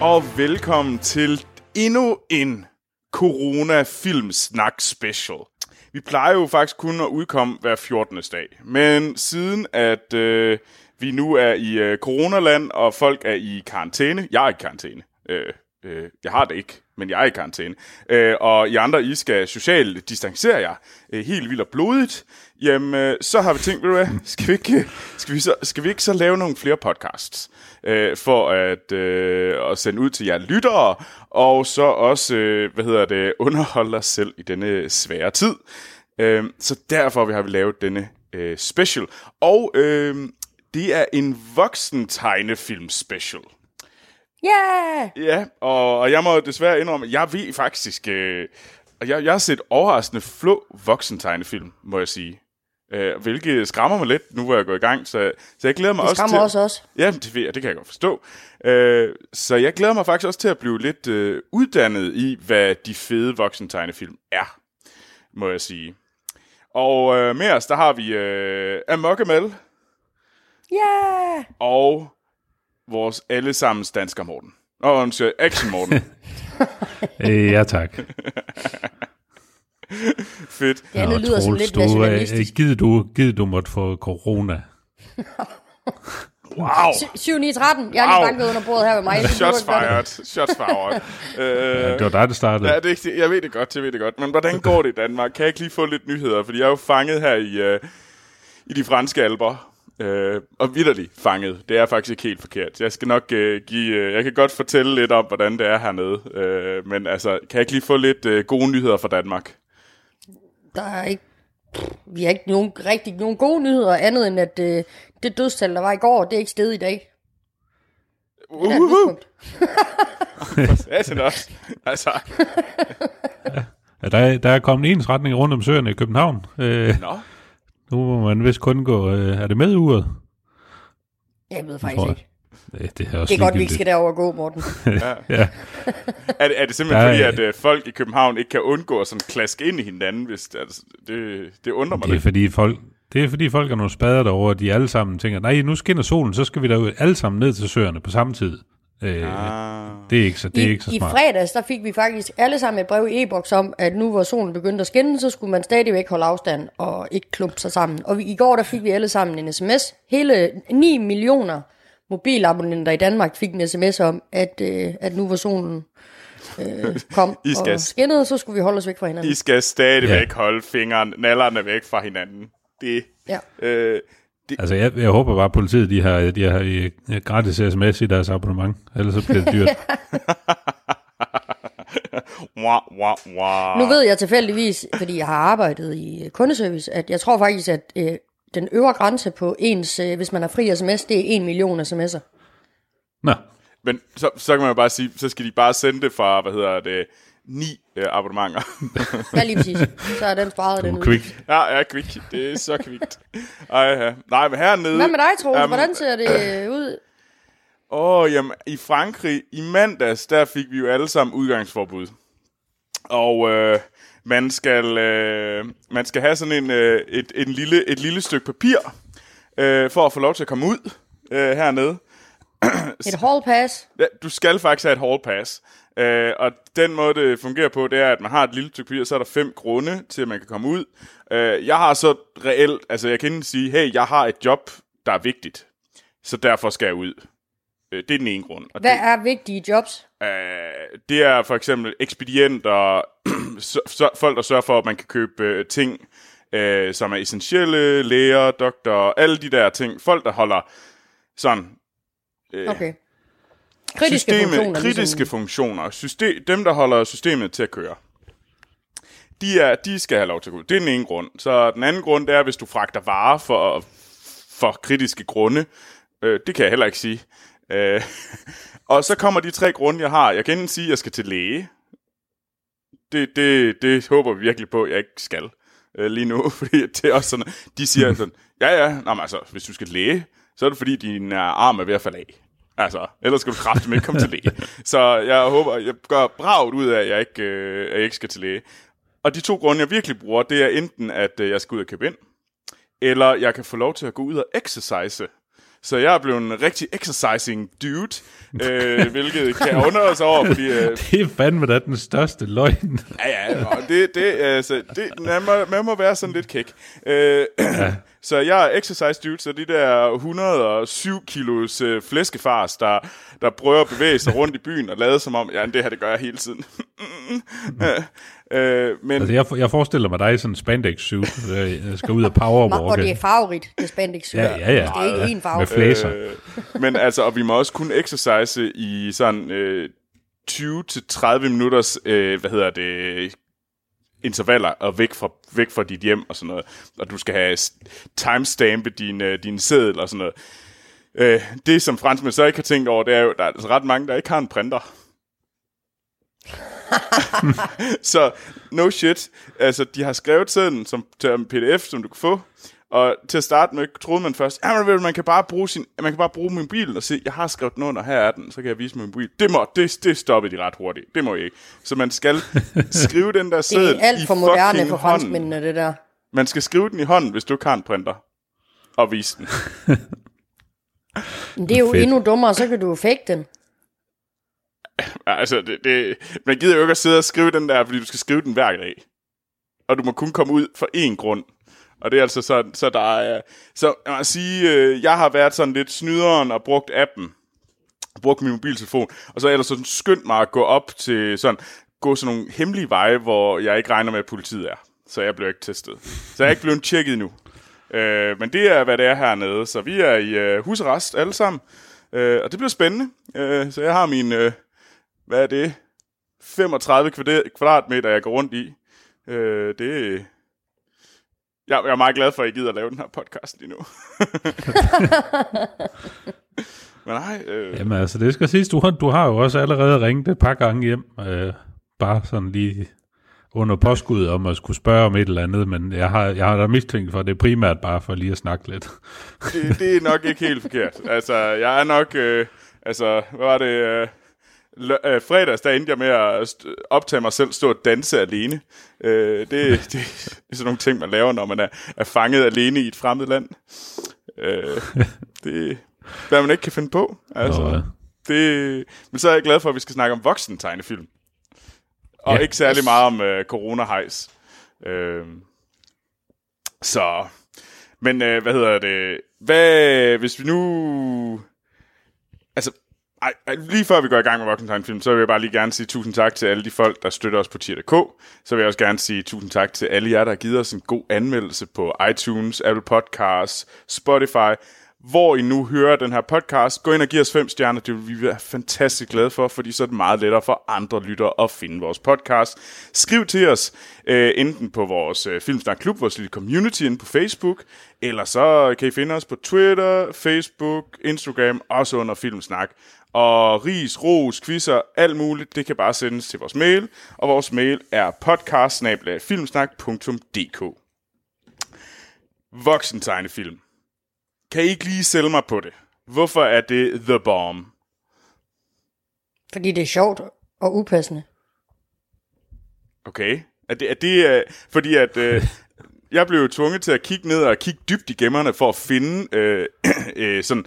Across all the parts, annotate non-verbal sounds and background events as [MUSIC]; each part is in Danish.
Og velkommen til endnu en Corona-film snak special. Vi plejer jo faktisk kun at udkomme hver 14. dag, men siden at øh, vi nu er i øh, coronaland, og folk er i karantæne, jeg er i karantæne, øh, øh, jeg har det ikke, men jeg er i karantæne, øh, og I andre, I skal socialt distancere jer øh, helt vildt og blodigt, jamen, øh, så har vi tænkt, ved du hvad, [LAUGHS] skal vi ikke, skal vi så, skal vi ikke så lave nogle flere podcasts? øh, for at, øh, at sende ud til jer lyttere, og så også, øh, hvad hedder det, underholde os selv i denne svære tid. Øh, så derfor har vi lavet denne øh, special. Og øh, det er en voksen tegnefilm special. Yeah! Ja, og, og jeg må desværre indrømme, at jeg ved faktisk, øh, jeg, jeg har set overraskende flå voksen tegnefilm, må jeg sige. Øh, hvilket skræmmer mig lidt, nu hvor jeg går i gang. Så, så jeg glæder mig Det også til... også os. Ja, det, ved jeg, det kan jeg godt forstå. Øh, så jeg glæder mig faktisk også til at blive lidt øh, uddannet i, hvad de fede voksentegnefilm er, må jeg sige. Og øh, med os, der har vi øh, Amokemel Yeah! og vores allesammens dansker Morten. Og undskyld, Action Morten. [LAUGHS] Øh, ja, tak. [LAUGHS] [LAUGHS] Fedt. Det andet lyder sådan lidt du, øh, nationalistisk. gider du, gider du måtte få corona? [LAUGHS] Wow. 7 9 13. Jeg er lige Au. banket under bordet her ved mig. [LAUGHS] Shots fired. Shots fired. øh, Det var dig, der startede. Ja, det er jeg ved det godt, jeg ved det godt. Men hvordan går det i Danmark? Kan jeg ikke lige få lidt nyheder? Fordi jeg er jo fanget her i, øh, i de franske alber. Øh, og vidderligt fanget. Det er faktisk ikke helt forkert. Jeg skal nok øh, give... Øh, jeg kan godt fortælle lidt om, hvordan det er hernede. Øh, men altså, kan jeg ikke lige få lidt øh, gode nyheder fra Danmark? Der er ikke... Vi har ikke nogen, rigtig nogen gode nyheder andet end, at øh, det dødstal, der var i går, det er ikke stedet i dag. Eller et Uhuh! tidspunkt. [LAUGHS] Satan også. Altså, [LAUGHS] Ja, der, der er kommet en ensretning rundt om søerne i København. Øh, nå. nu må man vist kun gå... Øh, er det med uret? Jeg ved faktisk jeg. ikke. Det er også Det er godt, vi ikke skal derover gå, Morten. [LAUGHS] Ja, Er det, er det simpelthen Der fordi, at øh, folk i København ikke kan undgå at sådan klaske ind i hinanden? Hvis det, altså, det, det undrer mig det er lidt. fordi folk... Det er fordi folk er nogle spader derovre, og de alle sammen tænker, nej, nu skinner solen, så skal vi da alle sammen ned til søerne på samme tid. Øh, Ah. det er ikke så, det er I, ikke så I smart. fredags, der fik vi faktisk alle sammen et brev i e-boks om, at nu hvor solen begyndte at skinne, så skulle man stadigvæk holde afstand og ikke klumpe sig sammen. Og vi, i går, der fik vi alle sammen en sms. Hele 9 millioner mobilabonnenter i Danmark fik en sms om, at, øh, at nu hvor solen øh, kom [LAUGHS] I skal- og skinnede, så skulle vi holde os væk fra hinanden. I skal stadigvæk Ja. holde fingeren, nallerne væk fra hinanden. Det, Ja. øh, det, Altså, jeg, jeg håber bare, at politiet de har, de har øh, gratis sms i deres abonnement, ellers så bliver det dyrt. [LAUGHS] wah, wah, wah. Nu ved jeg tilfældigvis, fordi jeg har arbejdet i kundeservice, at jeg tror faktisk, at øh, den øvre grænse på ens, øh, hvis man har fri sms, det er 1 million sms'er. Nå, Men så, så kan man jo bare sige, så skal de bare sende det fra, hvad hedder det, ni øh, abonnementer. [LAUGHS] Ja, lige præcis. Så er den sparet den ud. er quick. ja, ja, quick. Det er så kvikt. Ej, ja. Nej, men hernede... Hvad med dig, Troels? Jamen, Hvordan ser det øh, ud? [CLEARS THROAT] Åh, oh, jamen, i Frankrig, i mandags, der fik vi jo alle sammen udgangsforbud. Og øh, man, skal, øh, man skal have sådan en, øh, et, en lille, et lille stykke papir, øh, for at få lov til at komme ud øh, hernede. Et hall pass? Ja, du skal faktisk have et hall pass. Øh, og den måde, det fungerer på, det er, at man har et lille stykke papir, så er der fem grunde til, at man kan komme ud. Øh, jeg har så reelt, altså jeg kan ikke sige, hey, jeg har et job, der er vigtigt, så derfor skal jeg ud. Øh, det er den ene grund. Og Hvad det, er vigtige jobs? øh, det er for eksempel ekspedienter, [CLEARS THROAT] folk, der sørger for, at man kan købe øh, ting, øh, som er essentielle, læger, doktorer, alle de der ting. Folk, der holder sådan Okay. Kritiske Systeme, funktioner. kritiske Ligesom. funktioner. System, dem, der holder systemet til at køre. De, er, de skal have lov til at gå. Det er den ene grund. Så den anden grund, det er, hvis du fragter varer for, for kritiske grunde. Øh, det kan jeg heller ikke sige. Øh, [LAUGHS] og så kommer de tre grunde, jeg har. Jeg kan enten sige, at jeg skal til læge. Det, det, det håber vi virkelig på, at jeg ikke skal øh, lige nu. [LAUGHS] Fordi det er også sådan, de siger sådan, ja ja, Nå, men altså, hvis du skal til læge, så er det fordi, din øh, arm er ved at falde af. Altså, ellers skal du kraftigt ikke komme til læge. [LAUGHS] Så jeg håber, jeg gør bragt ud af, at jeg ikke, øh, at jeg ikke skal til læge. Og de to grunde, jeg virkelig bruger, det er enten, at øh, jeg skal ud og købe ind, eller jeg kan få lov til at gå ud og exercise. Så jeg er blevet en rigtig exercising dude, øh, [LAUGHS] hvilket kan undre os over, fordi... Øh, [LAUGHS] Det er fandme da den største løgn. Ja, ja, og det, det, altså, det, man, må, man må være sådan lidt kæk. Øh, [CLEARS THROAT] ja. Så jeg er exercise dude, så de der 107 kilos øh, flæskefars, der, der prøver at bevæge sig rundt i byen og lade som om, ja, det her, det gør jeg hele tiden. [LAUGHS] øh, men Altså, jeg, jeg forestiller mig dig i sådan en spandex suit, der skal ud og Og det powerwalke. er farverigt, det spandex Ja, ja, ja. Det er ikke én farve. Med flæser. Øh, men altså, og vi må også kun exercise i sådan øh, 20-30 minutters, øh, hvad hedder det, intervaller og væk fra, væk fra dit hjem og sådan noget. Og du skal have timestampe din, øh, din seddel og sådan noget. Øh, det, som franskmænd så ikke har tænkt over, det er jo, der er altså ret mange, der ikke har en printer. [LAUGHS] så no shit. Altså, de har skrevet sedlen som, til en pdf, som du kan få. Og til at starte med, troede man først, ved du, man kan bare bruge, sin, man kan bare bruge mobilen og se, jeg har skrevet den under, her er den, så kan jeg vise min mobil. Det, må, det, det stoppede de ret hurtigt. Det må I ikke. Så man skal [LAUGHS] skrive den der Det seddel er alt i for moderne for hånden. franskmændene, det der. Man skal skrive den i hånden, hvis du ikke har en printer. Og vise den. Men det er jo Fedt. endnu dummere, så kan du jo fake den. Altså, det, det, man gider jo ikke at sidde og skrive den der, fordi du skal skrive den hver dag. Og du må kun komme ud for én grund. Og det er altså så, så der er... Så jeg må sige, øh, jeg har været sådan lidt snyderen og brugt appen. Brugt min mobiltelefon. Og så er jeg ellers sådan skyndt mig at gå op til sådan... Gå sådan nogle hemmelige veje, hvor jeg ikke regner med, at politiet er. Så jeg blev ikke testet. Så jeg er ikke blevet tjekket endnu. Øh, men det er, hvad det er hernede. Så vi er i øh, husarrest alle sammen. Øh, og det bliver spændende. Øh, så jeg har min... Øh, hvad er det? 35 kvadrat- kvadratmeter, jeg går rundt i. Øh, det jeg, jeg er meget glad for, at I gider at lave den her podcast lige nu. [LAUGHS] Men nej, øh, Jamen altså, det skal siges, du har, du har jo også allerede ringet et par gange hjem, øh, bare sådan lige under påskud om at skulle spørge om et eller andet, men jeg har, jeg har da mistænkt for, at det er primært bare for lige at snakke lidt. det, det er nok ikke helt forkert. Altså, jeg er nok... Øh, altså, hvad var det... Øh, lø- øh, fredags, der endte jeg med at st- optage mig selv, stå og danse alene. Øh, det, [LAUGHS] det, det er sådan nogle ting, man laver, når man er, er fanget alene i et fremmed land. Øh, det hvad man ikke kan finde på. Altså, Og, øh, det, men så er jeg glad for, at vi skal snakke om voksen tegnefilm. Og Ja. ikke særlig meget om øh, corona-hejs. Øh, så, men øh, hvad hedder det? Hvad, hvis vi nu... Altså, ej, lige før vi går i gang med voksen tegnefilm, så vil jeg bare lige gerne sige tusind tak til alle de folk, der støtter os på tier.dk. Så vil jeg også gerne sige tusind tak til alle jer, der har givet os en god anmeldelse på iTunes, Apple Podcasts, Spotify, hvor I nu hører den her podcast. Gå ind og giv os fem stjerner, det vil vi være fantastisk glade for, fordi så er det meget lettere for andre lyttere at finde vores podcast. Skriv til os, øh, enten på vores øh, Filmsnak Klub, vores lille community inde på Facebook, eller så kan I finde os på Twitter, Facebook, Instagram, også under Filmsnak. Og ris, ros, quizzer, alt muligt, det kan bare sendes til vores mail, og vores mail er podcast Voksen tegnefilm. Kan I ikke lige sælge mig på det? Hvorfor er det The Bomb? Fordi det er sjovt og upassende. Okay. Er det, er det uh, fordi at uh, [LAUGHS] jeg blev tvunget til at kigge ned og kigge dybt i gemmerne for at finde uh, uh, [CLEARS THROAT] sådan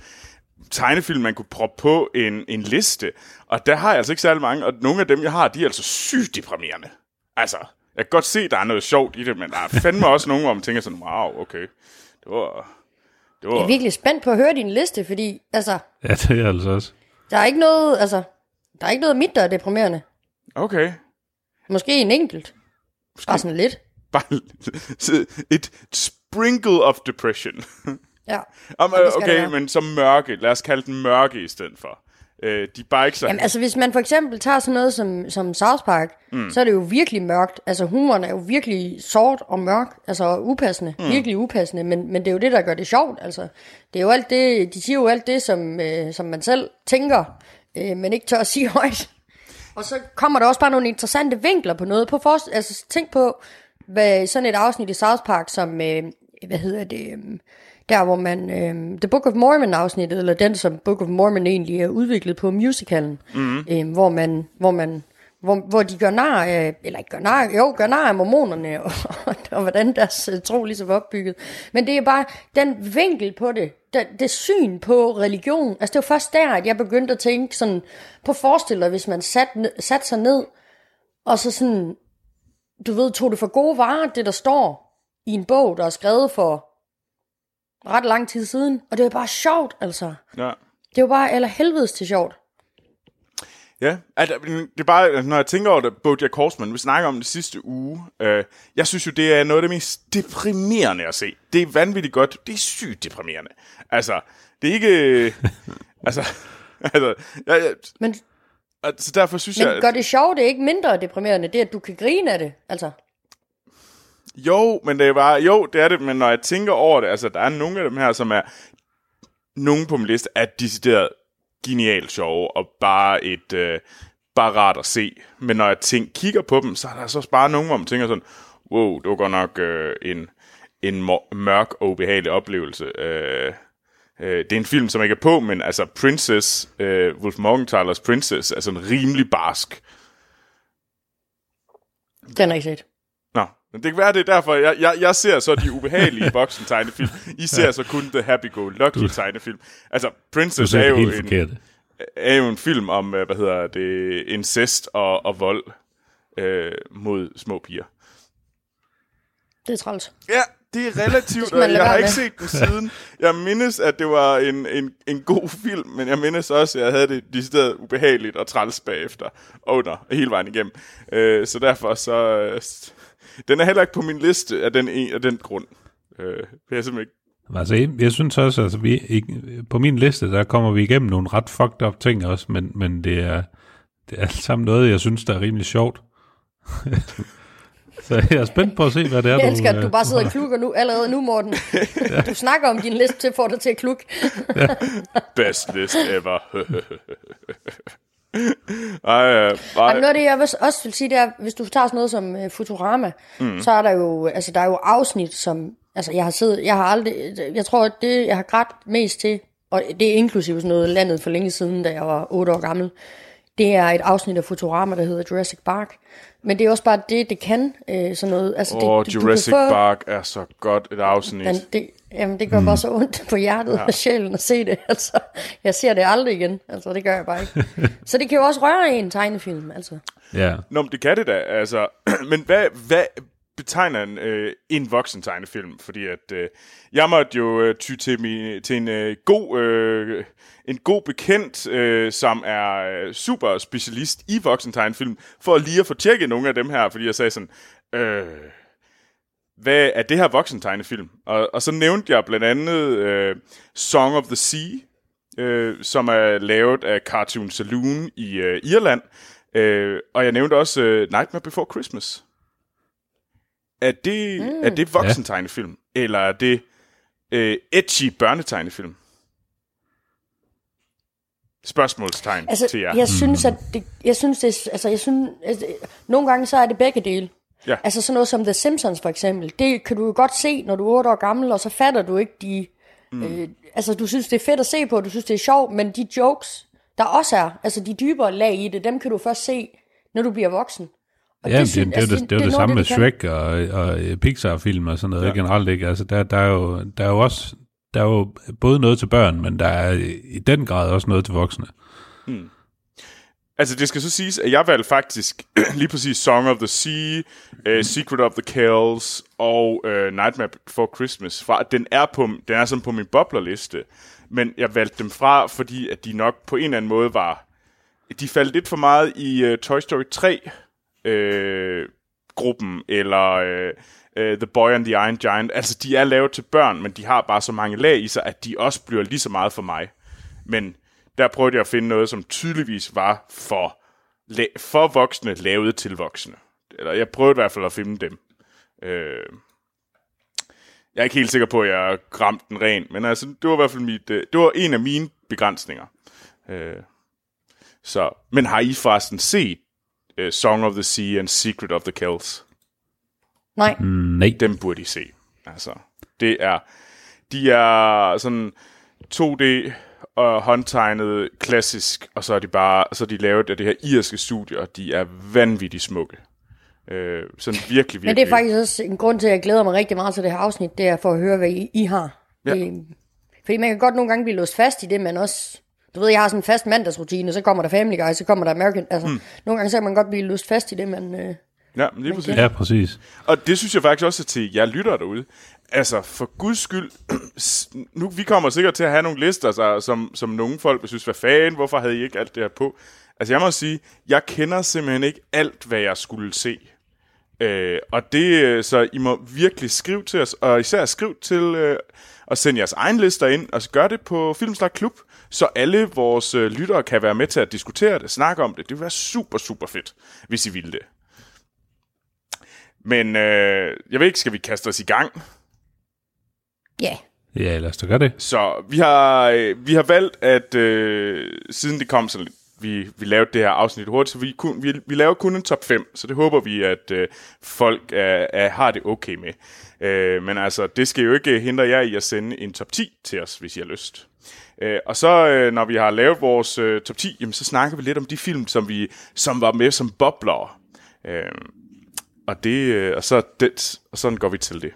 tegnefilm, man kunne proppe på en, en liste. Og der har jeg altså ikke særlig mange, og nogle af dem, jeg har, de er altså sygt deprimerende. Altså, jeg kan godt se, at der er noget sjovt i det, men der er fandme også nogle, hvor man tænker sådan, wow, okay. Det var... Det Jeg er var virkelig spændt på at høre din liste, fordi altså, ja, det er altså også. der er ikke noget, altså, der er ikke noget af mit, der er deprimerende. okay. Måske en enkelt. Bare sådan lidt. Bare [LAUGHS] et sprinkle of depression. [LAUGHS] Ja. Om, det okay, men som mørke. Lad os kalde den mørke i stedet for. Øh, de er ikke så... Jamen altså, hvis man for eksempel tager sådan noget som, som South Park, mm. så er det jo virkelig mørkt. Altså, humoren er jo virkelig sort og mørk. Altså, upassende. Mm. Virkelig upassende. Men, men det er jo det, der gør det sjovt. Altså, det er jo alt det, de siger jo alt det, som, øh, som man selv tænker, øh, men ikke tør at sige [LAUGHS] højt. Og så kommer der også bare nogle interessante vinkler på noget. På for, altså, tænk på, hvad sådan et afsnit i South Park, som, øh, hvad hedder det, øh, der hvor man, øh, The Book of Mormon afsnittet, eller den som Book of Mormon egentlig er udviklet på musicalen, mm. øh, hvor man, hvor man, hvor, hvor de gør nar af, eller ikke gør nar, jo, gør nar af mormonerne, og, [LAUGHS] og, og hvordan deres øh, tro ligesom er opbygget. Men det er bare den vinkel på det, det, det syn på religion, altså det var først der, at jeg begyndte at tænke sådan, på at forestille dig, hvis man satte sat sig ned, og så sådan, du ved, tog det for gode varer, det der står i en bog, der er skrevet for ret lang tid siden, og det er bare sjovt, altså. Ja. Det var bare eller helvedes til sjovt. Ja, altså, det er bare, når jeg tænker over det, Bojack Horseman, vi snakker om det sidste uge, øh, jeg synes jo, det er noget af det mest deprimerende at se. Det er vanvittigt godt, det er sygt deprimerende. Altså, det er ikke... [LAUGHS] altså, altså, jeg, jeg, Men, altså, derfor synes men jeg... gør det sjovt, det er ikke mindre deprimerende, det er, at du kan grine af det, altså. Jo, men det er bare, jo, det er det, men når jeg tænker over det, altså, der er nogle af dem her, som er, nogen på min liste er decideret genialt sjove, og bare et, øh, bare rart at se. Men når jeg tænker, kigger på dem, så er der så bare nogen, hvor man tænker sådan, wow, det var godt nok øh, en, en mørk og ubehagelig oplevelse. Øh, øh, det er en film, som ikke er på, men altså Princess, øh, Wolf Morgenthalers Princess, er sådan rimelig barsk. Den har jeg ikke set. Men det kan være, det er derfor, jeg, jeg, jeg ser så de ubehagelige [LAUGHS] voksen-tegnefilm. I ser så kun The Happy-Go-Lucky tegnefilm. Altså, Princess er jo, helt en, forkert. er jo en film om, øh, hvad hedder det, incest og, og vold øh, mod små piger. Det er træls. Ja, det er relativt, [LAUGHS] og jeg har ikke set den siden. Jeg mindes, at det var en, en, en god film, men jeg mindes også, at jeg havde det decideret ubehageligt og træls bagefter, og under, hele vejen igennem. Øh, så derfor så... Den er heller ikke på min liste af den, en, af den grund. Øh, det er jeg simpelthen ikke Altså, jeg, jeg synes også, altså, vi, ikke, på min liste, der kommer vi igennem nogle ret fucked up ting også, men, men det er, det er alt sammen noget, jeg synes, der er rimelig sjovt. [LAUGHS] Så jeg er spændt på at se, hvad det er, Jeg elsker, at du øh, bare sidder og klukker nu, allerede nu, Morten. [LAUGHS] [LAUGHS] Du snakker om din liste til at få dig til at klukke. best list ever. [LAUGHS] Ej, øh, Jamen, ej, noget af det, jeg også vil sige, det er, hvis du tager sådan noget som uh, Futurama, mm. så er der jo, altså, der er jo afsnit, som, altså, jeg har siddet, jeg har aldrig, jeg tror, at det, jeg har grædt mest til, og det er inklusive sådan noget landet for længe siden, da jeg var 8 år gammel, det er et afsnit af Futurama, der hedder Jurassic Park. Men det er også bare det, det kan, øh, sådan noget. Altså, det, du- du Jurassic kan få, Park er så godt et afsnit. Men det, jamen, det gør mm. bare så ondt på hjertet ja. og sjælen at se det. [LAUGHS] Altså, jeg ser det aldrig igen. Altså, det gør jeg bare ikke. så det kan jo også røre en tegnefilm. Altså. Ja, Nå, men det kan det da, altså. [CLEARS THROAT] men hvad, hvad betegner en, øh, en voksen tegnefilm? Fordi at øh, jeg måtte jo øh, ty til, min, til en øh, god øh, en god bekendt, øh, som er øh, super specialist i voksen tegnefilm, for lige at få tjekket nogle af dem her, fordi jeg sagde sådan, øh, hvad er det her voksen tegnefilm? Og, og så nævnte jeg blandt andet øh, Song of the Sea, øh, som er lavet af Cartoon Saloon i øh, Irland. Øh, og jeg nævnte også øh, Nightmare Before Christmas. Er det, mm. er det voksen tegnefilm? Eller er det øh, edgy børnetegnefilm? Spørgsmålstegn Altså, til jer. jeg synes, at det, jeg synes, det, altså, jeg synes, altså, nogle gange så er det begge dele. Ja. Altså sådan noget som The Simpsons for eksempel, det kan du jo godt se, når du er 8 år gammel, og så fatter du ikke de... Mm. Øh, altså du synes, det er fedt at se på, du synes, det er sjovt, men de jokes, der også er, altså de dybere lag i det, dem kan du først se, når du bliver voksen. Og ja det, det, synes- det, det, altså, det, det, det er jo det samme med. Shrek og, og øh, Pixar-film og sådan noget ja. generelt, ikke? Altså, der, der, er jo, der er jo også der er jo både noget til børn, men der er i den grad også noget til voksne. Altså, det skal så siges, at jeg valgte faktisk [CLEARS THROAT] lige præcis Song of the Sea, uh, Secret of the Kells og uh, Nightmare Before Christmas fra. Den er, på, den er sådan på min boblerliste, men jeg valgte dem fra, fordi at de nok på en eller anden måde var... De faldt lidt for meget i uh, Toy Story 3 øh, gruppen, eller uh, uh, The Boy and the Iron Giant. Altså, de er lavet til børn, men de har bare så mange lag i sig, at de også bliver lige så meget for mig. Men der prøvede jeg at finde noget, som tydeligvis var for, la- for voksne, lavet til voksne. Eller jeg prøvede i hvert fald at finde dem. Øh, jeg er ikke helt sikker på, at jeg ramte den ren, men altså, det var i hvert fald mit, øh, det var en af mine begrænsninger. Øh, så, men har I forresten set uh, Song of the Sea and Secret of the Kells? Nej, Nej. Dem burde I se. Altså, det er, de er sådan 2D og håndtegnet klassisk, og så er de bare, så er de lavet af det her irske studie, og de er vanvittigt smukke. Øh, sådan virkelig, virkelig. men det er faktisk også en grund til, at jeg glæder mig rigtig meget til det her afsnit, det er for at høre, hvad I, I har. Ja. Det, Fordi man kan godt nogle gange blive låst fast i det, men også... Du ved, jeg har sådan en fast mandagsrutine, så kommer der Family Guy, så kommer der American... Altså, mm. nogle gange så kan man godt blive låst fast i det, men... Øh, Ja, lige præcis. Ja, præcis. Og det synes jeg faktisk også til jer lytter derude. Altså, for guds skyld, [CLEARS THROAT] nu vi kommer sikkert til at have nogle lister, så, som, som nogle folk vil synes, hvad fanden, hvorfor havde I ikke alt det her på? Altså, jeg må sige, jeg kender simpelthen ikke alt, hvad jeg skulle se. Øh, og det, øh, så I må virkelig skrive til os, og især skriv til øh, og send jeres egen lister ind, og så gør det på Filmslag Klub, så alle vores øh, lyttere kan være med til at diskutere det, snakke om det. Det vil være super, super fedt, hvis I ville det. Men øh, jeg ved ikke, skal vi kaste os i gang? Ja, Ja, lad os da gøre det. Så vi har, øh, vi har valgt, at øh, siden det kom sådan lidt, vi, vi lavede det her afsnit hurtigt, så vi, kun, vi, vi laver kun en top 5, så det håber vi, at øh, folk er, er, har det okay med. Øh, men altså, det skal jo ikke hindre jer i at sende en top 10 til os, hvis I har lyst. Øh, og så, øh, når vi har lavet vores øh, top 10, jamen, så snakker vi lidt om de film, som, vi, som var med som bobler. Øh, og, det, øh, og, så det, og sådan går vi til det.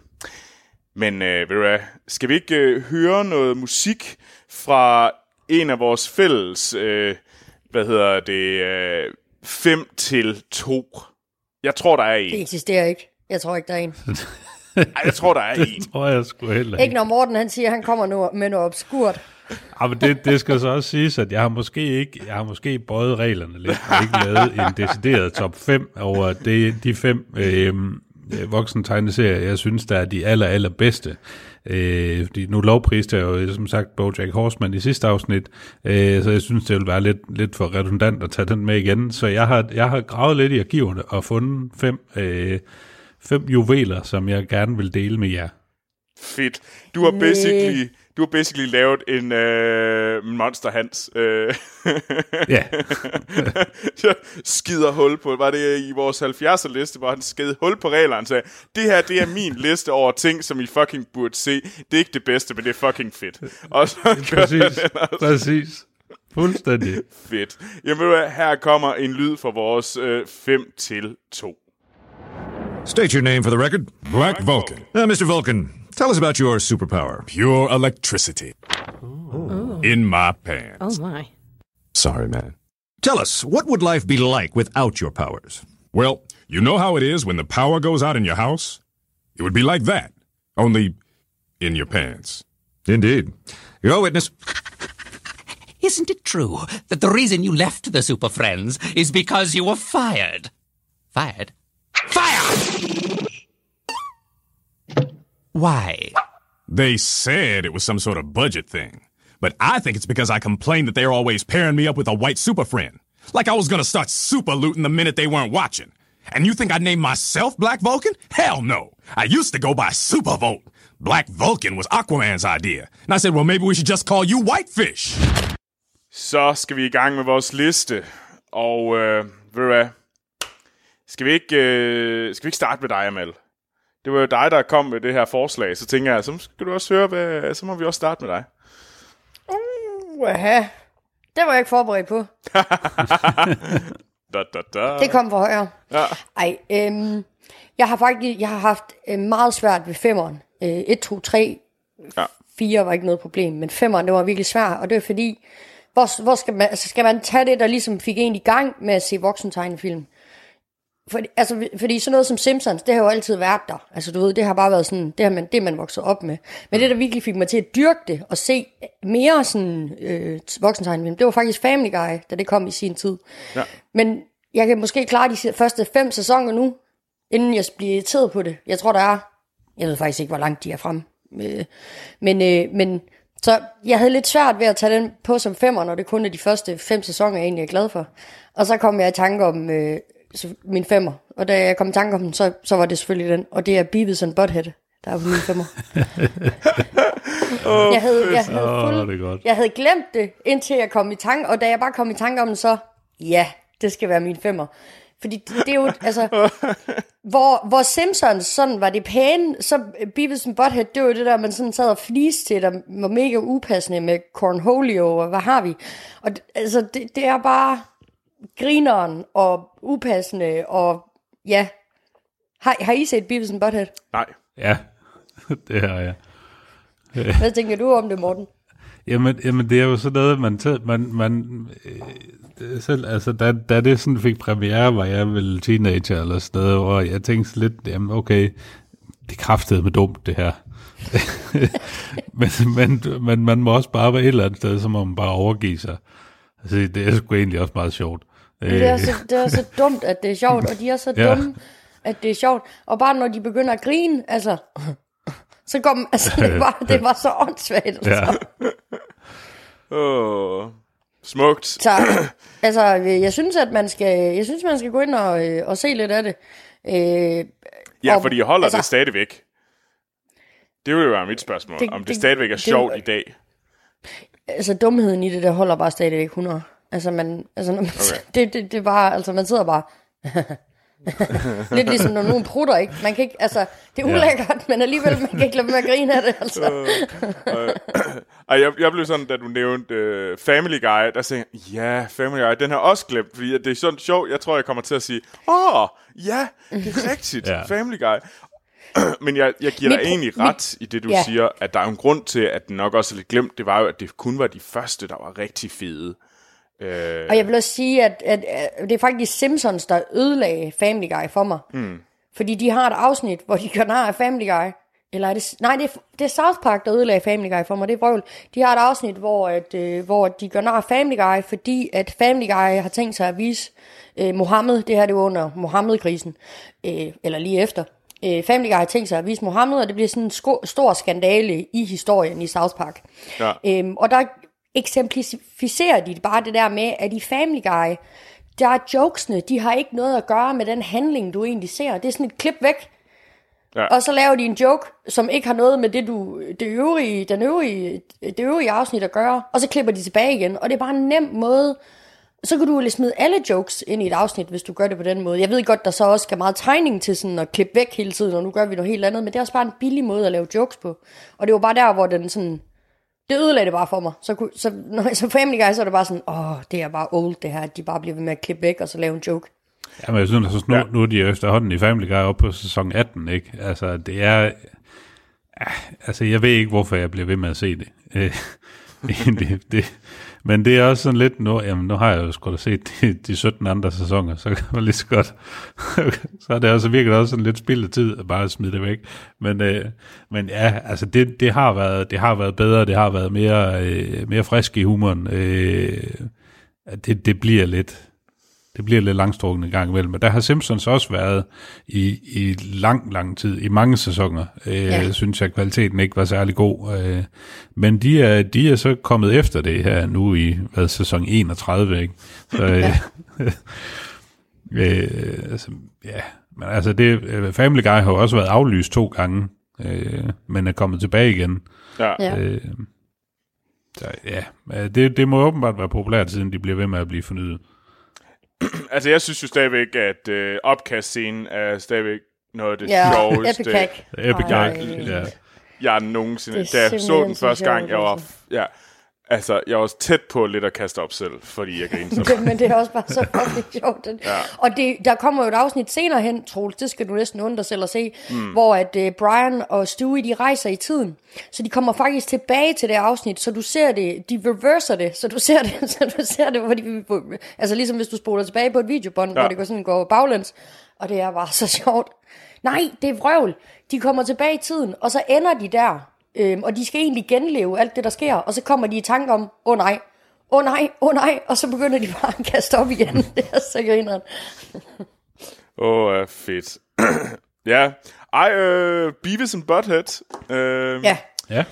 Men øh, ved du hvad, skal vi ikke øh, høre noget musik fra en af vores fælles, øh, hvad hedder det, 5 til 2? Jeg tror, der er det en. eksisterer ikke. Jeg tror ikke, der er en. [LAUGHS] Ej, jeg tror, der er en. Tror jeg sgu heller Ikke ikke. når Morten han siger, at han kommer nu med noget obskurt. Ja, men det, det skal så også siges, at jeg har måske ikke, jeg har måske bøjet reglerne lidt, og ikke lavet en decideret top 5 over det, de fem øh, voksen tegneserier, jeg synes, der er de aller, aller bedste. Øh, fordi nu lovpriste jeg jo, som sagt, Bojack Horseman i sidste afsnit, øh, så jeg synes, det vil være lidt, lidt for redundant at tage den med igen. Så jeg har, jeg har gravet lidt i arkiverne og fundet fem, øh, fem juveler, som jeg gerne vil dele med jer. Fedt. Du har basically, du har basically lavet en øh, Monster Hans. Øh, Ja, [LAUGHS] skider hul på. Var det i vores 70'er liste, hvor han sked hul på reglerne og sagde, det her, det er min liste over ting, som I fucking burde se. Det er ikke det bedste, men det er fucking fedt. Og så [LAUGHS] præcis, den også. præcis. Fuldstændig. Fedt. Jamen, ved du hvad, her kommer en lyd fra vores 5 til 2. State your name for the record. Black Vulcan. Uh, Mr. Vulcan, tell us about your superpower. Pure electricity. In my pants. Oh my. Sorry, man. Tell us, what would life be like without your powers? Well, you know how it is when the power goes out in your house? It would be like that, only in your pants. Indeed. Your witness. Isn't it true that the reason you left the Super Friends is because you were fired? Fired? Fired! Why? They said it was some sort of budget thing. But I think it's because I complained that they're always pairing me up with a white super friend. Like I was gonna start super looting the minute they weren't watching. And you think I named myself Black Vulcan? Hell no. I used to go by Supervolt. Black Vulcan was Aquaman's idea. And I said, well, maybe we should just call you Whitefish. Så skal vi i gang med vores liste. Og øh, ved du hvad? Skal vi ikke, øh, skal vi ikke starte med dig, Amal? Det var jo dig, der kom med det her forslag. Så tænker jeg, så skal du også høre, hvad, så må vi også starte med dig. Uha. Det var jeg ikke forberedt på. [LAUGHS] Da, da, da. Det kom for højre. Ja. Ej, øhm, jeg har faktisk jeg har haft øh, meget svært ved femmeren. Øh, 1, 2, 3, Ja. 4 var ikke noget problem, men femmeren, det var virkelig svært, og det er fordi, hvor, hvor skal man, altså skal man tage det, der ligesom fik en i gang med at se voksentegnefilm? Fordi, altså, fordi sådan noget som Simpsons, det har jo altid været der. Altså du ved, det har bare været sådan, det har man, det man vokset op med. Men det, der virkelig fik mig til at dyrke det, og se mere sådan øh, voksentegnefilm, det var faktisk Family Guy, da det kom i sin tid. Ja. Men jeg kan måske klare de første fem sæsoner nu, inden jeg bliver irriteret på det. Jeg tror, der er... Jeg ved faktisk ikke, hvor langt de er frem. Øh, Men, øh, men så jeg havde lidt svært ved at tage den på som femmer, når det kun er de første fem sæsoner, jeg egentlig er glad for. Og så kom jeg i tanke om øh, så- min femmer. Og da jeg kom i tanke om den, så, så var det selvfølgelig den. Og det er Beavis and Butthead, der er på min femmer. [LAUGHS] jeg havde, jeg havde, fuld, det er godt. jeg havde glemt det, indtil jeg kom i tanke, og da jeg bare kom i tanke om den, så, ja, det skal være min femmer. Fordi det, det er jo, altså, [LAUGHS] hvor, hvor Simpsons, sådan var det pæne, så Beavis and Butthead, det var jo det der, man sådan sad og fliste til, der var mega upassende med Cornholio, og hvad har vi? Og det- altså, det, det er bare grineren og upassende, og ja. Har, har I set Beavis and Butthead? Nej. Ja, [LAUGHS] det har jeg. [LAUGHS] Hvad tænker du om det, Morten? Jamen, jamen, det er jo sådan noget, man, tæ- man, man øh, det er selv, altså, da, da det sådan fik premiere, var jeg vel teenager eller sådan noget, hvor jeg tænkte lidt, jamen okay, det kræftede med dumt, det her. [LAUGHS] men, men, men man må også bare være et eller andet sted, så må man bare overgive sig. Altså, det er sgu egentlig også meget sjovt. Det er, så, det er så dumt, at det er sjovt, og de er så Ja. dumme, at det er sjovt. Og bare når de begynder at grine, altså, så går man, altså, det var, det var så åndssvagt. Altså. Ja. Åh, smukt. Så, altså, jeg synes, at man skal, jeg synes, man skal gå ind og, øh, og se lidt af det. Øh, Ja, og- fordi jeg holder altså- det stadigvæk. Det vil jo være mit spørgsmål, Det- om det, det- stadigvæk er det- sjovt i dag. altså, dumheden i det, der holder bare stadigvæk 100. Altså, man, altså når man, okay. det, det, det er bare, altså, man sidder bare... [LAUGHS] Lidt ligesom når nogen prutter, ikke? Man kan ikke, altså, det er ulækkert, men alligevel, man kan ikke lade med at grine af det, altså. [CLEARS THROAT] Ej, jeg, jeg blev sådan, da du nævnte uh, Family Guy, der sagde jeg, ja, Family Guy, den har også glemt, fordi det er sådan sjovt, jeg tror, jeg kommer til at sige, åh, oh, ja, det er rigtigt, [LAUGHS] Ja. Family Guy. [CLEARS THROAT] Men jeg, jeg giver Mit dig egentlig mit- ret i det, du ja. siger, at der er en grund til, at den nok også er lidt glemt. Det var jo, at det kun var de første, der var rigtig fede. Øh, Og jeg vil også sige, at, at, at det er faktisk Simpsons, der ødelagde Family Guy for mig. Mm. Fordi de har et afsnit, hvor de gør nar af Family Guy. Eller er det, nej, det er, det er South Park, der ødelagde Family Guy for mig. Det er vrøvl. De har et afsnit, hvor, at, øh, hvor de gør nar af Family Guy, fordi at Family Guy har tænkt sig at vise øh, Mohammed, det her det var under Mohammed-krisen, øh, eller lige efter. Øh, Family Guy har tænkt sig at vise Mohammed, og det bliver sådan en sko- stor skandale i historien i South Park. Ja. Øhm, og der eksemplificerer de bare det der med, at i Family Guy, der er jokesene, de har ikke noget at gøre med den handling, du egentlig ser. Det er sådan et klip væk. Ja. Og så laver de en joke, som ikke har noget med det, du, det, øvrige, den øvrige, det øvrige afsnit at gøre, og så klipper de tilbage igen. Og det er bare en nem måde. Så kan du jo smide alle jokes ind i et afsnit, hvis du gør det på den måde. Jeg ved godt, der så også skal meget tegning til sådan at klippe væk hele tiden, og nu gør vi noget helt andet, men det er også bare en billig måde at lave jokes på. Og det var bare der, hvor den sådan, det ødelagde det bare for mig. Så, kunne- så når jeg så Family Guy, så er det bare sådan, åh, det er bare old det her, at de bare bliver ved med at klippe væk, og så lave en joke. Jamen, jeg synes, altså, nu, Ja. ja. nu er de jo efterhånden i Family Guy op på sæson 18, ikke? Altså, det er... Ja, altså, jeg ved ikke, hvorfor jeg bliver ved med at se det. [LAUGHS] Øh, det, det men det er også sådan lidt, nu, jamen, nu har jeg jo sgu da set de, de 17 andre sæsoner, så kan man lige så godt, [LAUGHS] så er det også virkelig også sådan lidt spild af tid at bare smide det væk. Men, øh, men ja, altså det, det, har været, det har været bedre, det har været mere, øh, mere frisk i humoren. Øh, det, det bliver lidt, det bliver lidt langstrukken en gang imellem. Men der har Simpsons også været i, i lang, lang tid, i mange sæsoner. Øh, Ja. ja. Synes jeg, kvaliteten ikke var særlig god. Øh, men de er, de er så kommet efter det her nu i hvad, sæson 31, ikke? Så, [LAUGHS] øh, [LAUGHS] øh, altså, ja, men altså det, øh, Family Guy har jo også været aflyst to gange, øh, men er kommet tilbage igen. ja. Ja. Øh, så ja, øh, det, det må åbenbart være populært, siden de bliver ved med at blive fornyet. [CLEARS THROAT] Altså, jeg synes jo stadigvæk, at øh, opkastscenen er stadigvæk noget af det Ja, sjoveste, Epic Hack. Epic. Hack, ja. jeg nogensinde... Det Da jeg så den første gang, jeg var... altså. Ja, altså, jeg var tæt på lidt at kaste op selv, fordi jeg grinede så [LAUGHS] det, men det er også bare så fucking [LAUGHS] sjovt. Den. Ja. Og det, der kommer jo et afsnit senere hen, Troels, det skal du næsten undre dig selv at se, mm. hvor at uh, Brian og Stewie, de rejser i tiden. Så de kommer faktisk tilbage til det afsnit, så du ser det, de reverser det, så du ser det, [LAUGHS] så du ser det, hvor de, altså ligesom hvis du spoler tilbage på et videobånd, ja. hvor det går sådan går baglæns, og det er bare så sjovt. Nej, det er vrøvl. De kommer tilbage i tiden, og så ender de der, øhm, og de skal egentlig genleve alt det, der sker, og så kommer de i tanke om, åh oh, nej, åh oh, nej, åh oh, nej, og så begynder de bare at kaste op igen. [LAUGHS] [LAUGHS] det er så grineren. Åh, oh, fedt. [CLEARS THROAT] ja. Ej, øh, Beavis and Butthead. Øh, Ja, Ja,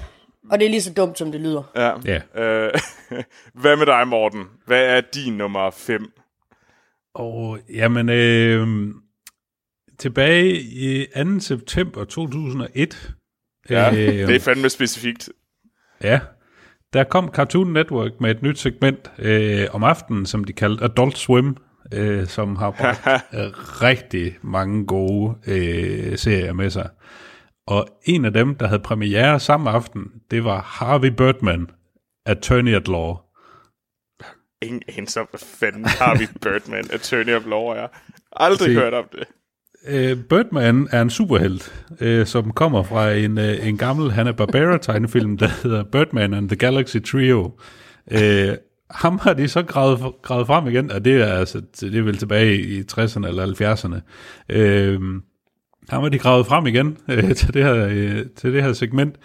og det er lige så dumt, som det lyder. ja. ja. Øh, [LAUGHS] hvad med dig, Morten? Hvad er din nummer 5? Og jamen, øh, tilbage i 2. september 2001, Ja, øh, det er fandme specifikt. ja, der kom Cartoon Network med et nyt segment øh, om aftenen, som de kaldte Adult Swim, øh, som har bragt [LAUGHS] rigtig mange gode øh, serier med sig. Og en af dem, der havde premiere samme aften, det var Harvey Birdman, Attorney at Law. Ingen anelse om, hvad fanden har vi [LAUGHS] Birdman, Attorney of Law er. Aldrig Se. hørt om det øh, Birdman er en superhelt, øh, som kommer fra en, øh, en gammel Hanna-Barbera-tegnefilm, der hedder Birdman and the Galaxy Trio. Øh, ham har de så gravet, gravet frem igen, og det er, altså, det er vel tilbage i 60'erne eller 70'erne. Øh, ham har de gravet frem igen øh, til, det her, øh, til det her segment,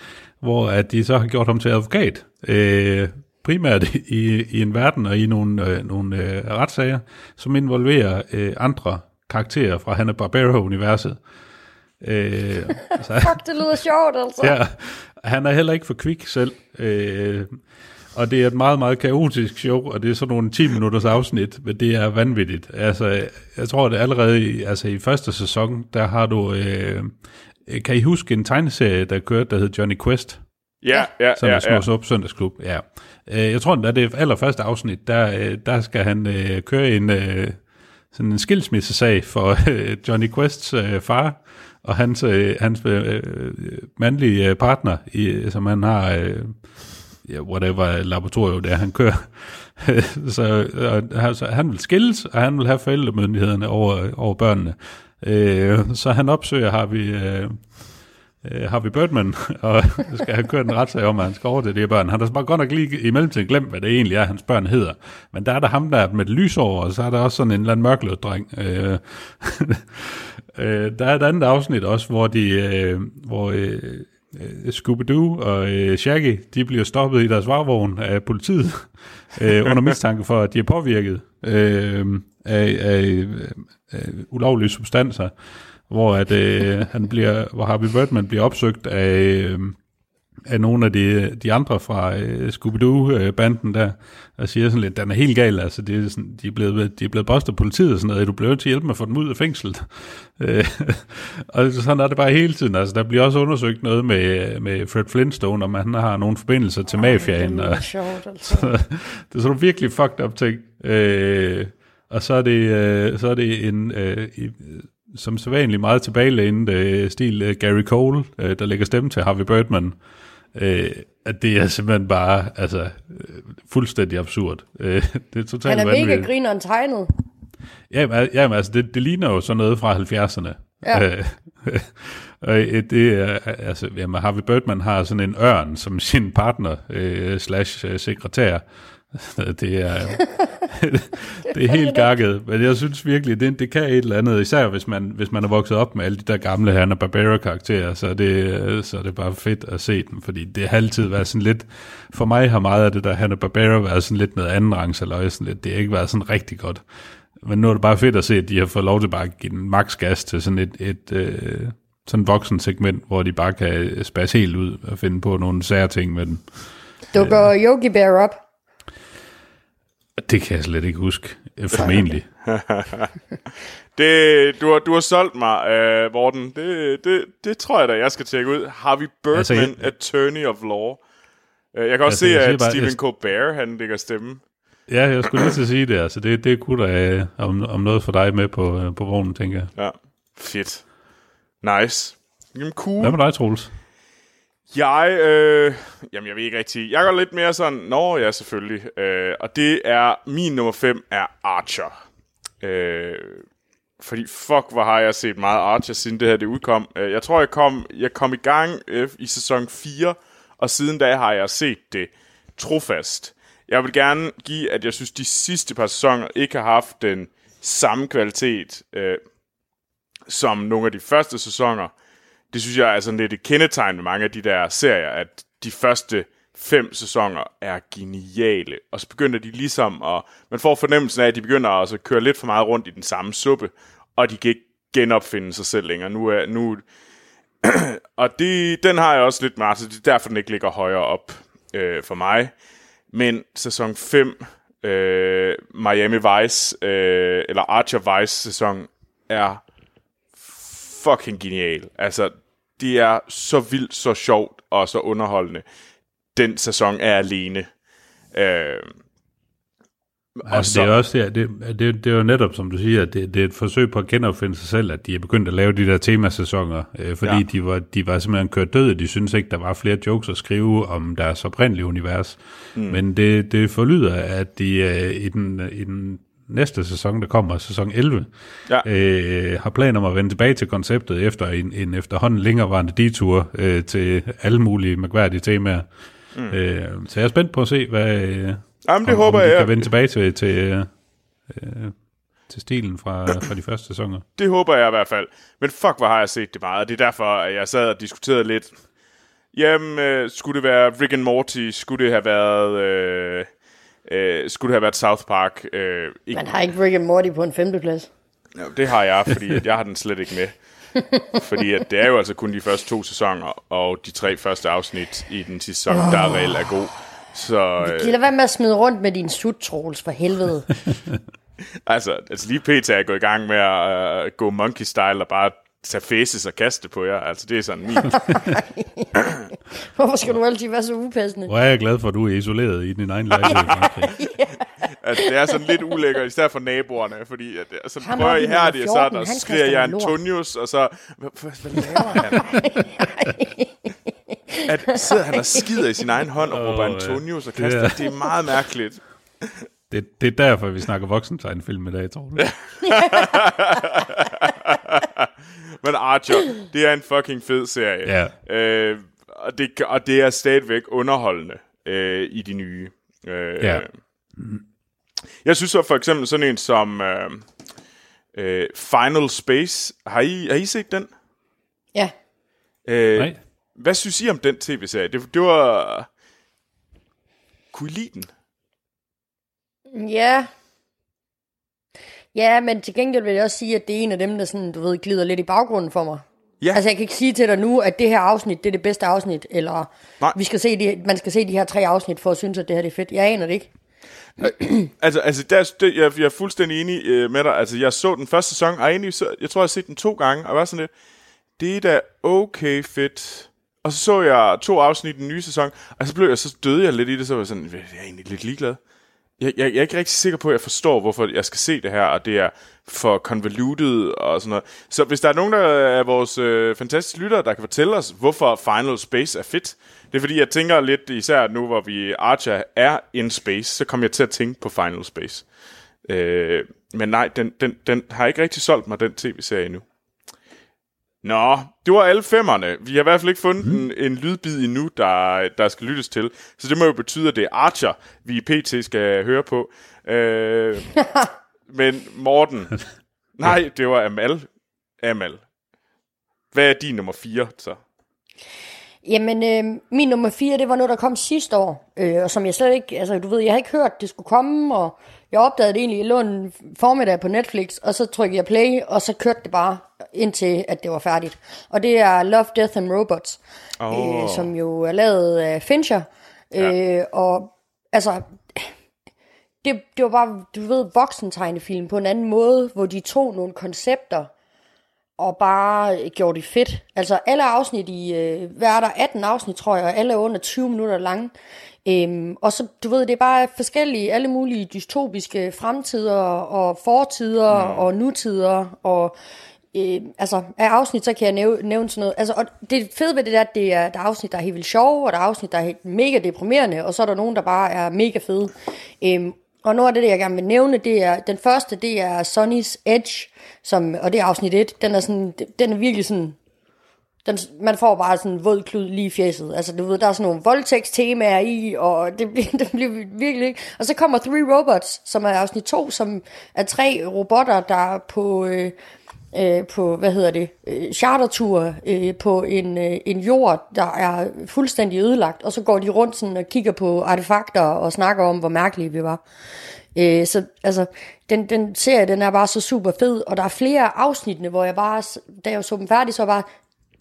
hvor at de så har gjort ham til advokat. Øh, primært i, i en verden og i nogle, øh, nogle øh, retssager, som involverer øh, andre karakterer fra Hanna-Barbera-universet. Øh, så, [LAUGHS] Fuck, det lyder sjovt, altså. ja, han er heller ikke for kvik selv. Øh, og det er et meget, meget kaotisk show, og det er sådan nogle 10 minutters afsnit, men det er vanvittigt. Altså, jeg tror, det allerede i, altså, i første sæson, der har du... Øh, kan I huske en tegneserie, der kørte, der hed Johnny Quest? Ja, ja, som ja, er ja. Snus Up Søndagsklub. Ja. Øh, jeg tror, det er det allerførste afsnit, der, øh, der skal han øh, køre en, øh, sådan en skilsmissesag for [LAUGHS] øh, Johnny Quests øh, far og hans, øh, hans øh, øh mandlige øh, partner, i, øh, som han har, øh, ja, whatever laboratorium det er, han kører. [LAUGHS] så, og, han- så han vil skilles, og han vil have forældremyndighederne over, over børnene. Øh, så han opsøger, har vi... Øh, øh, Harvey Birdman, [LAUGHS] og skal have kørt en retssag om, at han skal over til de her børn. Han har så bare godt nok lige i mellemtiden glemt, hvad det egentlig er, hans børn hedder. Men der er der ham, der er med et lys over, og så er der også sådan en eller anden mørklød dreng. Øh, [LAUGHS] øh, der er et andet afsnit også, hvor de, øh, hvor øh, øh, Scooby-Doo og øh, Shaggy, de bliver stoppet i deres varevogn af politiet, [LAUGHS] øh, under mistanke for, at de er påvirket øh, af, af, øh, af ulovlige substanser hvor at øh, han bliver, hvor Harvey Birdman bliver opsøgt af, øh, af nogle af de, de andre fra øh, Scooby-Doo-banden der, og siger sådan lidt, den er helt gal, altså, det er sådan, de, er blevet, de er blevet bustet af politiet og sådan noget, du bliver nødt til at hjælpe med at få dem ud af fængslet. [LAUGHS] Øh, og sådan er det bare hele tiden, altså, der bliver også undersøgt noget med, med Fred Flintstone, om han har nogle forbindelser til mafiaen, Det og, sjovt, [LAUGHS] altså. det er sådan virkelig fucked up ting. Øh, og så er det, øh, så er det en, øh, som sædvanligt meget tilbagelænet øh, stil øh, Gary Cole, øh, der lægger stemme til Harvey Birdman. Øh, at det er simpelthen bare altså, øh, fuldstændig absurd. Øh, [LAUGHS] det er totalt Han er mega vanvittigt. grineren tegnet. Jamen, jamen altså, det, det ligner jo sådan noget fra 70'erne. Ja. Øh, [LAUGHS] og øh, det er, altså, jamen, Harvey Birdman har sådan en ørn som sin partner øh, slash øh, sekretær. [LAUGHS] Det er, [LAUGHS] det er helt gakket, men jeg synes virkelig, det, det kan et eller andet, især hvis man, hvis man er vokset op med alle de der gamle Hanna-Barbera-karakterer, så er, det, øh, så er det bare fedt at se dem, fordi det har altid været sådan lidt, for mig har meget af det der Hanna-Barbera været sådan lidt noget anden rangs, eller sådan lidt, det har ikke været sådan rigtig godt. Men nu er det bare fedt at se, at de har fået lov til bare at give den max gas til sådan et, et øh, sådan voksen segment, hvor de bare kan spasse helt ud og finde på nogle sære ting med den. Dukker Yogi Bear op. Det kan jeg slet ikke huske, øh, formentlig. [LAUGHS] Det, du, har, du har solgt mig, uh, Morten. Det, det, det tror jeg da, jeg skal tjekke ud. Harvey Birdman, Altså, jeg- Attorney of Law. Uh, jeg kan også Altså, se, at bare- Stephen jeg- Colbert, han lægger stemme. Ja, jeg skulle lige til at sige det. Altså, det, det kunne da øh, om, om noget for dig med på, øh, på vognen, tænker jeg. Ja, fedt. Nice. Jamen, cool. Hvad med dig, Troels? Jeg, øh, jamen jeg ved ikke rigtig. Jeg går lidt mere sådan, nå ja, selvfølgelig. Øh, og det er, min nummer 5 er Archer. Øh, fordi fuck, hvor har jeg set meget Archer, siden det her det udkom. Øh, jeg tror, jeg kom, jeg kom i gang øh, i sæson 4, og siden da har jeg set det trofast. Jeg vil gerne give, at jeg synes, de sidste par sæsoner ikke har haft den samme kvalitet, øh, som nogle af de første sæsoner det synes jeg er sådan lidt et kendetegn med mange af de der serier, at de første fem sæsoner er geniale. Og så begynder de ligesom at... Man får fornemmelsen af, at de begynder at køre lidt for meget rundt i den samme suppe, og de kan ikke genopfinde sig selv længere. Nu er... Nu, [CLEARS THROAT] og det, den har jeg også lidt med, så det er derfor, den ikke ligger højere op øh, for mig. Men sæson 5, øh, Miami Vice, øh, eller Archer Vice sæson, er fucking genial. Altså, det er så vildt, så sjovt og så underholdende. Den sæson er alene. Øh, Altså, det er også det, det, det, det er jo netop, som du siger, det, det er et forsøg på at genopfinde sig selv, at de er begyndt at lave de der temasæsoner, øh, fordi Ja. ja. de, var, de var simpelthen kørt døde. De synes ikke, der var flere jokes at skrive om deres oprindelige univers. Mm. Men det, det forlyder, at de øh, i, den, i den næste sæson, der kommer, sæson 11, Ja. øh, har planer om at vende tilbage til konceptet efter en, en efterhånden længerevarende detur øh, til alle mulige mærkværdige temaer. Mm. Øh, så jeg er spændt på at se, hvad, øh, Jamen, det om, håber om de jeg. kan vende tilbage til, til, øh, til stilen fra, fra de første sæsoner. [CLEARS THROAT] Det håber jeg i hvert fald. Men fuck, hvor har jeg set det meget. Det er derfor, at jeg sad og diskuterede lidt. Jamen, øh, skulle det være Rick and Morty? Skulle det have været... Øh, øh, skulle det have været South Park? Øh, ikke, Man har ikke Rick and Morty på en femteplads. ja, det har jeg, fordi at jeg har den slet ikke med. [LAUGHS] fordi at det er jo altså kun de første to sæsoner, og de tre første afsnit i den sidste sæson, oh. der reelt er god. Så øh, Giv lad være med at smide rundt med din sut, for helvede. [LAUGHS] altså, altså lige pt. er jeg gået i gang med at øh, gå monkey style og bare tage faces og kaste på jer. Altså, det er sådan min... [LAUGHS] [LAUGHS] Hvorfor skal du altid være så upassende? Hvor er jeg glad for, at du er isoleret i din egen lejlighed. Frankrig. [LAUGHS] Altså, det er sådan lidt ulækkert, især for naboerne, fordi at, så Ham prøver I her, det er 14, sådan, og så skriger jeg. Antonius, og så, hvad, hvad, laver han? At sidder han og skider i sin egen hånd og råber ja. Antonius og Det kaster, er- det er meget mærkeligt. Det, det er derfor, vi snakker voksentegnfilm i dag, tror du? [LAUGHS] Men Archer, det er en fucking fed serie. Ja. Øh, og, det, og det er stadigvæk underholdende øh, i de nye. Øh, Ja. Jeg synes så for eksempel sådan en som øh, øh, Final Space. Har I, har I set den? Ja. Øh, Nej. Hvad synes I om den tv-serie? Det, det var... Kunne I lide den? Ja. Ja, men til gengæld vil jeg også sige, at det er en af dem, der sådan, du ved, glider lidt i baggrunden for mig. Ja. Altså, jeg kan ikke sige til dig nu, at det her afsnit, det er det bedste afsnit, eller Nej. vi skal se de, man skal se de her tre afsnit for at synes, at det her det er fedt. Jeg aner det ikke. [CLEARS THROAT] Altså, altså der, er- det, jeg, jeg er fuldstændig enig øh, med dig. Altså, jeg så den første sæson, og egentlig, så, jeg tror, jeg har set den to gange, og var sådan lidt, det er da okay fedt. Og så så jeg to afsnit i den nye sæson, og så blev jeg, så døde jeg lidt i det, så var jeg sådan, jeg er egentlig lidt ligeglad. Jeg, jeg, jeg er ikke rigtig sikker på, at jeg forstår, hvorfor jeg skal se det her, og det er for convoluted og sådan noget. Så hvis der er nogen der er vores øh, fantastiske lyttere, der kan fortælle os, hvorfor Final Space er fedt, det er fordi, jeg tænker lidt, især nu, hvor vi Archer er in space, så kommer jeg til at tænke på Final Space. Øh, men nej, den, den, den har ikke rigtig solgt mig, den tv-serie endnu. Nå, det var alle femmerne. Vi har i hvert fald ikke fundet mm. en, en lydbid endnu, der, der skal lyttes til. Så det må jo betyde, at det er Archer, vi i PT skal høre på. Øh, [LAUGHS] men Morten, nej, det var Amal. Amal. Hvad er din nummer 4 så? Jamen, øh, min nummer 4, det var noget, der kom sidste år, øh, og som jeg slet ikke, altså du ved, jeg har ikke hørt, det skulle komme, og jeg opdagede det egentlig, jeg lå en formiddag på Netflix, og så trykkede jeg play, og så kørte det bare indtil, at det var færdigt. Og det er Love, Death and Robots, Åh. øh, som jo er lavet af Fincher, øh, og altså, det, det var bare, du ved, voksentegnefilm på en anden måde, hvor de tog nogle koncepter, og bare gjorde det fedt. Altså alle afsnit i, øh, hvad er der, 18 afsnit tror jeg, og alle er under 20 minutter lange. Øhm, og så, du ved, det er bare forskellige, alle mulige dystopiske fremtider og fortider mm. og nutider, og øh, altså af afsnit, så kan jeg nævne, nævne sådan noget. Altså, og det fede ved det der, at det er, der er afsnit, der er helt vildt sjove, og der er afsnit, der er helt mega deprimerende, og så er der nogen, der bare er mega fede. Øhm, og noget af det, jeg gerne vil nævne, det er, den første, det er Sonny's Edge, som, og det er afsnit 1, den er sådan, den er virkelig sådan, den, man får bare sådan en våd klud lige i fjeset. Altså, du ved, der er sådan nogle voldtægtstemaer i, og det, bliver- [LAUGHS] det bliver virkelig ikke. Og så kommer Three Robots, som er afsnit 2, som er tre robotter, der er på, øh, øh, på hvad hedder det, øh, chartertur øh, på en, øh, en jord, der er fuldstændig ødelagt. Og så går de rundt sådan og kigger på artefakter og snakker om, hvor mærkelige vi var. Øh, så altså, den, den serie, den er bare så super fed, og der er flere af afsnittene, hvor jeg bare, da jeg så dem færdig, så bare,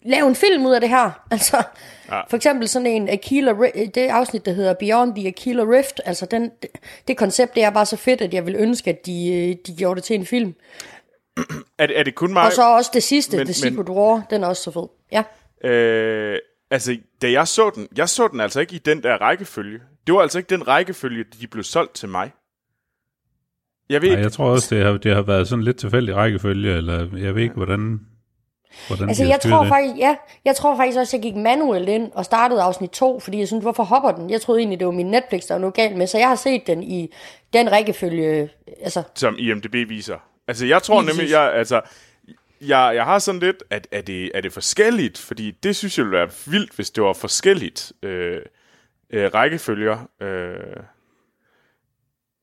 lav en film ud af det her. [LAUGHS] Altså, ja. for eksempel sådan en Aquila, det afsnit, der hedder Beyond the Aquila Rift, altså den, det, det koncept, det er bare så fedt, at jeg vil ønske, at de, øh, de gjorde det til en film. [CLEARS THROAT] Er, det- er det kun mig? Og så også det sidste, Men- The Secret War, den er også så fed. Ja. Øh, altså, da jeg så den, jeg så den altså ikke i den der rækkefølge. Det var altså ikke den rækkefølge, de blev solgt til mig. Jeg ved Nej, ikke, jeg tror også, det har, det har været sådan lidt tilfældig rækkefølge, eller jeg ved ikke, hvordan... hvordan Altså, jeg tror, det. faktisk, ja, jeg tror faktisk også, jeg gik manuelt ind og startede afsnit 2, fordi jeg synes, hvorfor hopper den? Jeg troede egentlig, det var min Netflix, der var noget galt med, så jeg har set den i den rækkefølge, altså, som IMDb viser. Altså, jeg tror nemlig, jeg, altså, jeg, jeg har sådan lidt, at er det, er det forskelligt? Fordi det synes jeg ville være vildt, hvis det var forskelligt øh, øh, rækkefølger. Øh,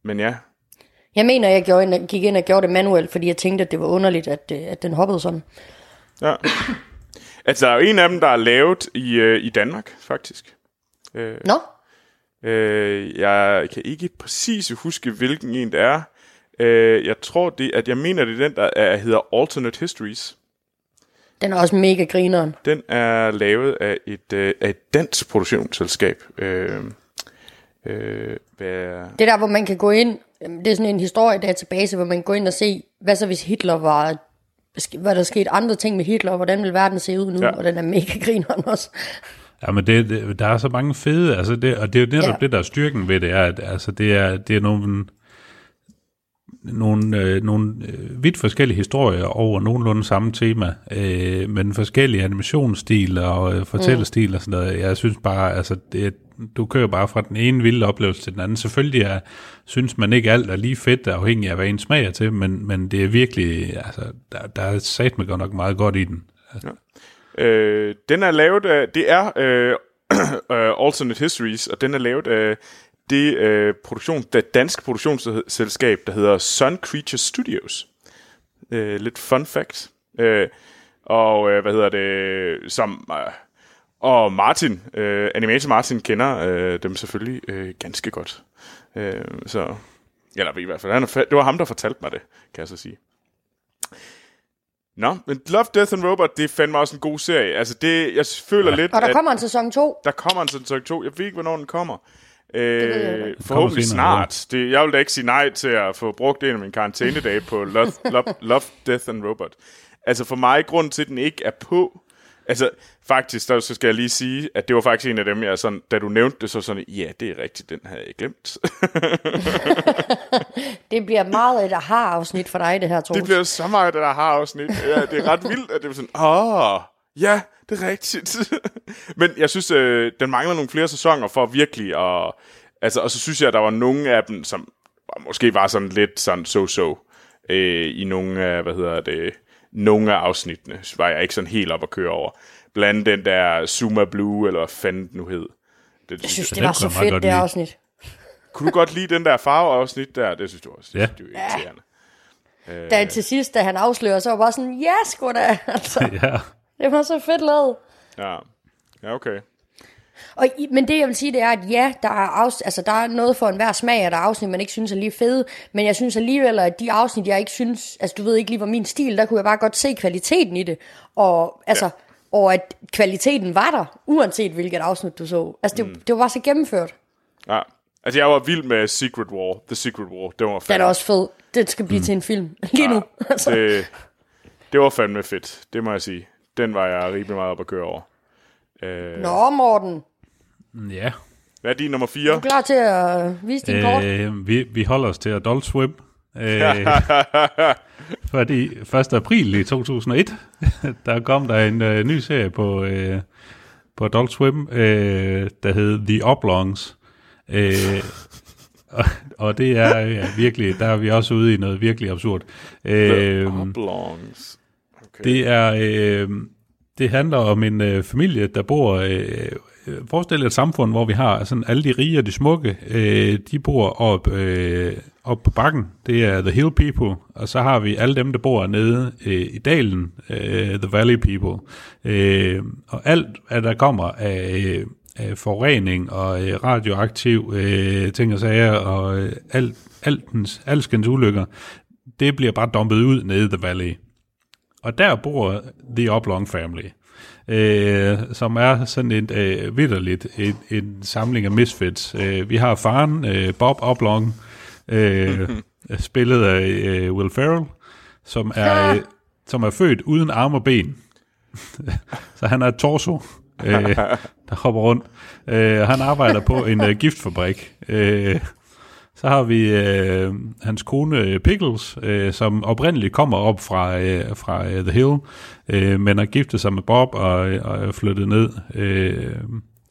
men ja, jeg mener, jeg gjorde ind, gik ind og gjorde det manuelt, fordi jeg tænkte, at det var underligt, at, øh, at den hoppede sådan. ja. [COUGHS] Altså, der er jo en af dem, der er lavet i, øh, i Danmark, faktisk. Nå, Øh, jeg kan ikke præcis huske, hvilken en det er. Øh, jeg tror, det, at jeg mener, det er den, der er, hedder Alternate Histories. den er også mega grineren. Den er lavet af et, øh, af et dansk produktionsselskab. Øh, øh, hvad, Det der, hvor man kan gå ind, det er sådan en historiedatabase, hvor man kan gå ind og se, hvad så hvis Hitler var, hvad der skete andre ting med Hitler, og hvordan vil verden se ud nu, Ja. og den er mega grineren også. Ja, men det, det, der er så mange fede, altså det, og det er jo netop. Ja. det, der er styrken ved det, er, at altså det er, det er nogle, nogle, øh, nogle øh, vidt forskellige historier over nogenlunde samme tema, øh, men forskellige animationsstiler og øh, fortællestil mm. og sådan noget. Jeg synes bare, altså det, du kører bare fra den ene vilde oplevelse til den anden. Selvfølgelig er, synes man ikke alt er lige fedt, afhængig af hvad en smag er til, men, men det er virkelig, altså der, der er sat godt nok meget godt i den. øh, den er lavet af, det er øh, [CLEARS THROAT] øh Alternate Histories, og den er lavet af det, øh, produktion, det danske produktionsselskab, der hedder Sun Creature Studios. Øh, lidt fun fact. Øh, og øh, hvad hedder det, som... Øh, og Martin, øh, Animator Martin, kender øh, dem selvfølgelig øh, ganske godt. Øh, så, eller i hvert fald, han det var ham, der fortalte mig det, kan jeg så sige. Nå, men Love, Death and Robot, det er fandme også en god serie. Altså, det, jeg føler ja. lidt, Og der at kommer en sæson 2. der kommer en sæson 2. Jeg ved ikke, hvornår den kommer. Øh, forhåbentlig snart. Det, jeg vil da ikke sige nej til at få brugt en af mine karantænedage på Love, [LAUGHS] Love, Love, Death and Robot. Altså for mig, grund til, at den ikke er på... Altså faktisk, der, så skal jeg lige sige, at det var faktisk en af dem, jeg sådan, da du nævnte det, så sådan, ja, det er rigtigt, den havde jeg glemt. [LAUGHS] Det bliver meget et aha-afsnit for dig, det her, Troels. det bliver så meget, der har afsnit. Ja, det er ret vildt, at det er sådan, åh, ja, det er rigtigt. [LAUGHS] Men jeg synes, øh, den mangler nogle flere sæsoner for virkelig at... Altså, og så synes jeg, at der var nogle af dem, som måske var sådan lidt sådan so-so øh, i nogle af, hvad hedder det, nogle af afsnittene, var jeg ikke sådan helt op at køre over. Blandt andet den der Zuma Blue, eller hvad fanden den nu hed. Det, Jeg synes, Den det var så fedt, det lide. afsnit. Kunne du godt lide den der farveafsnit der? Det synes du også. Ja. Det er irriterende. Da til sidst, da han afslører, så var jeg bare sådan, ja, sgu da. [LAUGHS] Altså, ja. Det var så fedt lavet. Ja. Ja, okay. Og, i- men det jeg vil sige, det er, at ja, der er, afs- altså, der er noget for enhver smag, og der er afsnit, man ikke synes er lige fede, men jeg synes alligevel, at de afsnit, jeg ikke synes, altså du ved ikke lige, var min stil, der kunne jeg bare godt se kvaliteten i det, og altså, ja. og at kvaliteten var der, uanset hvilket afsnit du så. Altså det, mm. det var bare så gennemført. Ja. Altså, jeg var vild med Secret War. The Secret War. Det var Den fandme, er også fed. Den skal blive mm. til en film. Lige nu. [LAUGHS] Altså. det, det var fandme fedt. Det må jeg sige. Den var jeg rimelig meget op at køre over. Øh, Nå, Morten. Ja. hvad er din nummer Er 4? du klar til at vise din kort? Øh, vi, vi holder os til Adult Swim. Øh, [LAUGHS] fordi 1. april i 2001, [LAUGHS] der kom der en øh, ny serie på, øh, på Adult Swim, øh, der hed The Oblongs. Øh, [LAUGHS] og, og det er ja, virkelig, der er vi også ude i noget virkelig absurd. Øh, Oblongs. Okay. det er, øh, det handler om en øh, familie, der bor, øh, øh, forestil jer et samfund, hvor vi har sådan alle de rige og de smukke, øh, de bor op, øh, op på bakken, det er the hill people, og så har vi alle dem, der bor nede øh, i dalen, øh, the valley people, øh, og alt, hvad der kommer af, øh, af forurening og øh, radioaktiv øh, ting og sager, og øh, alt, altens, alskens ulykker, det bliver bare dumpet ud nede i the valley. Og der bor The Oblong Family, øh, som er sådan et øh, vidderligt et, en samling af misfits. Øh, vi har faren, øh, Bob Oblong, øh, [LAUGHS] spillet af øh, Will Ferrell, som er, øh, som er født uden arme og ben. [LAUGHS] Så han er et torso, øh, [LAUGHS] der hopper rundt. Øh, han arbejder på en øh, giftfabrik. Øh, så har vi øh, hans kone øh, Pickles, øh, som oprindeligt kommer op fra, øh, fra øh, The Hill, øh, men har giftet sig med Bob og, og er flyttet ned øh,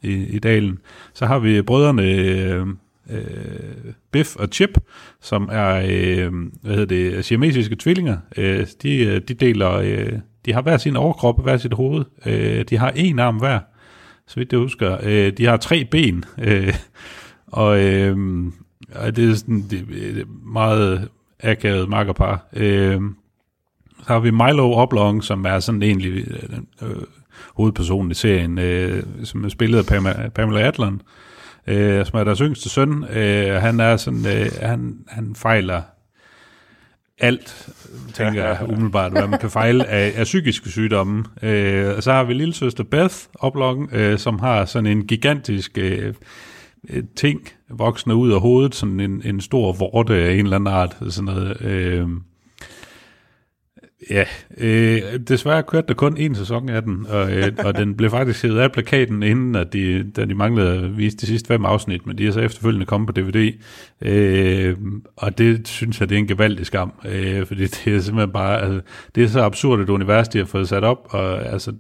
i, i dalen. Så har vi brødrene øh, øh, Biff og Chip, som er øh, hvad hedder det, siamesiske tvillinger. Øh, de, øh, de deler, øh, de har hver sin overkrop, hver sit hoved. Øh, de har en arm hver, så vidt jeg husker. Øh, de har tre ben, øh, og, øh, og det er sådan det, det meget akavet makkerpar. Øh, så har vi Milo Oblong, som er sådan egentlig øh, øh, hovedpersonen i serien, øh, som er spillet af Pamela, Pamela Adlon, øh, som er deres yngste søn. Øh, han er sådan, øh, han, han fejler alt, tænker jeg umiddelbart, hvad man kan fejle af, af psykiske sygdomme. Øh, og så har vi lille søster Beth Oblong, øh, som har sådan en gigantisk øh, ting voksende ud af hovedet, sådan en, en stor vorte af en eller anden art, sådan noget. Øh, Ja, øh, desværre kørte der kun en sæson af den, og, øh, [LAUGHS] og den blev faktisk hævet af plakaten, inden at de, da de manglede at vise de sidste fem afsnit, men de er så efterfølgende kommet på DVD. Øh, og det synes jeg, det er en gevaldig skam, øh, fordi det er simpelthen bare, altså, det er så absurd et univers, de har fået sat op, og altså,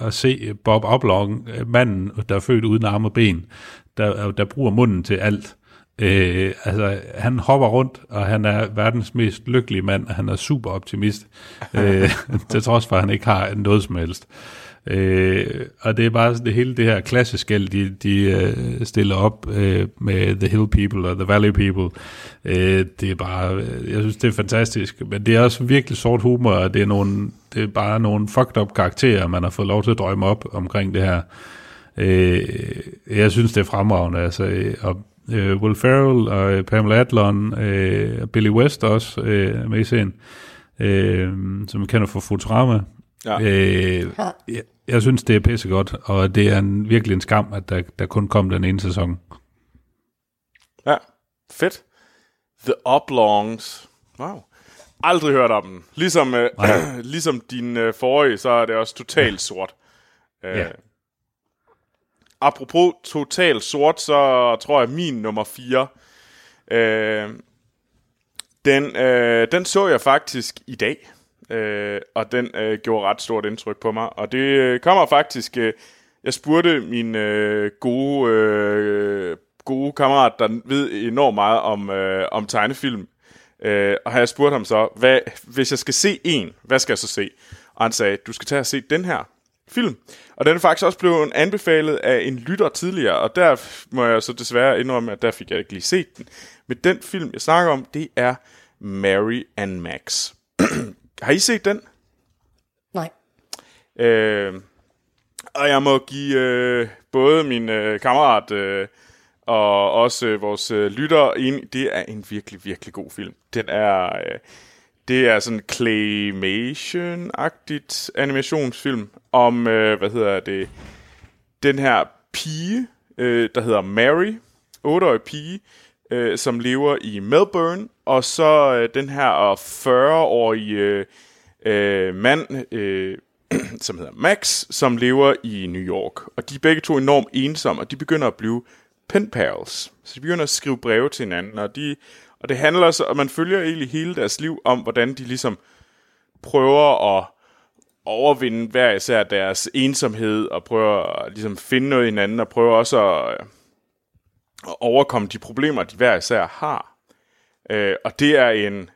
at se Bob Oblong, manden, der er født uden arme og ben, der, der bruger munden til alt, Øh, altså, han hopper rundt, og han er verdens mest lykkelige mand, og han er super optimist, [LAUGHS] øh, til trods for, at han ikke har noget som helst. Øh, og det er bare det hele det her klasseskæld, de, de uh, stiller op uh, med The Hill People og The Valley People. Uh, det er bare, jeg synes, det er fantastisk. Men det er også virkelig sort humor, og det er, nogle, det er bare nogle fucked up karakterer, man har fået lov til at drømme op omkring det her. Uh, jeg synes, det er fremragende. Altså, og øh, Will Ferrell og øh, Pamela Adlon, øh, Billy West også øh, med i serien, øh, som vi kender fra Futurama. Ja. Øh, jeg, jeg synes, det er pissegodt, og det er en, virkelig en skam, at der, der kun kom den ene sæson. Ja, fedt. The Oblongs. Wow. Aldrig hørt om den. Ligesom, øh, [CLEARS THROAT] ligesom din øh, forrige, så er det også totalt sort. Øh, ja apropos totalt sort, så tror jeg min nummer 4, øh, den, øh, den så jeg faktisk i dag. Øh, og den øh, gjorde ret stort indtryk på mig. Og det øh, kommer faktisk... Øh, jeg spurgte min øh, gode, øh, gode kammerat, der ved enormt meget om, øh, om tegnefilm. Øh, og har jeg spurgt ham så, hvad, hvis jeg skal se en, hvad skal jeg så se? Og han sagde, du skal tage og se den her film. Og den er faktisk også blevet anbefalet af en lytter tidligere, og der må jeg så desværre indrømme, at der fik jeg ikke lige set den. Men den film, jeg snakker om, det er Mary and Max. [CLEARS THROAT] Har I set den? Nej. Øh, og jeg må give øh, både min øh, kammerat øh, og også øh, vores øh, lytter en, det er en virkelig, virkelig god film. Den er... Øh, det er sådan claymation-agtigt animationsfilm om, øh, hvad hedder det, den her pige, øh, der hedder Mary, 8-årig pige, øh, som lever i Melbourne, og så øh, den her 40-årige øh, øh, mand, øh, [CLEARS THROAT] som hedder Max, som lever i New York. Og de er begge to enormt ensomme, og de begynder at blive pen pals. Så de begynder at skrive breve til hinanden, og de og det handler så, og man følger egentlig hele deres liv om, hvordan de ligesom prøver at overvinde hver især deres ensomhed, og prøver at ligesom finde noget i hinanden, og prøver også at, øh, at overkomme de problemer, de hver især har. Øh, og det er en...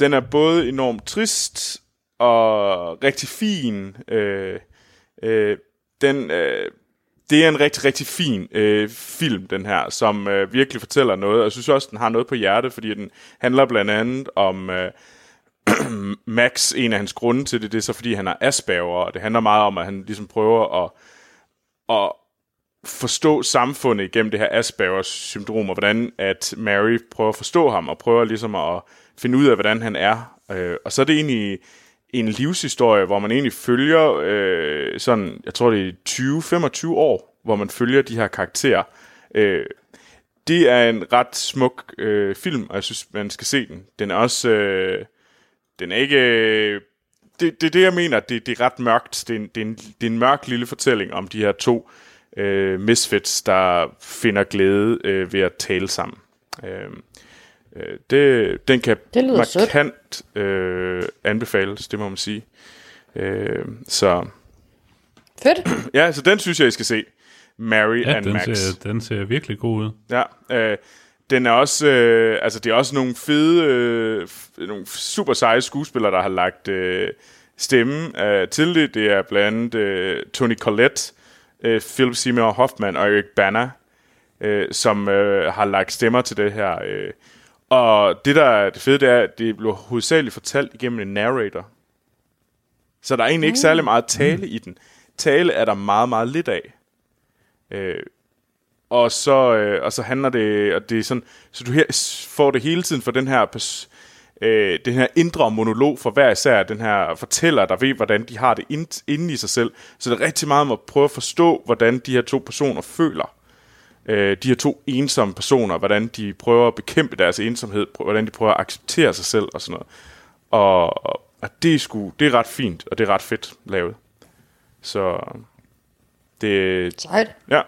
Den er både enormt trist og rigtig fin. Øh, øh, den... Øh, det er en rigtig, rigtig fin øh, film, den her, som øh, virkelig fortæller noget. Jeg synes også, den har noget på hjerte, fordi den handler blandt andet om øh, [CLEARS THROAT] Max. En af hans grunde til det, det er så, fordi han er Asperger, og det handler meget om, at han ligesom prøver at, at forstå samfundet gennem det her Aspergers syndrom, og hvordan at Mary prøver at forstå ham, og prøver ligesom at finde ud af, hvordan han er. Øh, og så er det egentlig en livshistorie, hvor man egentlig følger øh, sådan, jeg tror det er 20-25 år, hvor man følger de her karakterer. Øh, det er en ret smuk øh, film, og jeg synes, man skal se den. Den er også, øh, den er ikke, øh, det, det er det, jeg mener, det, det er ret mørkt. Det er, en, det, er en, det er en mørk lille fortælling om de her to øh, misfits, der finder glæde øh, ved at tale sammen. Øh, øh, det, den kan Det lyder sødt. markant øh, anbefales, det må man sige. Øh, så Fedt. [CLEARS THROAT] ja, så den synes jeg, I skal se. Mary Ja, and den Max. ser, den ser virkelig god ud. Ja, øh, den er også, øh, altså det er også nogle fede, øh, nogle super seje skuespillere, der har lagt øh, stemme øh, til det. Det er blandt andet øh, Tony Collette, øh, Philip Seymour Hoffman og Eric Bana, øh, som øh, har lagt stemmer til det her. Øh. Og det, der er det fede, det er, at det blev hovedsageligt fortalt igennem en narrator. Så der er egentlig ikke særlig meget tale i den. Tale er der meget, meget lidt af. Øh, og så, øh, og så handler det, og det er sådan, så du her, får det hele tiden for den her, pers- øh, den her indre monolog for hver især den her fortæller, der ved, hvordan de har det ind, inde i sig selv. Så det er rigtig meget om at prøve at forstå, hvordan de her to personer føler. Øh, de her to ensomme personer, hvordan de prøver at bekæmpe deres ensomhed, prø- hvordan de prøver at acceptere sig selv og sådan noget. Og, og, og det, er sgu, det er ret fint, og det er ret fedt lavet. Så det, Sejt. Ja.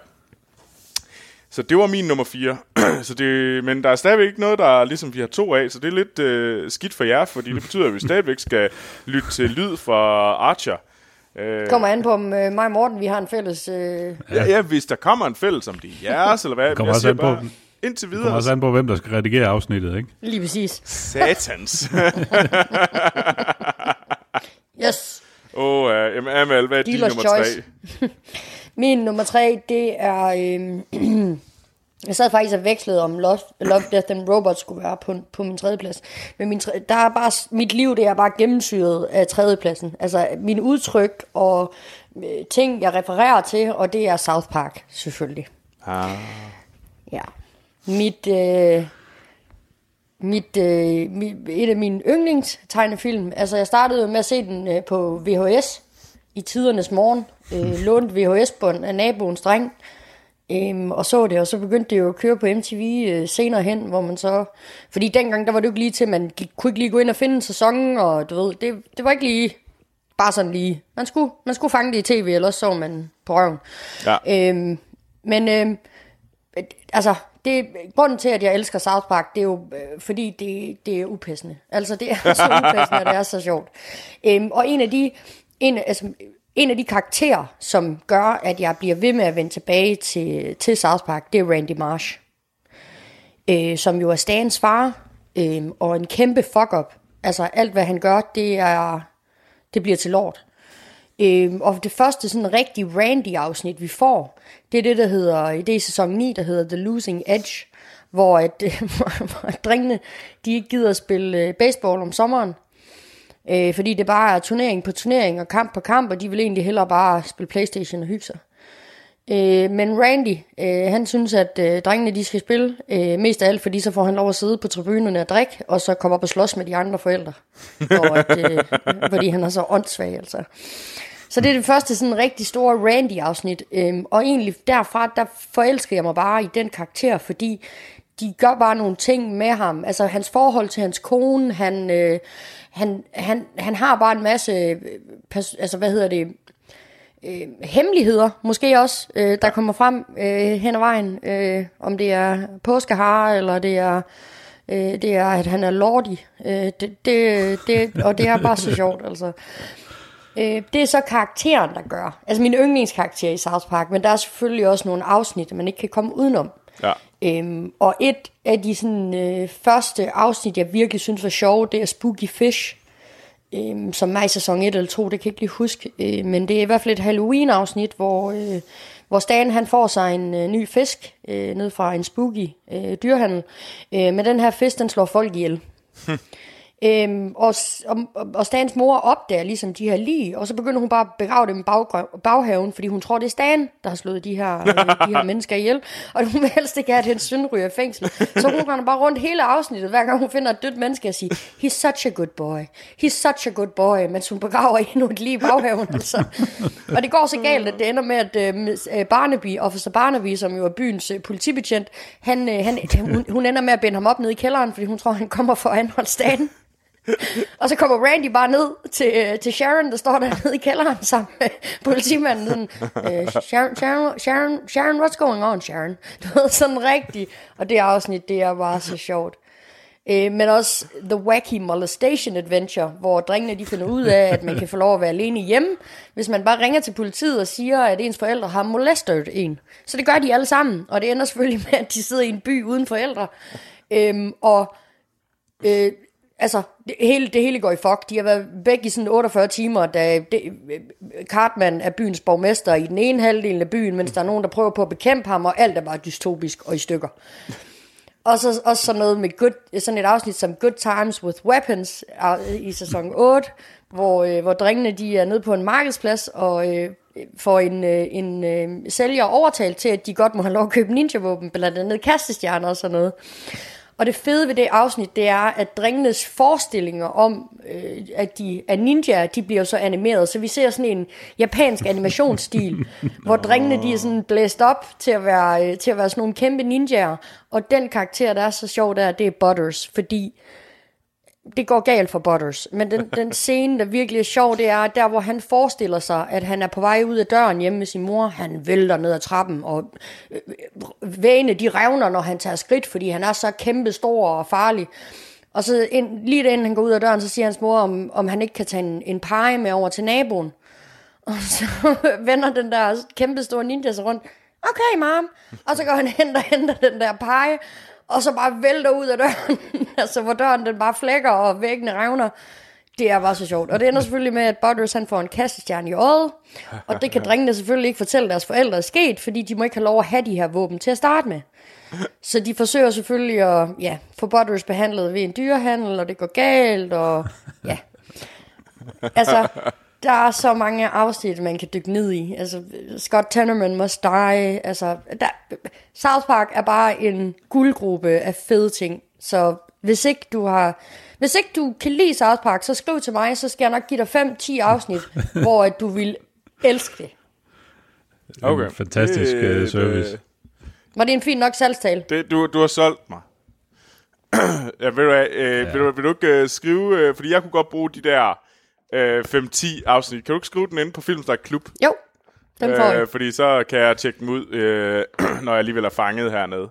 Så det var min nummer 4. [CLEARS THROAT] så det, men der er stadigvæk ikke noget, der er ligesom vi har to af, så det er lidt øh, skidt for jer, fordi det betyder, at vi stadigvæk skal lytte til lyd fra Archer. Øh, Kommer an på, om øh, mig og Morten, vi har en fælles... Øh, ja, ja, hvis der kommer en fælles, om det er jeres, eller hvad. kommer jeg også siger an på- bare, indtil Det kommer videre, også an på, hvem der skal redigere afsnittet, ikke? lige præcis. satans. [LAUGHS] Yes. Åh, oh, uh, jamen Amal, hvad er din nummer choice. 3? [LAUGHS] Min nummer tre, det er... Øh, [CLEARS THROAT] jeg sad faktisk og vekslede om Love, Love Death and Robots skulle være på, på min tredje plads. Men min, der er bare, mit liv det er bare gennemsyret af tredjepladsen. Altså min udtryk og øh, ting, jeg refererer til, og det er South Park, selvfølgelig. Ah. Ja. Mit, øh, mit, øh, mit, et af mine yndlingstegnefilm. Altså, jeg startede med at se den øh, på VHS i tidernes morgen. Øh, lånte VHS-bånd af naboens dreng. Øhm, og så det, og så begyndte det jo at køre på MTV øh, senere hen, hvor man så... Fordi dengang, der var det jo ikke lige til, man gik, kunne ikke lige gå ind og finde en sæson, og du ved, det, det var ikke lige bare sådan lige... Man skulle, man skulle fange det i tv, ellers så man på røven. Ja. Øhm, men øhm, øh, altså, det, grunden til, at jeg elsker South Park, det er jo, øh, fordi det, det er upassende. Altså, det er så upassende, og det er så sjovt. Øhm, og en af de, en, altså, en af de karakterer, som gør, at jeg bliver ved med at vende tilbage til, til South Park, det er Randy Marsh. Øh, som jo er Stans far, øh, og en kæmpe fuck-up. Altså, alt hvad han gør, det er, det bliver til lort. Øh, og det første sådan rigtig Randy-afsnit, vi får, det er det, der hedder, det er i sæson 9, der hedder The Losing Edge, hvor, at, [LAUGHS] hvor drengene, de ikke gider at spille øh, baseball om sommeren, øh, fordi det bare er turnering på turnering og kamp på kamp, og de vil egentlig hellere bare spille Playstation og hygge sig. Øh, men Randy, øh, han synes, at øh, drengene de skal spille, øh, mest af alt, fordi så får han lov at sidde på tribunerne og drikke, og så komme op og slås med de andre forældre. [LAUGHS] og at, øh, fordi han er så åndssvag, altså. Så det er det første sådan rigtig store Randy-afsnit. Øhm, og egentlig derfra, der forelsker jeg mig bare i den karakter, fordi de gør bare nogle ting med ham. Altså hans forhold til hans kone, han, øh, han, han, han har bare en masse, øh, pers- altså hvad hedder det, øh, hemmeligheder, måske også, øh, der kommer frem øh, hen ad vejen. Øh, om det er påskehare, eller det er, øh, det er, at han er lordig. Øh, det, det, det, og det er bare så sjovt, altså. Øh, det er så karakteren, der gør. Altså min yndlingskarakter i South Park, men der er selvfølgelig også nogle afsnit, man ikke kan komme udenom. Ja. Øhm, og et af de sådan, øh, første afsnit, jeg virkelig synes var sjovt, det er Spooky Fish, øhm, som er i sæson 1 eller 2, det kan jeg ikke lige huske. Øh, men det er i hvert fald et Halloween-afsnit, hvor, øh, hvor Stan han får sig en øh, ny fisk øh, ned fra en spooky øh, dyrhandel. Øh, men den her fisk, den slår folk ihjel. [LAUGHS] Øhm, og, og, og Stans mor opdager ligesom de her lige, og så begynder hun bare at begrave dem i baggrø- baghaven, fordi hun tror, det er Stan, der har slået de her, øh, de her [LAUGHS] mennesker ihjel. Og hun vil helst ikke have, at hendes søn ryger i fængsel. Så hun render bare rundt hele afsnittet, hver gang hun finder et dødt menneske, og siger, he's such a good boy, he's such a good boy, mens hun begraver endnu et lige i baghaven. Altså. Og det går så galt, at det ender med, at øh, Barnaby, Officer Barnaby, som jo er byens øh, politibetjent, han, øh, han, hun, hun ender med at binde ham op nede i kælderen, fordi hun tror, han kommer for at anholde Stan. [LAUGHS] Og så kommer Randy bare ned til, øh, til Sharon, der står dernede i kælderen sammen med politimanden. Sådan, øh, Sharon, Sharon, Sharon, Sharon, what's going on, Sharon? Du ved, sådan rigtigt. Og det afsnit, det er bare så sjovt. Øh, men også The Wacky Molestation Adventure, hvor drengene de finder ud af, at man kan få lov at være alene hjemme, hvis man bare ringer til politiet og siger, at ens forældre har molestet en. Så det gør de alle sammen, og det ender selvfølgelig med, at de sidder i en by uden forældre. Øhm, og øh, altså, det hele, det hele går i fuck. De har været væk i sådan 48 timer, da det, Cartman er byens borgmester i den ene halvdel af byen, mens der er nogen, der prøver på at bekæmpe ham, og alt er bare dystopisk og i stykker. Og så også sådan noget med good, sådan et afsnit som Good Times with Weapons øh, i sæson 8, hvor, øh, hvor drengene de er nede på en markedsplads og øh, får en, øh, en øh, sælger overtalt til, at de godt må have lov at købe ninja-våben, blandt andet kastestjerner og sådan noget. Og det fede ved det afsnit, det er, at drengenes forestillinger om, øh, at de er ninja, de bliver så animeret. Så vi ser sådan en japansk animationsstil, [LAUGHS] hvor drengene de er sådan blæst op til at, være, øh, til at være sådan nogle kæmpe ninjaer. Og den karakter, der er så sjov der, det er Butters, fordi det går galt for Butters, men den, [LAUGHS] den scene, der virkelig er sjov, det er der, hvor han forestiller sig, at han er på vej ud af døren hjemme med sin mor. Han vælter ned ad trappen, og øh, vægene de revner, når han tager skridt, fordi han er så kæmpe stor og farlig. Og så ind, lige inden han går ud af døren, så siger hans mor, om, om han ikke kan tage en, en pege med over til naboen. Og så [LAUGHS] vender den der kæmpe store ninja sig rundt. Okay, mom. Og så går han hen og henter den der pege, og så bare vælter ud af døren, [LAUGHS] altså hvor døren den bare flækker, og væggene revner. Det er bare så sjovt. Og det ender selvfølgelig med, at Butters han får en kastestjerne i øjet, og det kan [LAUGHS] drengene selvfølgelig ikke fortælle deres forældre er sket, fordi de må ikke have lov at have de her våben til at starte med. [LAUGHS] Så de forsøger selvfølgelig at ja, få Butters behandlet ved en dyrehandel, og det går galt, og ja. Altså, der er så mange afsnit, man kan dykke ned i. Altså, Scott Tenorman must die. Altså, der, South Park er bare en guldgruppe af fede ting. Så hvis ikke du har... Hvis ikke du kan lide South Park, så skriv til mig, så skal jeg nok give dig 5-10 afsnit, [LAUGHS] hvor at du vil elske det. Okay. En fantastisk Det- øh, service. det- Var det en fin nok salgstale? Det, du, du har solgt mig. [CLEARS THROAT] ja, ved du hvad, øh, ja. vil, du, vil du ikke øh, skrive, øh, fordi jeg kunne godt bruge de der øh, 5-10 afsnit. Kan du ikke skrive den inde på Filmsnak Klub? Jo, den får jeg. Øh, fordi så kan jeg tjekke dem ud, øh, [CLEARS THROAT] når jeg alligevel er fanget hernede.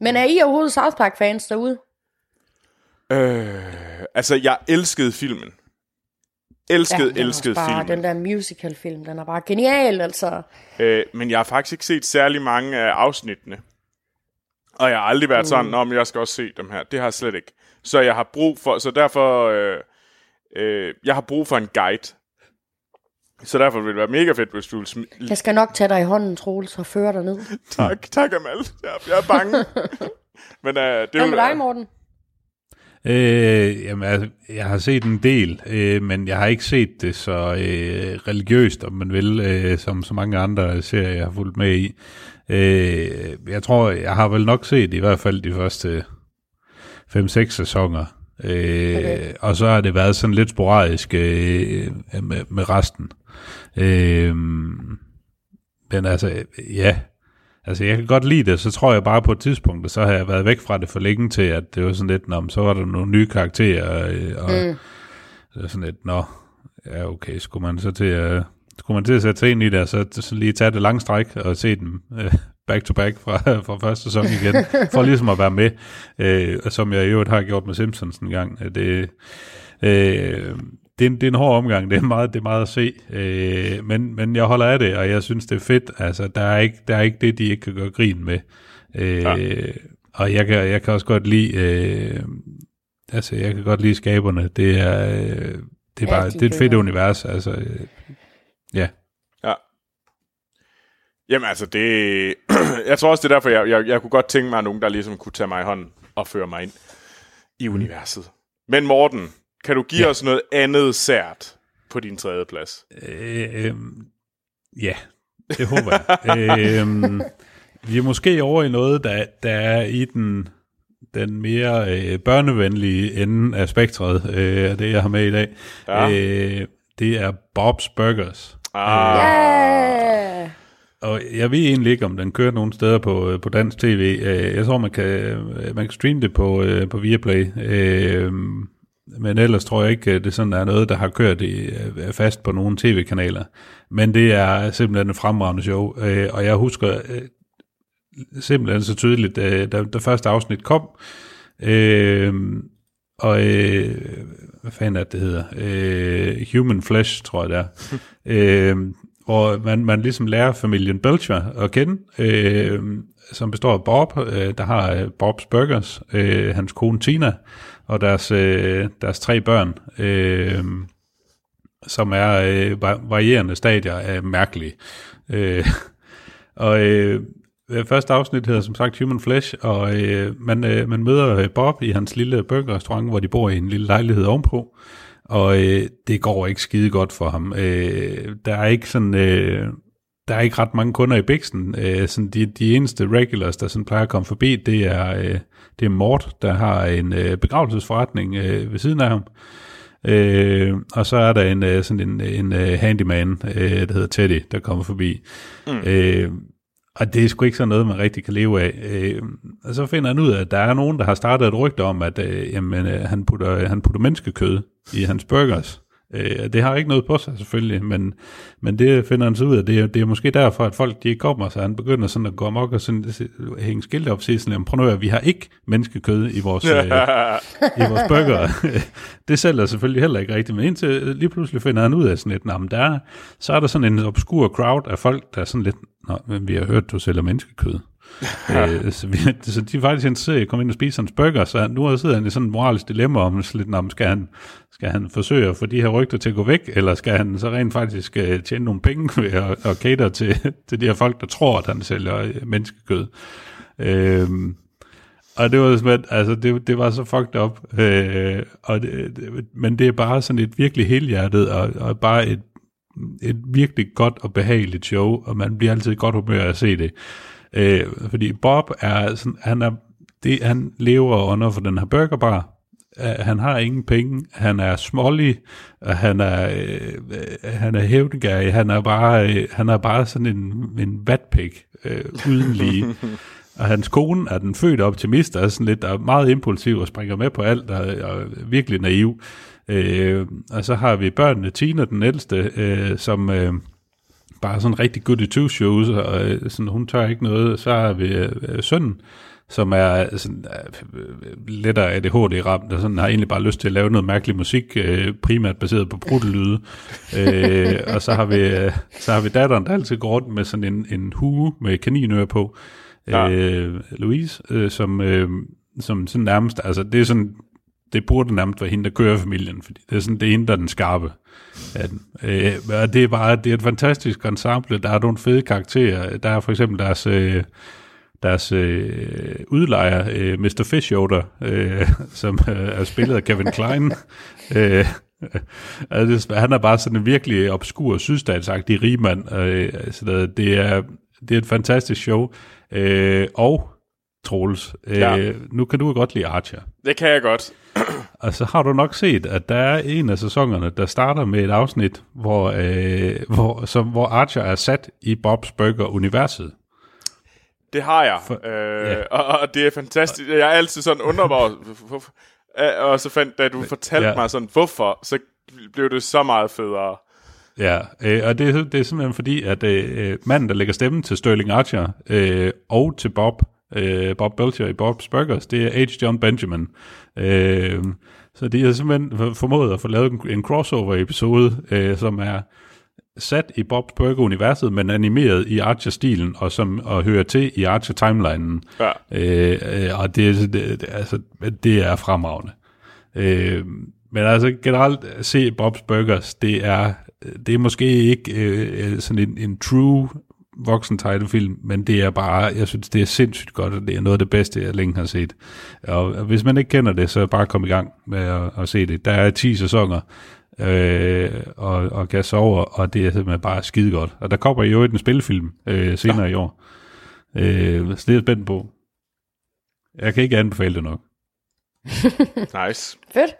Men er I overhovedet South Park-fans derude? Øh, altså, jeg elskede filmen. Elskede, den er elskede bare, filmen. Den der musical-film, den er bare genial, altså. Øh, men jeg har faktisk ikke set særlig mange af afsnittene. Og jeg har aldrig været sådan, om jeg skal også se dem her. Det har jeg slet ikke. Så jeg har brug for, så derfor, øh, øh, jeg har brug for en guide. Så derfor vil det være mega fedt, hvis du vil sm- Jeg skal nok tage dig i hånden, Troels, og føre dig ned. [LAUGHS] Tak, tak Amal. Jeg, jeg er bange. [LAUGHS] men øh, det Hvad vil med dig, Morten? Øh, jamen, altså, jeg har set en del, øh, men jeg har ikke set det så øh, religiøst, om man vil, øh, som så mange andre serier, jeg har fulgt med i. Øh, jeg tror, jeg har vel nok set i hvert fald de første 5-6 sæsoner. Øh, Okay. Og så har det været sådan lidt sporadisk øh, med, med resten. Øh, men altså, ja, Altså, jeg kan godt lide det, så tror jeg bare på et tidspunkt, så har jeg været væk fra det for længe til, at det var sådan lidt, nå, så var der nogle nye karakterer, øh, og mm. det var sådan lidt, nå, ja, okay, skulle man så til at, skulle man til at sætte sig ind i det, og så, så lige tage det lange stræk og se dem øh, back to back fra, fra første sæson igen, for ligesom at være med, øh, og som jeg i øvrigt har gjort med Simpsons en gang. Øh, Det, øh, det, er en, det er en hård omgang, det er meget, det er meget at se, øh, men, men jeg holder af det, og jeg synes, det er fedt. Altså, der er ikke, der er ikke det, de ikke kan gøre grin med. Øh, ja. Og jeg kan, jeg kan også godt lide, øh, altså, jeg kan godt lide skaberne. Det er, øh, det er, Ja, bare, de det er et fedt univers, altså, øh, ja. Ja. Jamen altså, det... [CLEARS THROAT] jeg tror også, det er derfor, jeg, jeg, jeg kunne godt tænke mig, at nogen, der ligesom kunne tage mig i hånden og føre mig ind i universet. Men Morten, kan du give ja. os noget andet sært på din tredje plads? Øh, øh, ja, det håber jeg. [LAUGHS] øh, vi er måske over i noget, der, der er i den, den mere øh, børnevenlige ende af spektret, øh, af det jeg har med i dag. Ja. Øh, det er Bob's Burgers. Ah, Ja! Og jeg ved egentlig ikke, om den kører nogen steder på, øh, på dansk tv. Øh, Jeg tror, man kan, øh, man kan streame det på, på Viaplay. Men ellers tror jeg ikke, det sådan er noget, der har kørt i, fast på nogle tv-kanaler. Men det er simpelthen et fremragende show, og jeg husker simpelthen så tydeligt, da det første afsnit kom, øh, og øh, hvad fanden er det, det hedder? Øh, Human Flesh, tror jeg det er. [LAUGHS] øh, hvor man, man ligesom lærer familien Belcher at kende, øh, som består af Bob, øh, der har øh, Bob's Burgers, øh, hans kone Tina, og deres, øh, deres tre børn, øh, som er øh, varierende stadier af mærkelige. Øh, [LAUGHS] og øh, første afsnit hedder som sagt Human Flesh, og øh, man, øh, man møder øh, Bob i hans lille burgerrestaurant, hvor de bor i en lille lejlighed ovenpå, og øh, det går ikke skide godt for ham. Øh, der er ikke sådan... Øh, der er ikke ret mange kunder i Bixen. Øh, sådan de, de eneste regulars, der sådan plejer at komme forbi, det er, øh, det er Mort, der har en øh, begravelsesforretning øh, ved siden af ham. Øh, og så er der en øh, sådan en, en uh, handyman, øh, der hedder Teddy, der kommer forbi. Mm. Øh, og det er sgu ikke sådan noget, man rigtig kan leve af. Øh, og så finder han ud af, at der er nogen, der har startet et rygte om, at øh, jamen, øh, han, putter, han putter menneskekød i hans burgers. Øh, det har ikke noget på sig selvfølgelig, men, men det finder han så ud af. Det er, det er måske derfor, at folk de ikke kommer, så han begynder sådan at gå amok og sådan, hænge skilte op og sige sådan, prøv nu at vi har ikke menneskekød i vores, øh, i vores [LAUGHS] burger. [LAUGHS] det sælger selvfølgelig heller ikke rigtigt, men indtil lige pludselig finder han ud af sådan et, men der så er der sådan en obskur crowd af folk, der er sådan lidt, Nå, men vi har hørt, du sælger menneskekød øh, så, vi, så de er faktisk interesseret i at komme ind og spise hans burger, så nu sidder han i sådan et moralisk dilemma om, [LAUGHS] lidt, om skal, han, skal han forsøge at få de her rygter til at gå væk, eller skal han så rent faktisk øh, tjene nogle penge [LAUGHS] ved at, at cater til, [LAUGHS] til de her folk, der tror, at han sælger øh, menneskekød. Øh, og det var sådan, altså det, det var så fucked up, øh, og det, det, men det er bare sådan et virkelig helhjertet, og, og bare et, et virkelig godt og behageligt show, og man bliver altid godt humør at se det. Øh, fordi Bob er sådan, han er, det, han lever under for den her burgerbar. Uh, han har ingen penge, han er smålig, og han er, uh, han er hævdegærig, han er bare, uh, han er bare sådan en, en vatpik, uh, uden lige. [LAUGHS] og hans kone er den fødte optimist, der er sådan lidt der er meget impulsiv og springer med på alt, og er virkelig naiv. Uh, og så har vi børnene, Tina, den ældste, uh, som... Uh, bare sådan rigtig good i two shows, og øh, sådan, hun tør ikke noget. Så har vi øh, sønnen, som er sådan, øh, af ADHD-ramt, og sådan har egentlig bare lyst til at lave noget mærkelig musik, øh, primært baseret på brudelyde. øh, og så har, vi, øh, så har vi datteren, der altid går rundt med sådan en, en hue med kaninører på, ja. øh, Louise, øh, som, øh, som sådan nærmest, altså det er sådan, det burde nærmest være hende, der kører familien, fordi det er sådan, det er hende, der er den skarpe. Ja, øh, og det er bare, det er et fantastisk ensemble, der er nogle fede karakterer. Der er for eksempel deres, øh, deres øh, udlejer, øh, Mr. Fishoder, øh, [LAUGHS] som øh, er spillet af Kevin Klein. [LAUGHS] øh, [LAUGHS] altså, han er bare sådan en virkelig obskur, sydstatsagtig rigmand. Øh, altså, det, er, det er et fantastisk show. Øh, og Troels, øh, ja. nu kan du godt lide Archer. Det kan jeg godt. Og så har du nok set, at der er en af sæsonerne, der starter med et afsnit, hvor, øh, hvor, som, hvor Archer er sat i Bob's Burger-universet. Det har jeg, For, øh, ja. og, og det er fantastisk. Jeg er altid sådan undret og så fandt, da du fortalte ja. mig sådan, hvorfor, så blev det så meget federe. Ja, øh, og det, det er simpelthen fordi, at øh, manden, der lægger stemmen til Sterling Archer øh, og til Bob, øh, Bob Belcher i Bob's Burgers, det er H. John Benjamin. Øh, så de har simpelthen formået at få lavet en, en crossover-episode, øh, som er sat i Bob's Burger-universet, men animeret i Archer-stilen, og som og hører til i Archer-timelinen. Ja. Øh, øh, og det, det, det, altså, det er fremragende. Øh, men altså generelt, se Bob's Burgers, det er, det er måske ikke øh, sådan en, en true voksen tegnefilm, men det er bare, jeg synes, det er sindssygt godt, og det er noget af det bedste, jeg længe har set. Og hvis man ikke kender det, så bare kom i gang med at, at se det. Der er 10 sæsoner, øh, og, og gas over, og det er simpelthen bare skide godt. Og der kommer jo en spilfilm øh, senere ja. i år. Øh, så det er spændt på. Jeg kan ikke anbefale det nok. [LAUGHS] nice. Fedt.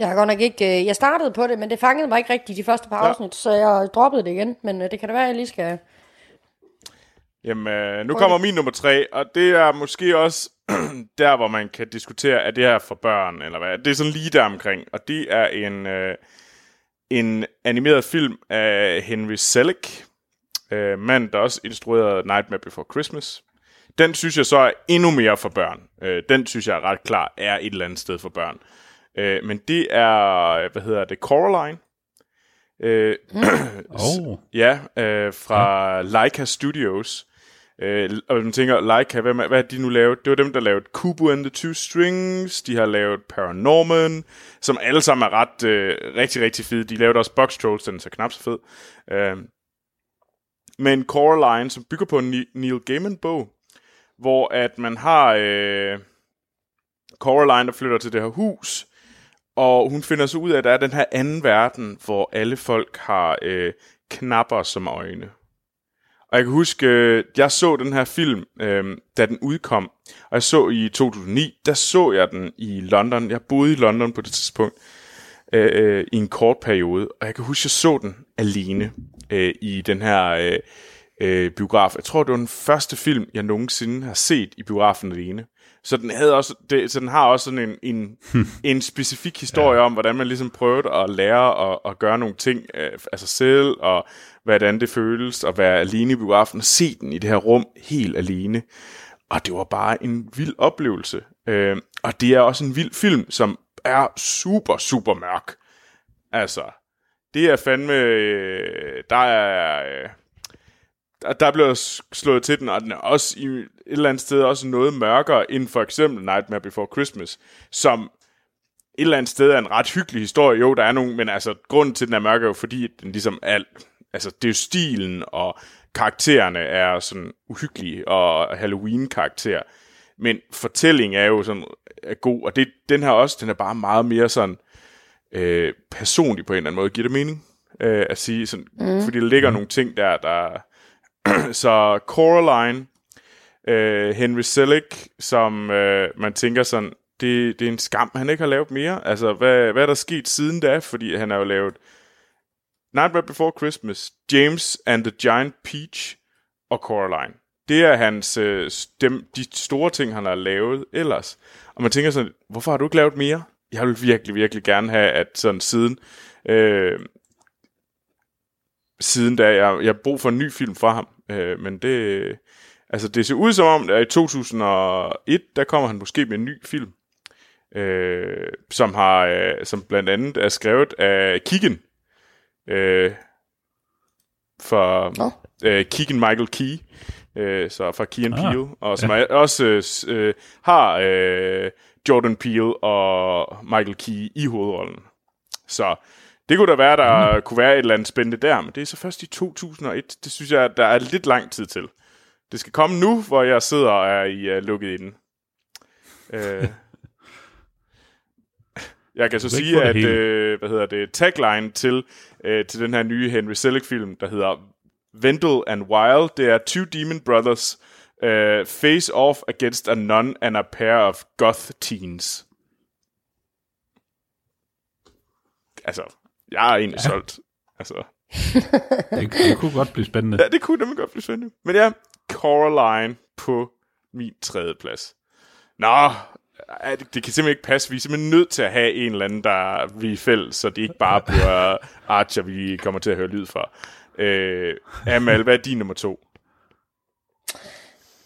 Jeg har godt nok ikke... Øh, jeg startede på det, men det fangede mig ikke rigtigt de første par ja. afsnit, så jeg droppede det igen. Men øh, det kan da være, at jeg lige skal... Jamen, øh, nu kommer min nummer tre, og det er måske også [CLEARS THROAT] der, hvor man kan diskutere, er det her for børn, eller hvad? Det er sådan lige der omkring, og det er en, øh, en animeret film af Henry Selick, øh, mand, der også instruerede Nightmare Before Christmas. Den synes jeg så er endnu mere for børn. Øh, den synes jeg ret klar er et eller andet sted for børn. Øh, men det er, hvad hedder det, Coraline. Øh, [CLEARS THROAT] Oh. Ja, øh, fra ja. Leica Studios. Øh, og man tænker, Leica, hvad, hvad har de nu lavet? Det var dem, der lavede Kubo and the Two Strings, de har lavet Paranorman, som alle sammen er ret, øh, rigtig, rigtig fede. De lavede også Box Trolls, den er så knap så fed. Øh, men Coraline, som bygger på en Neil Gaiman-bog, hvor at man har øh, Coraline, der flytter til det her hus, og hun finder så ud af, at der er den her anden verden, hvor alle folk har øh, knapper som øjne. Og jeg kan huske, øh, jeg så den her film, øh, da den udkom, og jeg så i 2009, der så jeg den i London. Jeg boede i London på det tidspunkt, øh, øh, i en kort periode, og jeg kan huske, jeg så den alene øh, i den her øh, øh, biograf. Jeg tror, det var den første film, jeg nogensinde har set i biografen alene. Så den, havde også, det, så den har også sådan en, en, [LAUGHS] en specifik historie ja. om, hvordan man ligesom prøvede at lære at, at gøre nogle ting øh, af sig selv, og hvordan det føles at være alene i biografen, og se den i det her rum helt alene. Og det var bare en vild oplevelse. Øh, og det er også en vild film, som er super, super mørk. Altså, det er fandme... Øh, der er... Øh, der, der bliver s- slået til den, og den er også i et eller andet sted også noget mørkere end for eksempel Nightmare Before Christmas, som et eller andet sted er en ret hyggelig historie. Jo, der er nogen, men altså, grunden til, den er mørk, er jo fordi, den ligesom er, altså, det er jo stilen, og karaktererne er sådan uhyggelige, og Halloween-karakter. Men fortællingen er jo sådan er god, og det, den her også, den er bare meget mere sådan øh, personlig på en eller anden måde. Giver det mening? Øh, at sige sådan, mm. fordi der ligger mm. nogle ting der, der [CLEARS THROAT] så Coraline, øh, Henry Selick, som øh, man tænker sådan, det, det er en skam, han ikke har lavet mere. Altså, hvad, hvad er der sket siden da? Fordi han har jo lavet Nightmare Before Christmas, James and the Giant Peach og Coraline. Det er hans, øh, dem, de store ting, han har lavet ellers. Og man tænker sådan, hvorfor har du ikke lavet mere? Jeg vil virkelig, virkelig gerne have, at sådan siden... Øh, siden da jeg, jeg har brug for en ny film fra ham. Øh, men det, altså det ser ud som om, at i 2001, der kommer han måske med en ny film, øh, som har, øh, som blandt andet er skrevet af Keegan, øh, for Nå. øh, Keegan Michael Key, øh, så fra Key and Ah, Peele, og som er, også øh, øh, har øh, Jordan Peele og Michael Key i hovedrollen. Så det kunne da være, der mm. kunne være et eller andet spændende der, men det er så først i 2001. Det synes jeg, der er lidt lang tid til. Det skal komme nu, hvor jeg sidder og er i uh, lukket inde. Uh, jeg kan så sige, at øh, hvad hedder det, tagline til, øh, til den her nye Henry Selick-film, der hedder Vendel and Wild, det er Two Demon Brothers uh, face off against a nun and a pair of goth teens. Altså, jeg er egentlig ja. solgt. Altså, [LAUGHS] Det, det kunne godt blive spændende. ja, det kunne nemlig godt blive spændende. Men ja, Coraline på min tredje plads. Nå, det, det kan simpelthen ikke passe. Vi er simpelthen nødt til at have en eller anden, der vi er fælles, så det ikke bare bliver [LAUGHS] Archer, vi kommer til at høre lyd fra. Øh, Amal, hvad er din nummer to?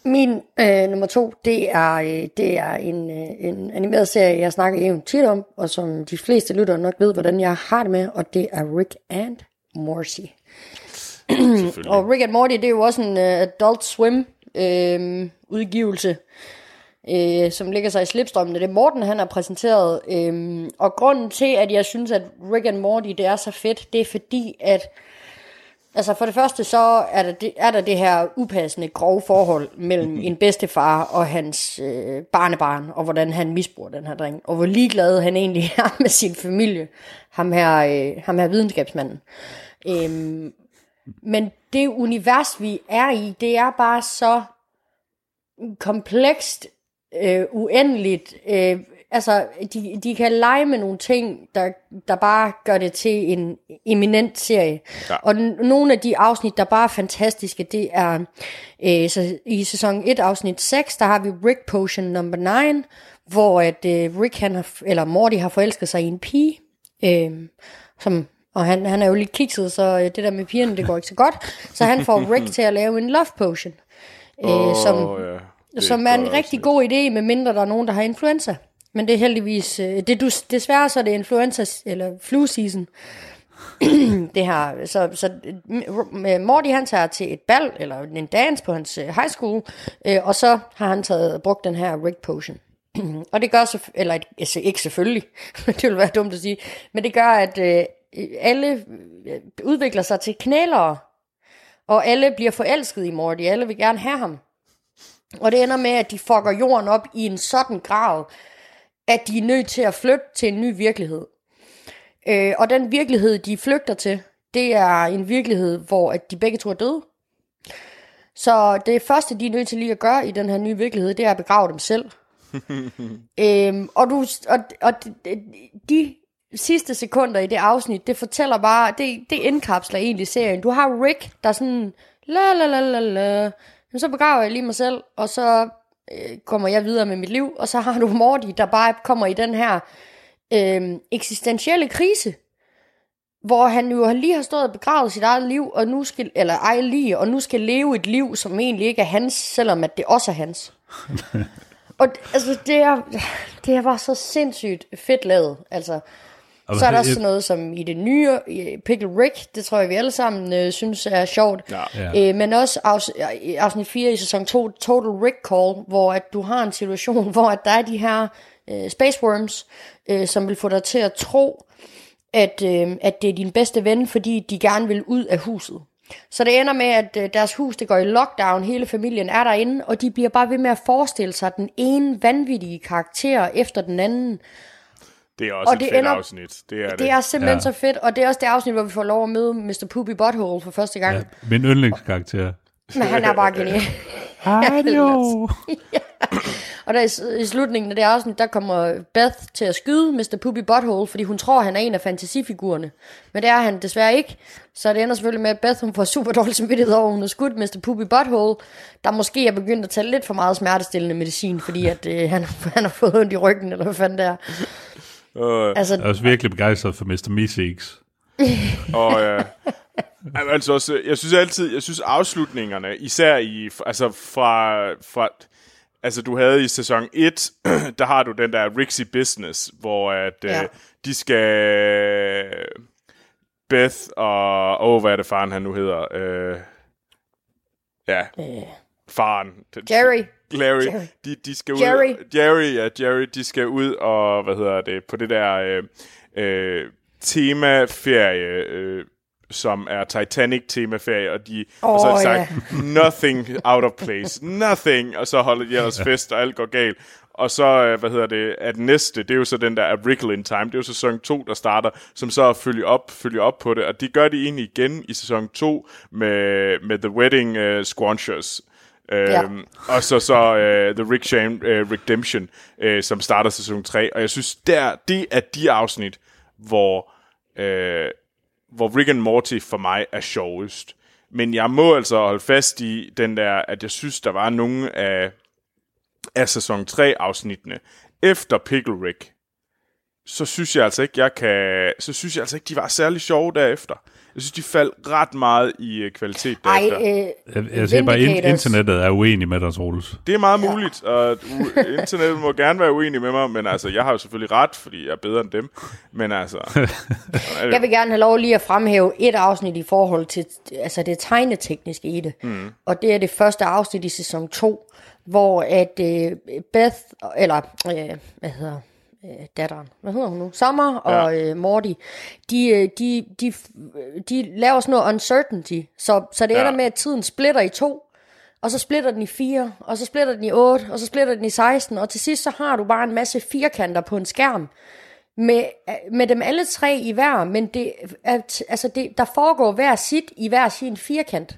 Min øh, nummer to, det er, øh, det er en, øh, en animeret serie, jeg snakker jo tit om, og som de fleste lyttere nok ved, hvordan jeg har det med, og det er Rick and Morty. Og Rick and Morty, det er jo også en uh, Adult Swim øh, udgivelse, øh, som ligger sig i slipstrømmen. Det er Morten, han har præsenteret. Øh, og grunden til, at jeg synes, at Rick and Morty, det er så fedt, det er fordi, at Altså for det første så er der det, er der det her upassende grove forhold mellem en bedstefar og hans øh, barnebarn, og hvordan han misbruger den her dreng, og hvor ligeglad han egentlig er med sin familie, ham her, øh, ham her videnskabsmanden. Øhm, men det univers, vi er i, det er bare så komplekst, øh, uendeligt, øh, altså, de, de kan lege med nogle ting, der, der bare gør det til en eminent serie. Ja. Og n- nogle af de afsnit, der bare er fantastiske, det er øh, så i sæson 1, afsnit 6, der har vi Rick Potion number 9, hvor at øh, Rick, han har, eller Morty har forelsket sig i en pige, øh, som og han, han er jo lidt kikset, så øh, det der med pigerne, det går ikke så godt. Så han får [LAUGHS] Rick til at lave en love potion, øh, som, Åh, ja. Det som er en rigtig god idé, med mindre der er nogen, der har influenza. Men det er heldigvis, øh, det, du, desværre så er det influenza, eller flu season, [CLEARS THROAT] det her. Så, så øh, Morty han tager til et bal, eller en dance på hans øh, high school, øh, og så har han taget, brugt den her Rick Potion. [CLEARS THROAT] og det gør, så, eller altså, ikke selvfølgelig, [LAUGHS] det ville være dumt at sige, men det gør, at øh, alle øh, udvikler sig til knælere, og alle bliver forelsket i Morty, alle vil gerne have ham. Og det ender med, at de fucker jorden op i en sådan grad, at de er nødt til at flytte til en ny virkelighed. Øh, og den virkelighed, de flygter til, det er en virkelighed, hvor at de begge to er døde. Så det første, de er nødt til lige at gøre i den her nye virkelighed, det er at begrave dem selv. [LAUGHS] øhm, og, du, og, og de, de sidste sekunder i det afsnit, det fortæller bare, det, det indkapsler egentlig serien. Du har Rick, der er sådan, la la la la la, men så begraver jeg lige mig selv, og så øh, kommer jeg videre med mit liv, og så har du Morty, der bare kommer i den her øh, eksistentielle krise, hvor han jo lige har stået og begravet sit eget liv, og nu skal, eller eget liv, og nu skal leve et liv, som egentlig ikke er hans, selvom at det også er hans. [LAUGHS] og altså, det er, det er bare så sindssygt fedt lavet, altså. Og Så er der også sådan noget som i det nye, Pickle Rick, det tror jeg vi alle sammen øh, synes er sjovt. Ja. Ja. Øh, men også afs- i afsnit 4 i sæson 2, Total Rick Call, hvor at du har en situation, [LAUGHS] hvor at der er de her øh, space worms, øh, som vil få dig til at tro, at, øh, at det er din bedste ven, fordi de gerne vil ud af huset. Så det ender med, at øh, deres hus det går i lockdown, hele familien er derinde, og de bliver bare ved med at forestille sig den ene vanvittige karakter efter den anden. Det er også Og et det fedt ender- afsnit. Det er det. Det er simpelthen Ja. så fedt, og det er også det afsnit, hvor vi får lov at møde Mr. Poopy Butthole for første gang. Ja, min yndlingskarakter. [LAUGHS] Men han er bare genial. [LAUGHS] [LAUGHS] Adio. Og der i, i slutningen af det afsnit, der kommer Beth til at skyde Mr. Poopy Butthole, fordi hun tror, han er en af fantasifigurerne. Men det er han desværre ikke. Så det ender selvfølgelig med, at Beth hun får super dårlig samvittighed over, hun har skudt Mr. Poopy Butthole, der måske er begyndt at tage lidt for meget smertestillende medicin, fordi at, øh, han, han har fået ondt i ryggen, eller hvad fanden det er. Øh, Altså, Jeg er også virkelig begejstret for Mr. Meeseeks. [LAUGHS] og ja. Jamen, altså også, jeg synes altid, jeg synes afslutningerne, især i, altså fra, fra altså du havde i sæson 1, [CLEARS THROAT] der har du den der Rixie Business, hvor at Ja. øh, de skal, Beth og, åh, hvad er det faren han nu hedder? Øh, ja, faren. Den- Jerry. Larry, Jerry. De, de skal Jerry. ud, Jerry, ja, Jerry, de skal ud og, hvad hedder det, på det der øh, øh, temaferie, øh, som er Titanic-temaferie, og, de, oh, og så har de sagt, [LAUGHS] nothing out of place, nothing, og så holder de ellers fest, og alt går galt. Og så, øh, hvad hedder det, at næste, det er jo så den der A Wrinkle in Time, det er jo sæson 2, der starter, som så følger op, følger op på det, og de gør det egentlig igen i sæson 2 med, med The Wedding uh, Squanchers. Ja. Øhm, og så så uh, The Rick Shane uh, Redemption, uh, som starter sæson 3. Og jeg synes, der, det er de afsnit, hvor, uh, hvor Rick and Morty for mig er sjovest. Men jeg må altså holde fast i den der, at jeg synes, der var nogle af, af sæson 3 afsnittene efter Pickle Rick, så synes jeg altså ikke, jeg kan, så synes jeg altså ikke, de var særlig sjove derefter. Jeg synes, de faldt ret meget i øh, kvalitet ej, derefter. øh, Jeg, jeg siger bare, in, internettet er uenig med dig, Troels. Det er meget muligt, og u- internettet må gerne være uenig med mig, men altså, jeg har jo selvfølgelig ret, fordi jeg er bedre end dem. Men altså, [LAUGHS] Jeg vil gerne have lov lige at fremhæve et afsnit i forhold til altså det tegnetekniske i det. Mm. Og det er det første afsnit i sæson 2, hvor at øh, Beth, eller øh, hvad hedder øh, datteren, hvad hedder hun nu? Summer og øh, Morty, de, øh, de, de, de laver sådan noget uncertainty, så, så det Ja. ender med, at tiden splitter i to, og så splitter den i 4, og så splitter den i 8, og så splitter den i 16, og til sidst så har du bare en masse firkanter på en skærm, med, med dem alle tre i hver, men det, at, altså det, der foregår hver sit i hver sin firkant.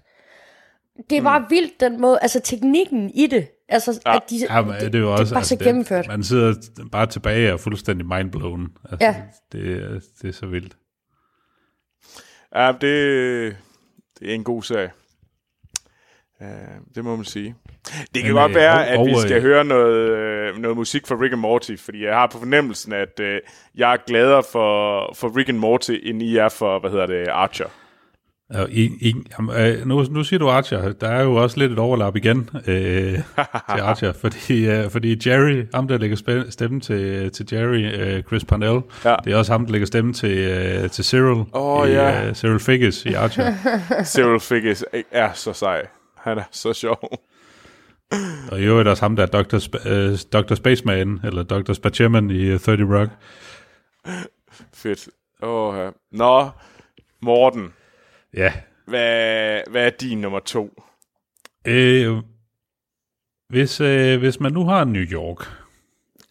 Det er bare vildt den måde, altså teknikken i det, Altså, Ja. at de, Ja, men det er jo også... det er bare så altså, gennemført. Man sidder bare tilbage og er fuldstændig mindblown. Altså, Ja. det, er- det er så vildt. Ja, det, det er en god sag. Uh, det må man sige. Det kan Men, godt øh, være, at vi skal øh, høre noget, øh, noget musik fra Rick and Morty, fordi jeg har på fornemmelsen, at øh, jeg er gladere for, for Rick and Morty, end I er for, hvad hedder det, Archer. Og i, i, øh, nu, nu siger du Archer. Der er jo også lidt et overlap igen øh, [LAUGHS] til Archer, fordi, øh, fordi Jerry, ham der lægger stemme til, til Jerry, øh, Chris Parnell, Ja. det er også ham, der lægger stemme til, øh, til Cyril, Åh, i, ja. øh, Cyril Figgis i Archer. [LAUGHS] Cyril Figgis er så sej. Han er så sjov. og i øvrigt også ham, der er Dr. Sp- øh, Dr. Spaceman, eller Dr. Spaceman i øh, 30 Rock. Fedt. Åh, ja. Nå, Morten, Ja, hvad, hvad er din nummer to? øh, hvis, øh, hvis man nu har New York,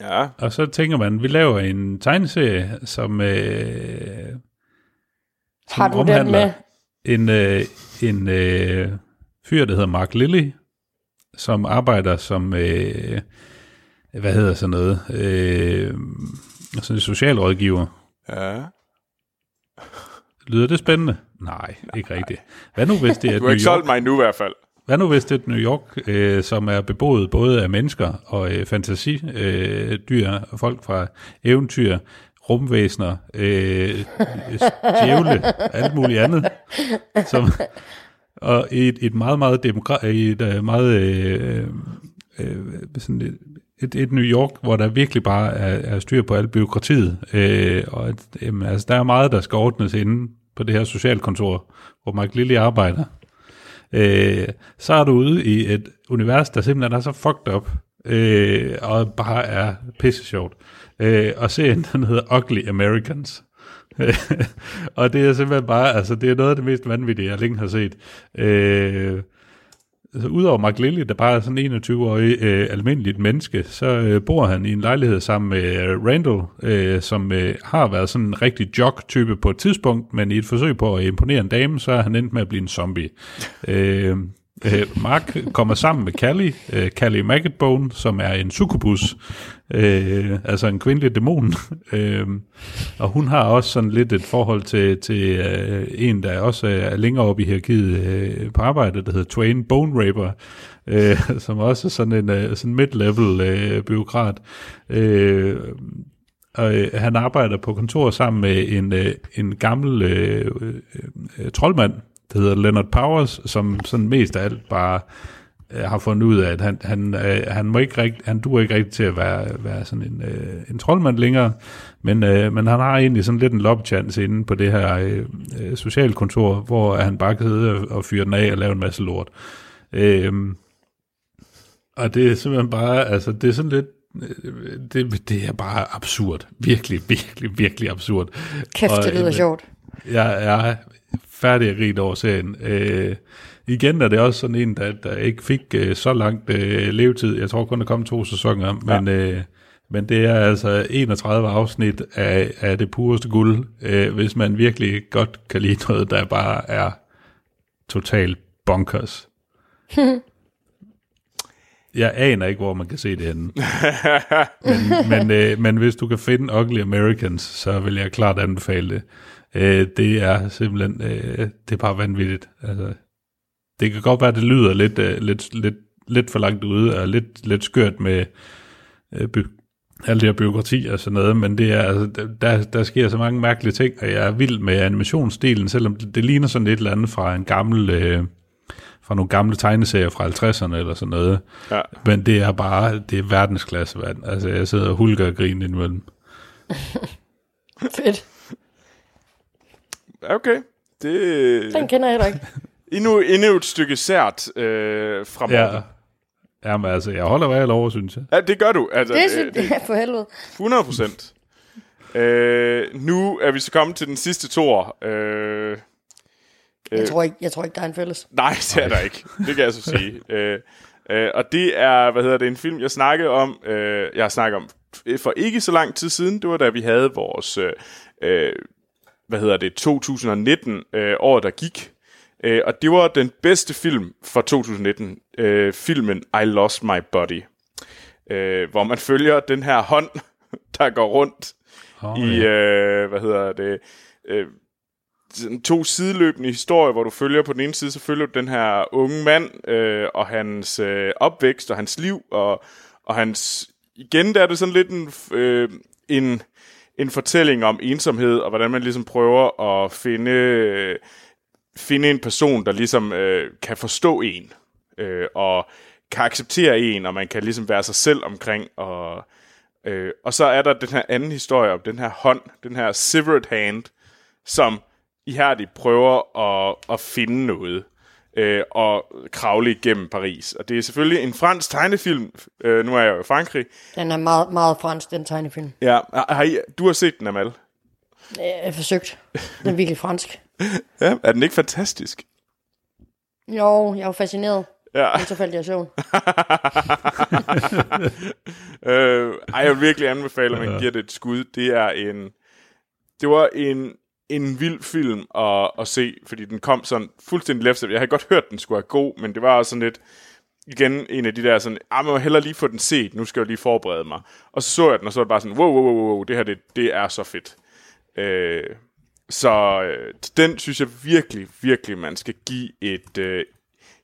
Ja, Og så tænker man, vi laver en tegneserie, som, øh, som Har du den med? en, øh, en øh, fyr, der hedder Mark Lilly, som arbejder som, øh, hvad hedder sådan noget, øh, sådan en socialrådgiver. ja. Lyder det spændende? Nej, ikke rigtigt. Hvad nu hvis det er Du et har ikke New York? solgt mig endnu i hvert fald. Hvad nu hvis det er et New York, øh, som er beboet både af mennesker og øh, fantasidyr, øh, dyr, folk fra eventyr, rumvæsener, øh, djævle, alt muligt andet, som, og i et, et meget, meget, demokra- i et øh, meget øh, øh, sådan et, et, et New York, hvor der virkelig bare er, er styr på alt byråkratiet, øh, og at, jamen, altså, der er meget, der skal ordnes inde på det her socialkontor, hvor Mark Lilly arbejder øh, så er du ude i et univers, der simpelthen er så fucked up, øh, og bare er pisse sjovt. Øh, og serien, den hedder Ugly Americans. [LAUGHS] og det er simpelthen bare, altså det er noget af det mest vanvittige, jeg længe har set. Øh, altså, Udover Mark Lilly, der bare er sådan en 21-årig øh, almindeligt menneske, så øh, bor han i en lejlighed sammen med øh, Randall, øh, som øh, har været sådan en rigtig jock-type på et tidspunkt, men i et forsøg på at imponere en dame, så er han endt med at blive en zombie. øh, øh, Mark kommer sammen med Callie, øh, Callie Maggotbone, som er en succubus, øh, altså en kvindelig dæmon. øh, og hun har også sådan lidt et forhold til, til øh, en, der også er længere oppe i hierarkiet øh, på arbejde, der hedder Twain Bone Raper, øh, som også er sådan en øh, sådan mid-level øh, byråkrat. Øh, og øh, han arbejder på kontor sammen med en, øh, en gammel øh, øh, troldmand, der hedder Leonard Powers, som sådan mest af alt bare øh, har fundet ud af, at han, han, øh, han, må ikke rigt, han duer ikke rigtig til at være, være sådan en, øh, en troldmand længere, men, øh, men han har egentlig sådan lidt en lobchance inde på det her øh, øh, socialkontor, hvor han bare kan sidde og, og fyre den af og lave en masse lort. Øh, og det er simpelthen bare, altså det er sådan lidt, øh, det, det er bare absurd. Virkelig, virkelig, virkelig absurd. Kæft, Og, det lyder øh, sjovt. Jeg er færdig og rigt over serien. Øh, igen er det også sådan en, der, der ikke fik øh, så langt øh, levetid. Jeg tror kun, der kom to sæsoner, men, øh, men det er altså 31 afsnit af, af det pureste guld, øh, hvis man virkelig godt kan lide noget, der bare er totalt bonkers. [LAUGHS] Jeg aner ikke, hvor man kan se det henne. men, men, øh, men hvis du kan finde Ugly Americans, så vil jeg klart anbefale det. Øh, det er simpelthen, øh, det er bare vanvittigt. Altså, det kan godt være, det lyder lidt, øh, lidt, lidt, lidt for langt ude, og lidt, lidt skørt med øh, by, alt det her byråkrati og sådan noget, men det er, altså, der, der sker så mange mærkelige ting, og jeg er vild med animationsstilen, selvom det, det ligner sådan et eller andet fra en gammel... Øh, fra nogle gamle tegneserier fra 50'erne eller sådan noget. Ja. Men det er bare, det er verdensklasse, vand. Altså, jeg sidder og hulker og griner indimellem. [LAUGHS] Fedt. Okay. Det Den kender jeg heller ikke. [LAUGHS] endnu, endnu et stykke sært øh, fra Morten. Ja. Jamen altså, jeg holder hvad jeg lover, synes jeg. Ja, det gør du. Altså, Det øh, synes jeg for helvede. 100 procent. øh, nu er vi så kommet til den sidste tor. Øh, Jeg tror ikke, jeg tror ikke der er en fælles. nej, det er der ikke. Det kan jeg så sige. [LAUGHS] øh, øh, og det er, hvad hedder det, en film, jeg snakkede om. Øh, jeg har snakket om for ikke så lang tid siden. Det var da vi havde vores, øh, øh, hvad hedder det, 2019 øh, år, der gik. Øh, og det var den bedste film fra 2019. Øh, filmen I Lost My Body. Øh, hvor man følger den her hånd, [LAUGHS] der går rundt Oh, i, øh, hvad hedder det, øh, to sideløbende historier, hvor du følger på den ene side, så følger du den her unge mand øh, og hans øh, opvækst og hans liv, og, og hans, igen der er det sådan lidt en, øh, en, en fortælling om ensomhed, og hvordan man ligesom prøver at finde, øh, finde en person, der ligesom øh, kan forstå en, øh, og kan acceptere en, og man kan ligesom være sig selv omkring, og, øh, og så er der den her anden historie om den her hånd, den her severed hand, som ihærdigt prøver at, at finde noget øh, og kravle igennem Paris. Og det er selvfølgelig en fransk tegnefilm. Øh, nu er jeg jo i Frankrig. Den er meget, meget fransk, den tegnefilm. Ja, har, har I, du har set den, Amal. Jeg har forsøgt. Den er virkelig fransk. [LAUGHS] Ja, er den ikke fantastisk? Jo, jeg var fascineret. Ja. Men så faldt jeg i søvn. [LAUGHS] øh, ej, jeg vil virkelig anbefale, at man giver det et skud. Det er en... Det var en, en vild film at, at se, fordi den kom sådan fuldstændig left. Jeg havde godt hørt, at den skulle være god, men det var også sådan lidt... Igen en af de der sådan, ah, man må hellere lige få den set, nu skal jeg lige forberede mig. Og så så jeg den, og så var det bare sådan, wow, wow, wow, wow det her, det, det er så fedt. Øh, så øh, den synes jeg virkelig, virkelig, man skal give et, øh,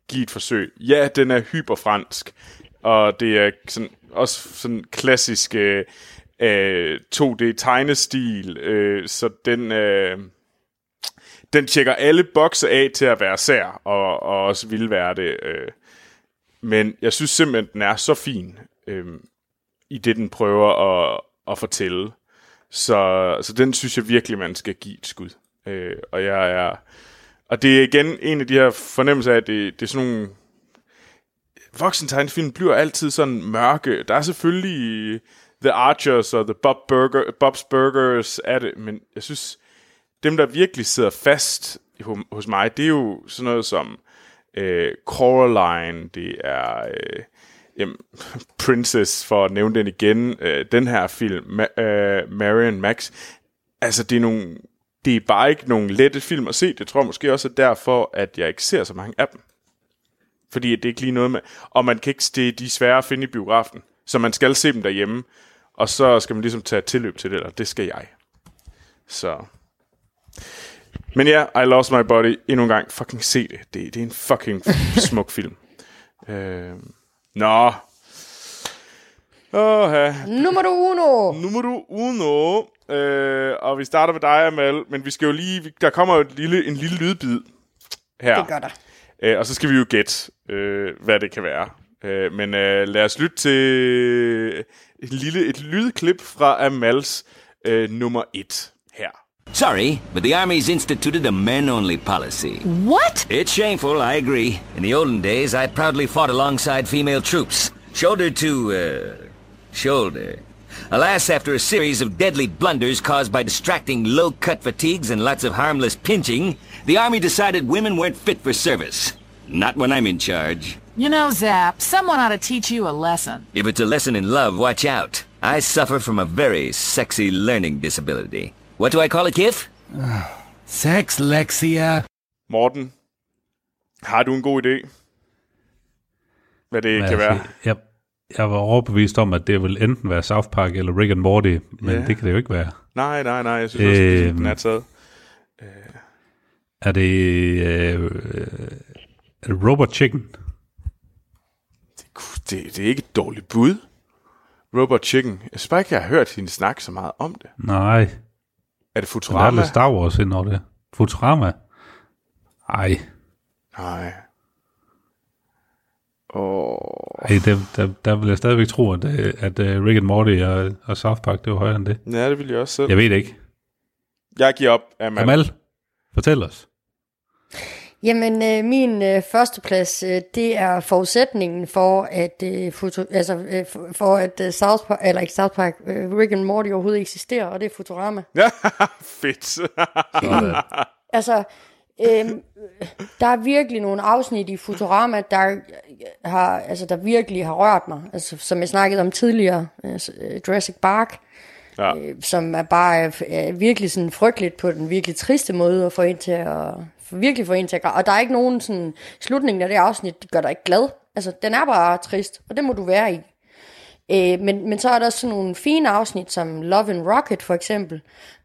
give et forsøg. Ja, den er hyperfransk, og det er sådan, også sådan klassisk øh, øh, 2D-tegnestil, øh, så den, øh, den tjekker alle bokse af til at være sær, og, og også vil være det. Øh. Men jeg synes simpelthen, den er så fin, øh, i det, den prøver at, at fortælle. Så, så den synes jeg virkelig, man skal give et skud. Øh, og jeg er... Og det er igen en af de her fornemmelser af, at det, det er sådan nogle... Voksentegnefilm bliver altid sådan mørke. Der er selvfølgelig The Archers og The Bob Burger, Bob's Burgers er det, men jeg synes, dem der virkelig sidder fast hos mig, det er jo sådan noget som øh, Coraline, det er øh, jamen, [LAUGHS] Princess, for at nævne den igen, øh, den her film, Ma- øh, Marion Max. Altså, det er nogle det er bare ikke nogen lette film at se. Det tror jeg måske også er derfor, at jeg ikke ser så mange af dem. Fordi det er ikke lige noget med... Og man kan ikke... Det, de er svære at finde i biografen. Så man skal se dem derhjemme. Og så skal man ligesom tage tilløb til det, eller det skal jeg. Så... Men ja, I Lost My Body. Endnu en gang. Fucking se det. Det, det er en fucking [LAUGHS] smuk film. Øh... Nå. Åh, Nummer uno. Nummer uno. Øh, og vi starter med dig, Amal. Men vi skal jo lige... Der kommer jo et lille, en lille lydbid her. Det gør der. Øh, og så skal vi jo gætte, øh, hvad det kan være. Øh, men øh, lad os lytte til et lille et lydklip fra Amals øh, nummer et her. Sorry, but the Army's instituted a men only policy. What? It's shameful, I agree. In the olden days, I proudly fought alongside female troops, shoulder to, uh, shoulder. Alas, after a series of deadly blunders caused by distracting low cut fatigues and lots of harmless pinching, the Army decided women weren't fit for service. Not when I'm in charge. You know, Zap, someone ought to teach you a lesson. If it's a lesson in love, watch out. I suffer from a very sexy learning disability. What do I call it, Kif? [SIGHS] Sex, Lexia. Morten, har du en god idé? Hvad det kan være? Jeg, jeg var overbevist om, at det ville enten være South Park eller Rick and Morty, men Ja. det kan det jo ikke være. Nej, nej, nej. Jeg synes også, at Øhm. den er taget. Er det, øh, er det Robot Chicken? Det, det er ikke et dårligt bud. Robot Chicken. Jeg synes bare ikke, jeg har hørt hende snakke så meget om det. Nej, Er det men der er Futurama? lidt Star Wars ind over det. Futurama? Ej, Nej. Åh. ej der, der, der vil jeg stadigvæk tro, at, øh, at uh, Rick and Morty og, og South Park, det var højere end det. Ja, det vil jeg også selv. Jeg ved det ikke. Jeg giver op, Amal. Amal, fortæl os. Jamen, øh, min øh, førsteplads, øh, det er forudsætningen for, at øh, foto, altså, øh, for, at øh, South Park, eller ikke South Park, øh, Rick and Morty overhovedet eksisterer, og det er Futurama. [LAUGHS] Ja, fedt. Altså, øh, der er virkelig nogle afsnit i Futurama, der har, altså, der virkelig har rørt mig. Altså, som jeg snakkede om tidligere, altså, øh, Jurassic Park, ja. øh, som er bare øh, er virkelig sådan frygteligt på den virkelig triste måde at få en til at virkelig få en til at græde. Og der er ikke nogen sådan, slutningen af det afsnit, det gør dig ikke glad. Altså, den er bare trist, og det må du være i. Øh, men, men så er der også sådan nogle fine afsnit, som Love and Rocket for eksempel,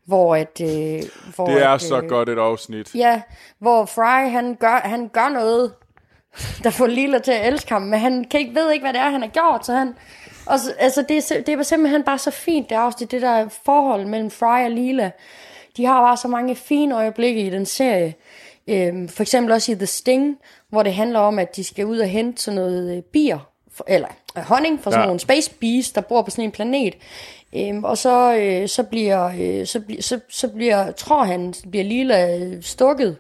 hvor at... Øh, hvor Det er at, så godt et afsnit. Ja, hvor Fry, han gør, han gør noget, der får Lila til at elske ham, men han kan ikke, ved ikke, hvad det er, han har gjort, så han... Og så, altså, det, er, det er simpelthen bare så fint, det afsnit, det der forhold mellem Fry og Lila. De har bare så mange fine øjeblikke i den serie. Øhm, for eksempel også i The Sting, hvor det handler om, at de skal ud og hente sådan noget øh, bier, for, eller øh, honning fra sådan Ja. nogle space bees, der bor på sådan en planet. Øhm, og så, øh, så bliver, øh, så, bliver, så, så bliver, tror han, bliver Lila øh, stukket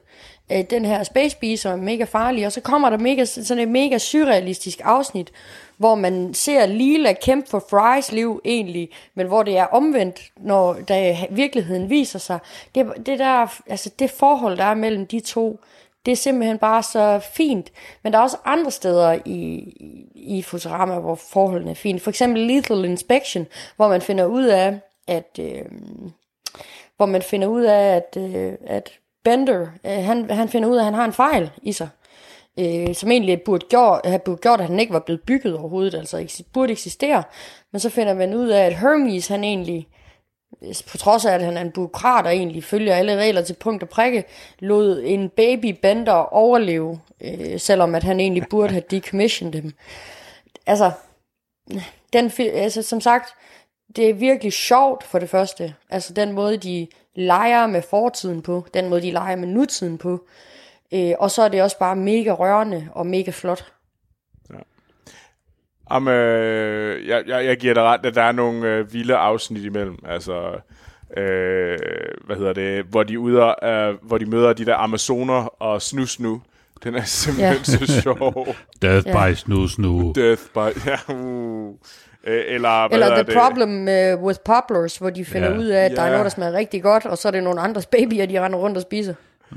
øh, den her space bee, som er mega farlig, og så kommer der mega, sådan et mega surrealistisk afsnit, hvor man ser Lila kæmpe for Frys liv egentlig, men hvor det er omvendt, når der virkeligheden viser sig. Det, det, der, altså det forhold, der er mellem de to, det er simpelthen bare så fint. Men der er også andre steder i, i, Futurama, hvor forholdene er fint. For eksempel Lethal Inspection, hvor man finder ud af, at... Øh, hvor man finder ud af, at, øh, at Bender, øh, han, han finder ud af, at han har en fejl i sig, øh, som egentlig burde gjort, have burde gjort, at han ikke var blevet bygget overhovedet, altså ikke, burde eksistere. Men så finder man ud af, at Hermes, han egentlig, øh, på trods af, at han er en byråkrat og egentlig følger alle regler til punkt og prikke, lod en baby Bender overleve, øh, selvom at han egentlig burde have decommissioned dem. Altså, den, altså, som sagt, det er virkelig sjovt for det første. Altså den måde, de leger med fortiden på, den måde, de leger med nutiden på. Øh, og så er det også bare mega rørende og mega flot. Om, øh, jeg, jeg, jeg giver dig ret, at der er nogle øh, vilde afsnit imellem. Altså, øh, hvad hedder det, hvor de, ude, øh, hvor de møder de der amazoner og snus nu. Den er simpelthen Ja. så sjov. Death Ja. by Snoo. Death by... Ja, uh. Øh, Eller, hvad Eller The det? Problem uh, with Poplars, hvor de finder Ja. ud af, at der er noget, der smager rigtig godt, og så er det nogle andres babyer, de render rundt og spiser.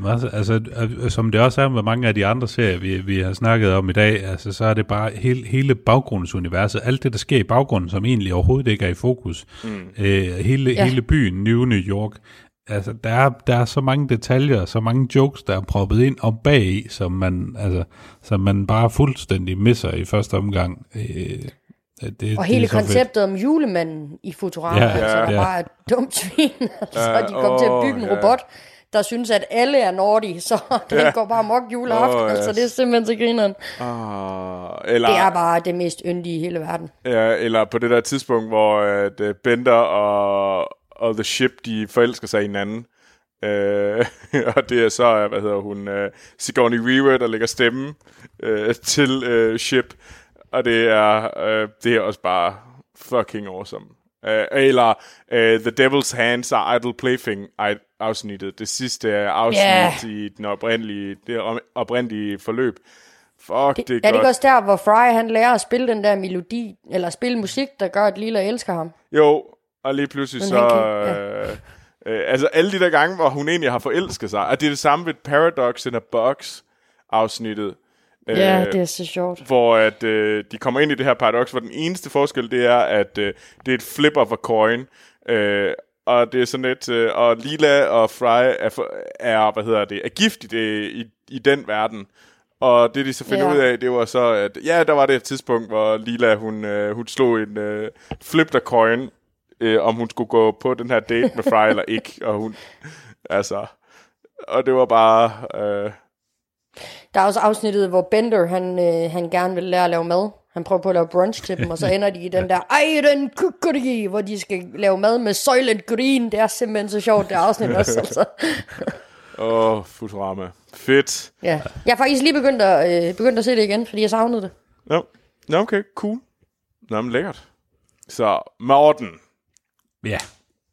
Altså, altså, øh, som det også er med mange af de andre serier, vi, vi har snakket om i dag, altså, så er det bare hele, hele baggrundsuniverset, alt det, der sker i baggrunden, som egentlig overhovedet ikke er i fokus. Mm. Øh, hele, Ja. ja. hele byen, New New York, altså, der er, der er så mange detaljer, så mange jokes, der er proppet ind og bag i, som man, altså, som man bare fuldstændig misser i første omgang. Øh, det, Og det hele fedt. konceptet om julemanden i Futurama, Ja, altså, ja. der Ja. bare er et dumt svin. [LAUGHS] altså, Ja, de kommer til at bygge en ja. robot, der synes, at alle er naughty, så [LAUGHS] den Ja. går bare mok juleaften, ja. så det er simpelthen så grineren. Ah, eller, Det er bare det mest yndige i hele verden. Ja, eller på det der tidspunkt, hvor at, uh, Bender og, og The Ship, de forelsker sig i hinanden. Uh, [LAUGHS] og det er så, uh, hvad hedder hun, uh, Sigourney Weaver, der lægger stemme uh, til uh, Ship. Og det er, uh, det er også bare fucking awesome. Uh, eller uh, The Devil's Hands are Idle Plaything afsnittet. Det sidste afsnit Ja. i den oprindelige, det oprindelige forløb. Fuck, det, Det, er er det ikke godt. også der, hvor Fry han lærer at spille den der melodi, eller spille musik, der gør, at Lila elsker ham? Jo, og lige pludselig Men så... kan- øh, øh, altså alle de der gange, hvor hun egentlig har forelsket sig, og det er det samme ved Paradox in a Box afsnittet. Ja, det er så sjovt. Hvor at, øh, de kommer ind i det her paradoks, hvor den eneste forskel, det er, at øh, det er et flip of a coin. Øh, og det er sådan lidt, øh, og Lila og Fry er, er, hvad hedder det, er gift i, det, i, i den verden. Og det de så finder Ja. ud af, det var så, at ja, der var det et tidspunkt, hvor Lila, hun, øh, hun slog en øh, flip the coin, øh, om hun skulle gå på den her date med Fry [LAUGHS] eller ikke. Og hun, altså, og det var bare, øh, Der er også afsnittet, hvor Bender, han, øh, han gerne vil lære at lave mad. Han prøver på at lave brunch til dem, og så [LAUGHS] ender de i den der Iron Cookery, hvor de skal lave mad med Soylent Green. Det er simpelthen så sjovt, det afsnit også. [LAUGHS] Altså. åh, oh, Futurama. Fedt. Ja. Jeg har faktisk lige begyndt at, øh, begyndt at se det igen, fordi jeg savnede det. Nå, Nå okay, cool. Nå, men lækkert. Så, Morten, Ja,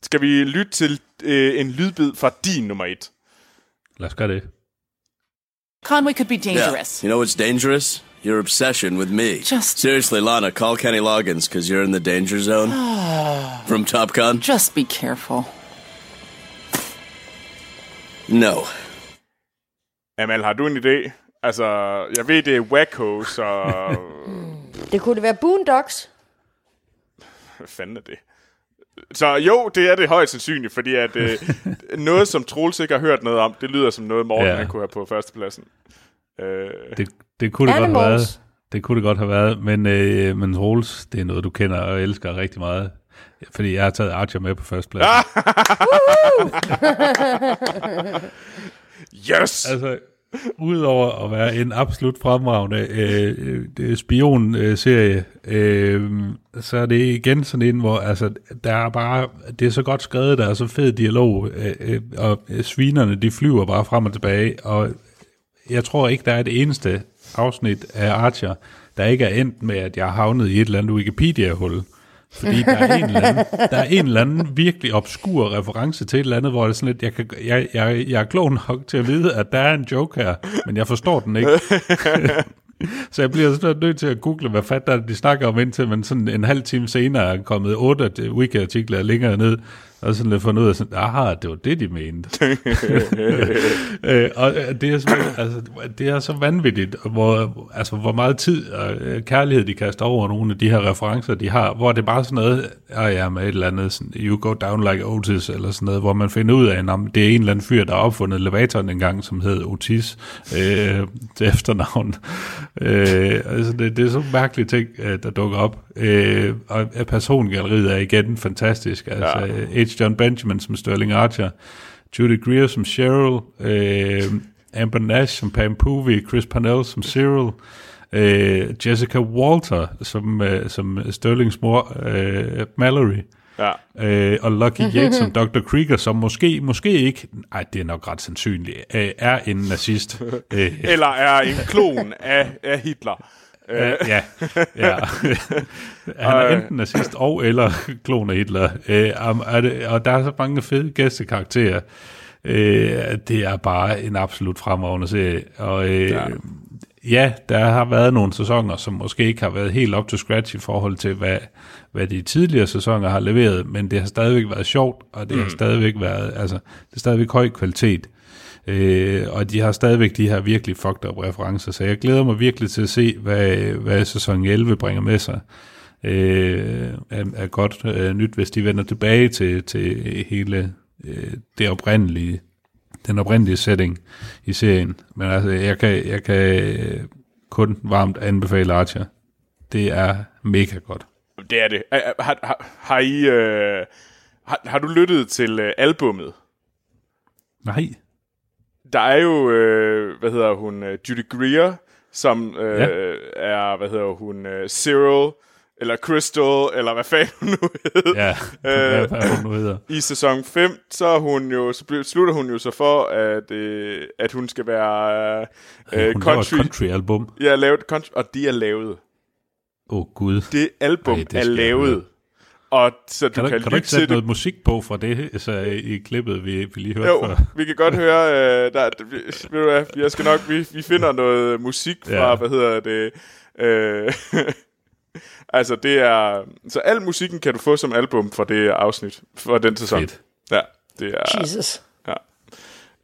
skal vi lytte til øh, en lydbid fra din nummer et? lad os gøre det. Conway could be Yeah. dangerous. You know what's dangerous? Your obsession with me. Just- Seriously, Lana, call Kenny Loggins because you're in the danger zone. [SIGHS] From Top Gun? Just be careful. No. Amal, har du en idé? Altså, jeg ved, det er Wacko, så... [LAUGHS] Det kunne det være Boondocks. Hvad fanden er det? Så jo, det er det højst sandsynligt, fordi at øh, [LAUGHS] noget, som Troels ikke har hørt noget om, det lyder som noget, Morten Ja. han kunne have på førstepladsen. Øh, Det, det kunne det godt have været. Det kunne det godt have været, men, øh, men Rolls, det er noget, du kender og elsker rigtig meget. Fordi jeg har taget Archer med på første plads. [LAUGHS] yes! Altså, udover at være en absolut fremragende øh, øh, spion-serie, øh, så er det igen sådan en, hvor altså, der er bare, det er så godt skrevet, der er så fed dialog, øh, øh og svinerne, de flyver bare frem og tilbage, og jeg tror ikke, der er et eneste afsnit af Archer, der ikke er endt med, at jeg har havnet i et eller andet Wikipedia-hul. Fordi der er, en eller anden, der er en eller anden virkelig obskur reference til et eller andet, hvor det er sådan lidt, jeg, kan, jeg, jeg, jeg er klog nok til at vide, at der er en joke her, men jeg forstår den ikke. [LAUGHS] Så jeg bliver sådan nødt til at google, hvad er, de snakker om, indtil man sådan en halv time senere er kommet otte wiki-artikler længere ned, og sådan lidt fundet ud af sådan, aha, det var det, de mente. [LAUGHS] øh, og øh, det er, altså, det er så vanvittigt, hvor, altså, hvor meget tid og øh, kærlighed de kaster over nogle af de her referencer, de har, hvor det er bare sådan noget, ja, ja, med et eller andet, sådan, you go down like Otis, eller sådan noget, hvor man finder ud af, at det er en eller anden fyr, der har opfundet elevatoren engang, som hed Otis, øh, til efternavn. Øh, altså, det, det er så mærkelige ting, øh, der dukker op. Øh, og persongalleriet er igen fantastisk. Altså, ja. H. John Benjamin som Sterling Archer, Judy Greer som Cheryl, øh, Amber Nash som Pam Poovey, Chris Parnell som Cyril, øh, Jessica Walter som, øh, som Sterlings mor, øh, Mallory, Ja. øh, og Lucky Yates som Dr. Krieger, som måske, måske ikke, nej, det er nok ret sandsynligt, øh, er en nazist. [LAUGHS] øh, Eller er en klon af, af Hitler. Øh, ja, [LAUGHS] ja. Han er enten nazist og eller klon af Hitler. Øh, er det, og der er så mange fede gæstekarakterer. Øh, det er bare en absolut fremragende serie. Og øh, ja. ja, der har været nogle sæsoner, som måske ikke har været helt up to scratch i forhold til, hvad, hvad de tidligere sæsoner har leveret, men det har stadigvæk været sjovt, og det mm. har stadigvæk været, altså, det er stadigvæk høj kvalitet. Øh, og de har stadigvæk de her virkelig fucked up referencer, så jeg glæder mig virkelig til at se, hvad, hvad sæson 11 bringer med sig. Øh, er, er godt øh, nyt, hvis de vender tilbage til, til hele øh, det oprindelige, den oprindelige setting i serien. Men altså, jeg kan, jeg kan øh, kun varmt anbefale Archer. Det er mega godt. Det er det. Har, har, har I... Øh, har, har du lyttet til øh, albummet? Nej. Der er jo, øh, hvad hedder hun, øh, Judy Greer, som øh, Ja. er, hvad hedder hun, øh, Cyril, eller Crystal, eller hvad fanden hun nu hedder. Ja, [LAUGHS] hvad, hvad hun nu hedder. [LAUGHS] I sæson 5, så, er hun jo, så bliver- slutter hun jo så for, at, øh, at hun skal være øh, Hun country. et country-album. Ja, lavet country, og de er lavet. Åh, oh, Gud. Det album Ej, det er lavet. høre. Og så du Kan, kan, du, kan du lytte ikke sætte det. noget musik på fra det så i klippet, vi, vi lige hørte Jo, før? vi kan godt høre, øh, der, ved du hvad, jeg skal nok, vi, vi finder noget musik fra, Ja. hvad hedder det, øh, [LAUGHS] altså det er, så al musikken kan du få som album fra det afsnit, fra den sæson. Fedt. Ja, det er, Jesus. ja.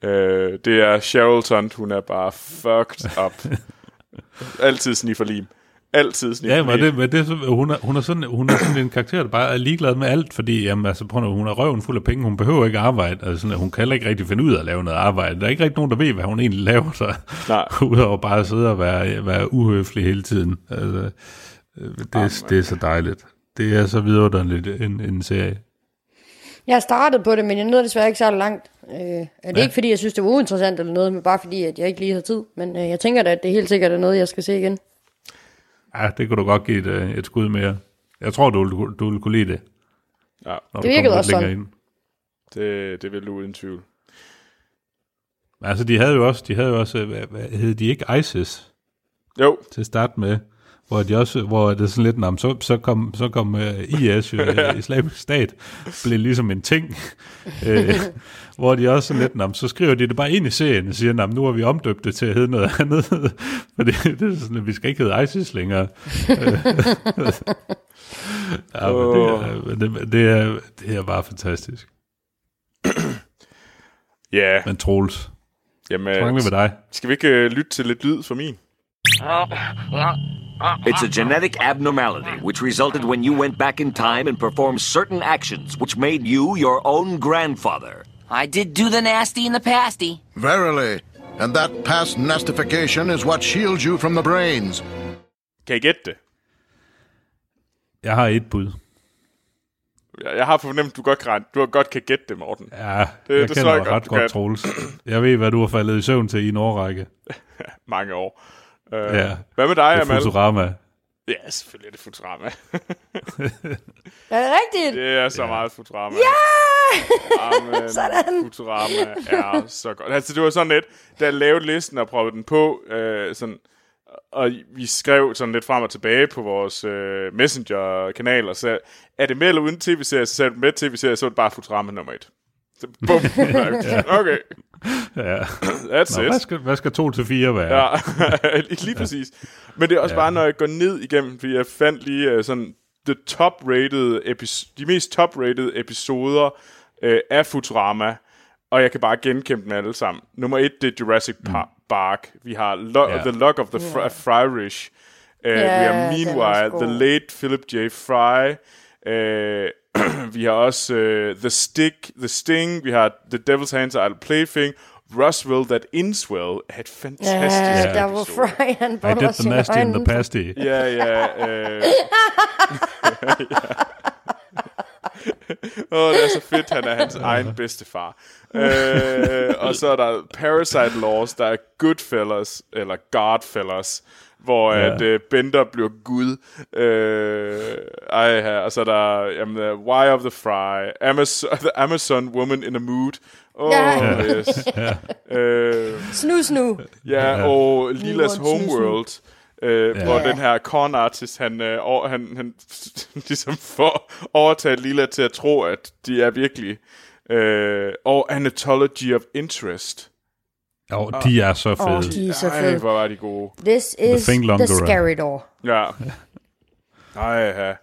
Øh, det er Cheryl Tunt, hun er bare fucked up. [LAUGHS] Altid sniffer lim. Altid sniffer Ja, men det, men det, er så- hun, er, hun, er sådan, hun er sådan en karakter, der bare er ligeglad med alt, fordi jamen, altså, prøv, hun er røven fuld af penge, hun behøver ikke arbejde, altså, sådan, hun kan heller ikke rigtig finde ud af at lave noget arbejde. Der er ikke rigtig nogen, der ved, hvad hun egentlig laver sig, Nej. [LAUGHS] udover bare at sidde og være, være uhøflig hele tiden. Altså, øh, det, er, det er så dejligt. Det er så vidunderligt en, en serie. Jeg har startet på det, men jeg nåede desværre ikke så langt. Øh, er det ja. ikke fordi, jeg synes, det var uinteressant eller noget, men bare fordi, at jeg ikke lige havde tid. Men øh, jeg tænker da, at det helt sikkert er noget, jeg skal se igen. Ja, det kunne du godt give et, øh, et skud mere. Jeg tror, du, vil- du vil kunne lide det. Ja, Det du virkede også længere sådan. Ind. det, det vil du uden tvivl. Altså, de havde jo også, de havde jo også, øh, hvad, hvad hed de ikke ISIS? Jo, til at starte med, hvor de også, hvor det er sådan lidt, "Nå, så, så kom, så kom uh, IS, jo, uh, [LAUGHS] islamisk stat, blev ligesom en ting, uh, hvor de også sådan lidt, "Nå, så skriver de det bare ind i serien og siger, "Nå, nu har vi omdøbt det til at hedde noget andet, [LAUGHS] for det, det er sådan, at vi skal ikke hedde ISIS længere. [LAUGHS] ja, men det, er, det, det, er, det er bare fantastisk. [CLEARS THROAT] ja. Men Troels, Jamen, så mangler vi dig. skal vi ikke øh, lytte til lidt lyd for min? Ja, ja. It's a genetic abnormality which resulted when you went back in time and performed certain actions which made you your own grandfather. I did do the nasty and the pasty. Verily. And that past nastification is what shields you from the brains. Kan I gætte det? Jeg har et bud. Jeg jeg har fornemt, du godt kan, du godt kan gætte det, Morten. Ja, det, jeg det kender dig ret godt, kan. Troels. Jeg ved, hvad du har faldet i søvn til i en årrække. [LAUGHS] Mange år. Uh, Ja. Hvad med dig, Det er Amal? Futurama. Ja, selvfølgelig er det Futurama. [LAUGHS] Er det rigtigt? det er så meget Futurama. Ja! Amen, [LAUGHS] Sådan. Futurama er så godt. Altså, det var sådan lidt, da jeg lavede listen og prøvede den på, øh, sådan, og vi skrev sådan lidt frem og tilbage på vores øh, Messenger-kanal, og så er det med eller uden tv-serie, så sagde med tv-serie, så var det bare Futurama nummer et. Bum. [LAUGHS] okay, Ja. that's Nå, it. hvad, skal, hvad skal to til fire være? Ja, [LAUGHS] lige præcis. Men det er også ja. bare, når jeg går ned igennem, fordi jeg fandt lige uh, sådan the top-rated epi- de mest top-rated episoder uh, af Futurama, og jeg kan bare genkæmpe dem alle sammen. Nummer et, det er Jurassic Par- Park. Vi har Lo- Ja. The Luck of the Fr- Ja. Fryrish. Uh, Ja, vi har Meanwhile. The Late Philip J. Fry. Uh, [CLEARS THROAT] vi har også uh, The Stick, The Sting. Vi har The Devil's Hands Are a Plaything. Roswell That Ends Well er et fantastisk Ja, der var episode. Fry, han I did the nasty and the pasty. Ja, ja. Øh. [LAUGHS] [LAUGHS] Åh, oh, det er så fedt, han er hans egen bedstefar. Øh, og så er der Parasite Laws, der er Goodfellas, eller Godfellas, hvor Ja. at øh, Bender bliver Gud. Øh, ej, her, og så er der jamen, uh, Why of the Fry, Amazon, The [LAUGHS] Amazon Woman in a Mood. Oh, Ja. yes. [LAUGHS] øh, Snu, snu. Ja, og Lilas want to Homeworld, øh, Ja. hvor den her con artist, han, øh, over, han, han [LAUGHS] ligesom får overtaget Lila til at tro, at de er virkelig. Øh, og Anatology of Interest. Jo, de er så fede. Åh, de er så Ej, fede. hvor var de gode. This is the Longer. scary door. Ja. Ej, ja.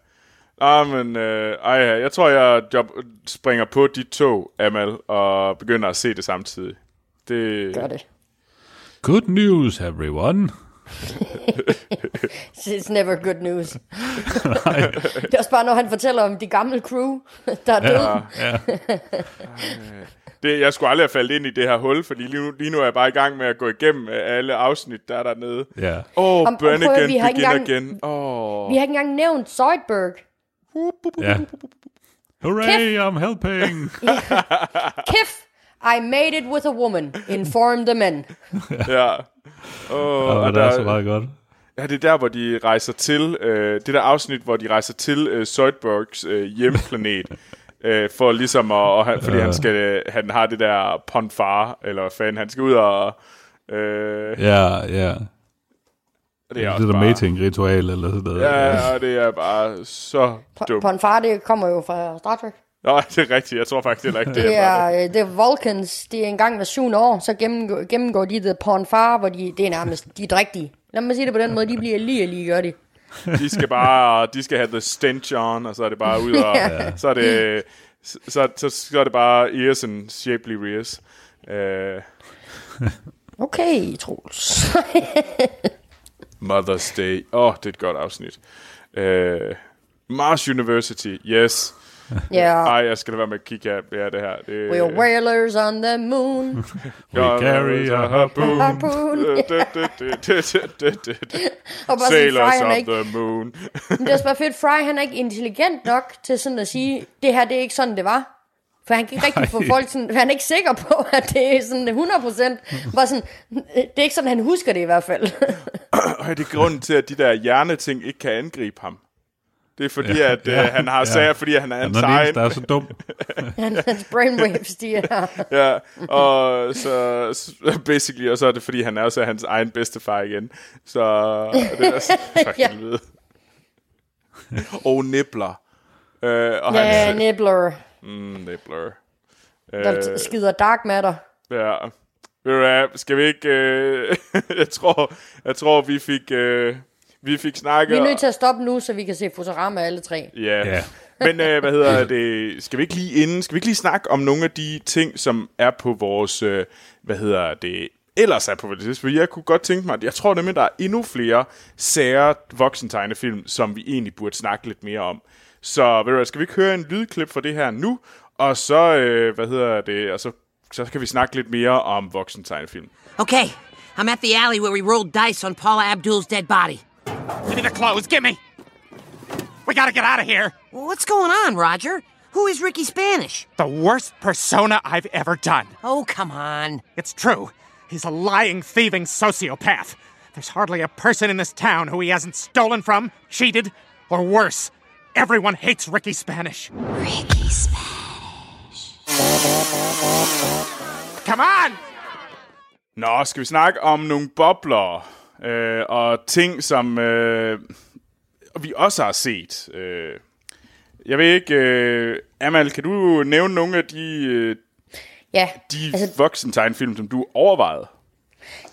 Ah, men, øh, ej, ja. jeg tror, jeg job, springer på de to, Amal, og begynder at se det samtidig. Det, Gør det. Good news, everyone. [LAUGHS] It's never good news. det er også bare, når han fortæller om de gamle crew, der er døde. Ja. Det, jeg skulle aldrig have faldet ind i det her hul, fordi lige nu, lige nu er jeg bare i gang med at gå igennem øh, alle afsnit, der er dernede. Ja. Åh, oh, Om- Burn prøv Again, vi har ikke Begin engang- Again. Åh. Vi har ikke engang nævnt Zoidberg. ja. Hooray, I'm helping. [LAUGHS] Kif, I made it with a woman. Inform the men. Ja. Oh, Og det er så meget godt. Ja, det er der, hvor de rejser til, øh, det der afsnit, hvor de rejser til øh, Zoidbergs øh, hjemplanet, øh, for ligesom at, og han, fordi Ja. han, skal, han har det der ponfar, eller fanden, han skal ud og... Øh, Ja, ja. det Det er er også det der bare, mating ritual eller sådan noget. Ja, og det er bare så dumt. Ponfar, det kommer jo fra Star Trek. Nå, [LAUGHS] det er rigtigt. Jeg tror faktisk heller ikke, det, Det er bare er, øh, det er Vulcans, det er en gang hver syvende år, så gennemgår, gennemgår de The Ponfar, hvor de, det er nærmest, de er drægtige. Lad mig sige det på den måde, de bliver lige og lige, gør de. De skal bare, de skal have the stench on, og så er det bare ud og, Ja. så er det, så, så, så, så er det bare ears and shapely rears. Uh, Okay, Troels. [LAUGHS] Mother's Day. Åh, oh, det er et godt afsnit. Uh, Mars University, yes. [LAUGHS] Ja. Ej, jeg skal lade være med at kigge af ja, det her. Det, We're whalers on the moon. [LAUGHS] We carry a harpoon. Harpoon. Sailors ikke- the moon. [LAUGHS] Men det er bare fedt, Fry han er ikke intelligent nok til sådan at sige, det her det er ikke sådan, det var. For han kan ikke rigtig få folk sådan, han er ikke sikker på, at det er sådan 100%. Bare sådan, det er ikke sådan, han husker det i hvert fald. Og det er grunden til, at de der hjerneting ikke kan angribe ham. Det er fordi, Ja, at øh, han har ja. sager, fordi han er Han hans er den egen. eneste, der er så dum. [LAUGHS] Han- Hans brainwaves, de er... [LAUGHS] ja, og så, så basically, og så er det fordi, han er også hans egen bedstefar igen. Så det er så [LAUGHS] Ja. og Nibbler. Øh, og Ja, hans, Nibbler, mm, Nibbler. der Øh, skider dark matter. ja. Ved du hvad, skal vi ikke... Øh, jeg, tror, jeg tror, vi fik... Øh, vi fik snakket... Vi er nødt til at stoppe nu, så vi kan se Futurama alle tre. Ja. Ja. Men øh, hvad hedder [LAUGHS] det? Skal vi ikke lige inden, skal vi ikke lige snakke om nogle af de ting, som er på vores, øh, hvad hedder det, ellers er på vores liste. For jeg kunne godt tænke mig, at jeg tror nemlig, der er endnu flere sære voksentegnefilm, som vi egentlig burde snakke lidt mere om. Så ved du hvad, skal vi ikke høre en lydklip for det her nu? Og så, øh, hvad hedder det, og så, så kan vi snakke lidt mere om voksentegnefilm. Okay, I'm at the alley where we rolled dice on Paula Abdul's dead body. Give me the clothes, give me! We gotta get out of here! What's going on, Roger? Who is Ricky Spanish? The worst persona I've ever done. Oh, come on. It's true. He's a lying, thieving sociopath. There's hardly a person in this town who he hasn't stolen from, cheated, or worse. Everyone hates Ricky Spanish. Ricky Spanish. Come on! Nå, skal vi snakke om nogle bobler øh, og ting, som øh, vi også har set. Øh, jeg ved ikke, øh, Amal, kan du nævne nogle af de, øh, Ja, de altså, voksentegnfilm, som du overvejede?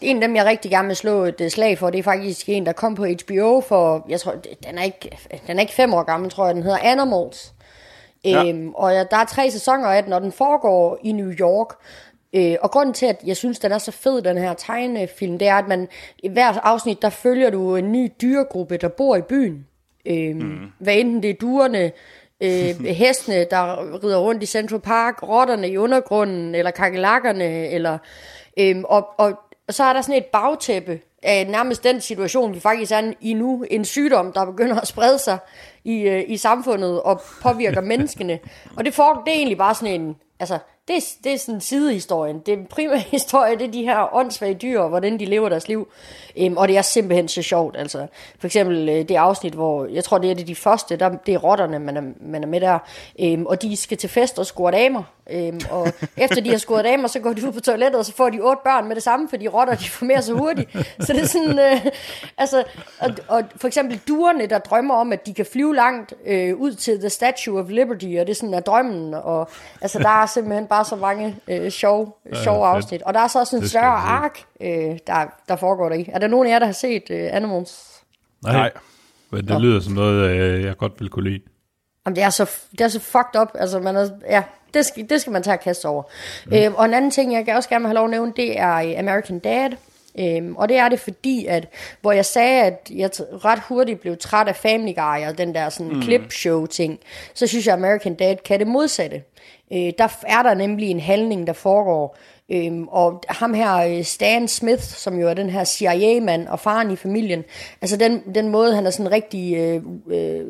en af dem, jeg rigtig gerne vil slå et øh, slag for, det er faktisk en, der kom på HBO for, jeg tror, det- den er ikke, den er ikke fem år gammel, tror jeg, den hedder Animals. Ja. Øhm, og ja, der er tre sæsoner af den, og den foregår i New York. Øh, og grunden til, at jeg synes, den er så fed, den her tegnefilm, det er, at man i hvert afsnit, der følger du en ny dyregruppe, der bor i byen. Øhm, mm. Hvad enten det er duerne, øh, [LAUGHS] hestene, der rider rundt i Central Park, rotterne i undergrunden, eller kakelakkerne, eller... Øhm, og, og, og så er der sådan et bagtæppe af nærmest den situation, vi faktisk er i nu. En sygdom, der begynder at sprede sig i, øh, i samfundet og påvirker [LAUGHS] menneskene. Og det, for, det er egentlig bare sådan en... Altså, det er, det er sådan sidehistorien. Det primære [LAUGHS] historie, det er de her åndssvage dyr, og hvordan de lever deres liv. Øhm, og det er simpelthen så sjovt. Altså, for eksempel øh, det afsnit, hvor jeg tror, det er det de første, der, det er rotterne, man er, man er med der. Øhm, og de skal til fest og score damer. Øhm, og [LAUGHS] efter de har scoret damer, så går de ud på toilettet, og så får de otte børn med det samme, fordi rotter, de formerer sig hurtigt. Så det er sådan, øh, [LAUGHS] altså, og, og for eksempel duerne, der drømmer om, at de kan flyve langt øh, ud til The Statue of Liberty, og det er sådan er drømmen, og altså, der er simpelthen bare så mange øh, sjove, Ja, sjove fedt. afsnit. Og der er så også en større ark, øh, der, der foregår der i. Er der nogen af jer, der har set øh, Animals? Nej. Nej. Men det lyder som noget, øh, jeg godt vil kunne lide. Jamen, det er så, det er så fucked up. Altså, man er, ja, det skal, det skal man tage og kaste over. Mm. Øhm, og en anden ting, jeg også gerne vil have lov at nævne, det er øh, American Dad. Øhm, og det er det fordi, at hvor jeg sagde, at jeg ret hurtigt blev træt af Family Guy og den der sådan Mm. clip show ting, så synes jeg, at American Dad kan det modsatte. Øh, der er der nemlig en handling, der foregår, Øhm, og ham her, øh, Stan Smith, som jo er den her CIA-mand og faren i familien, altså den, den måde, han er sådan rigtig øh, øh,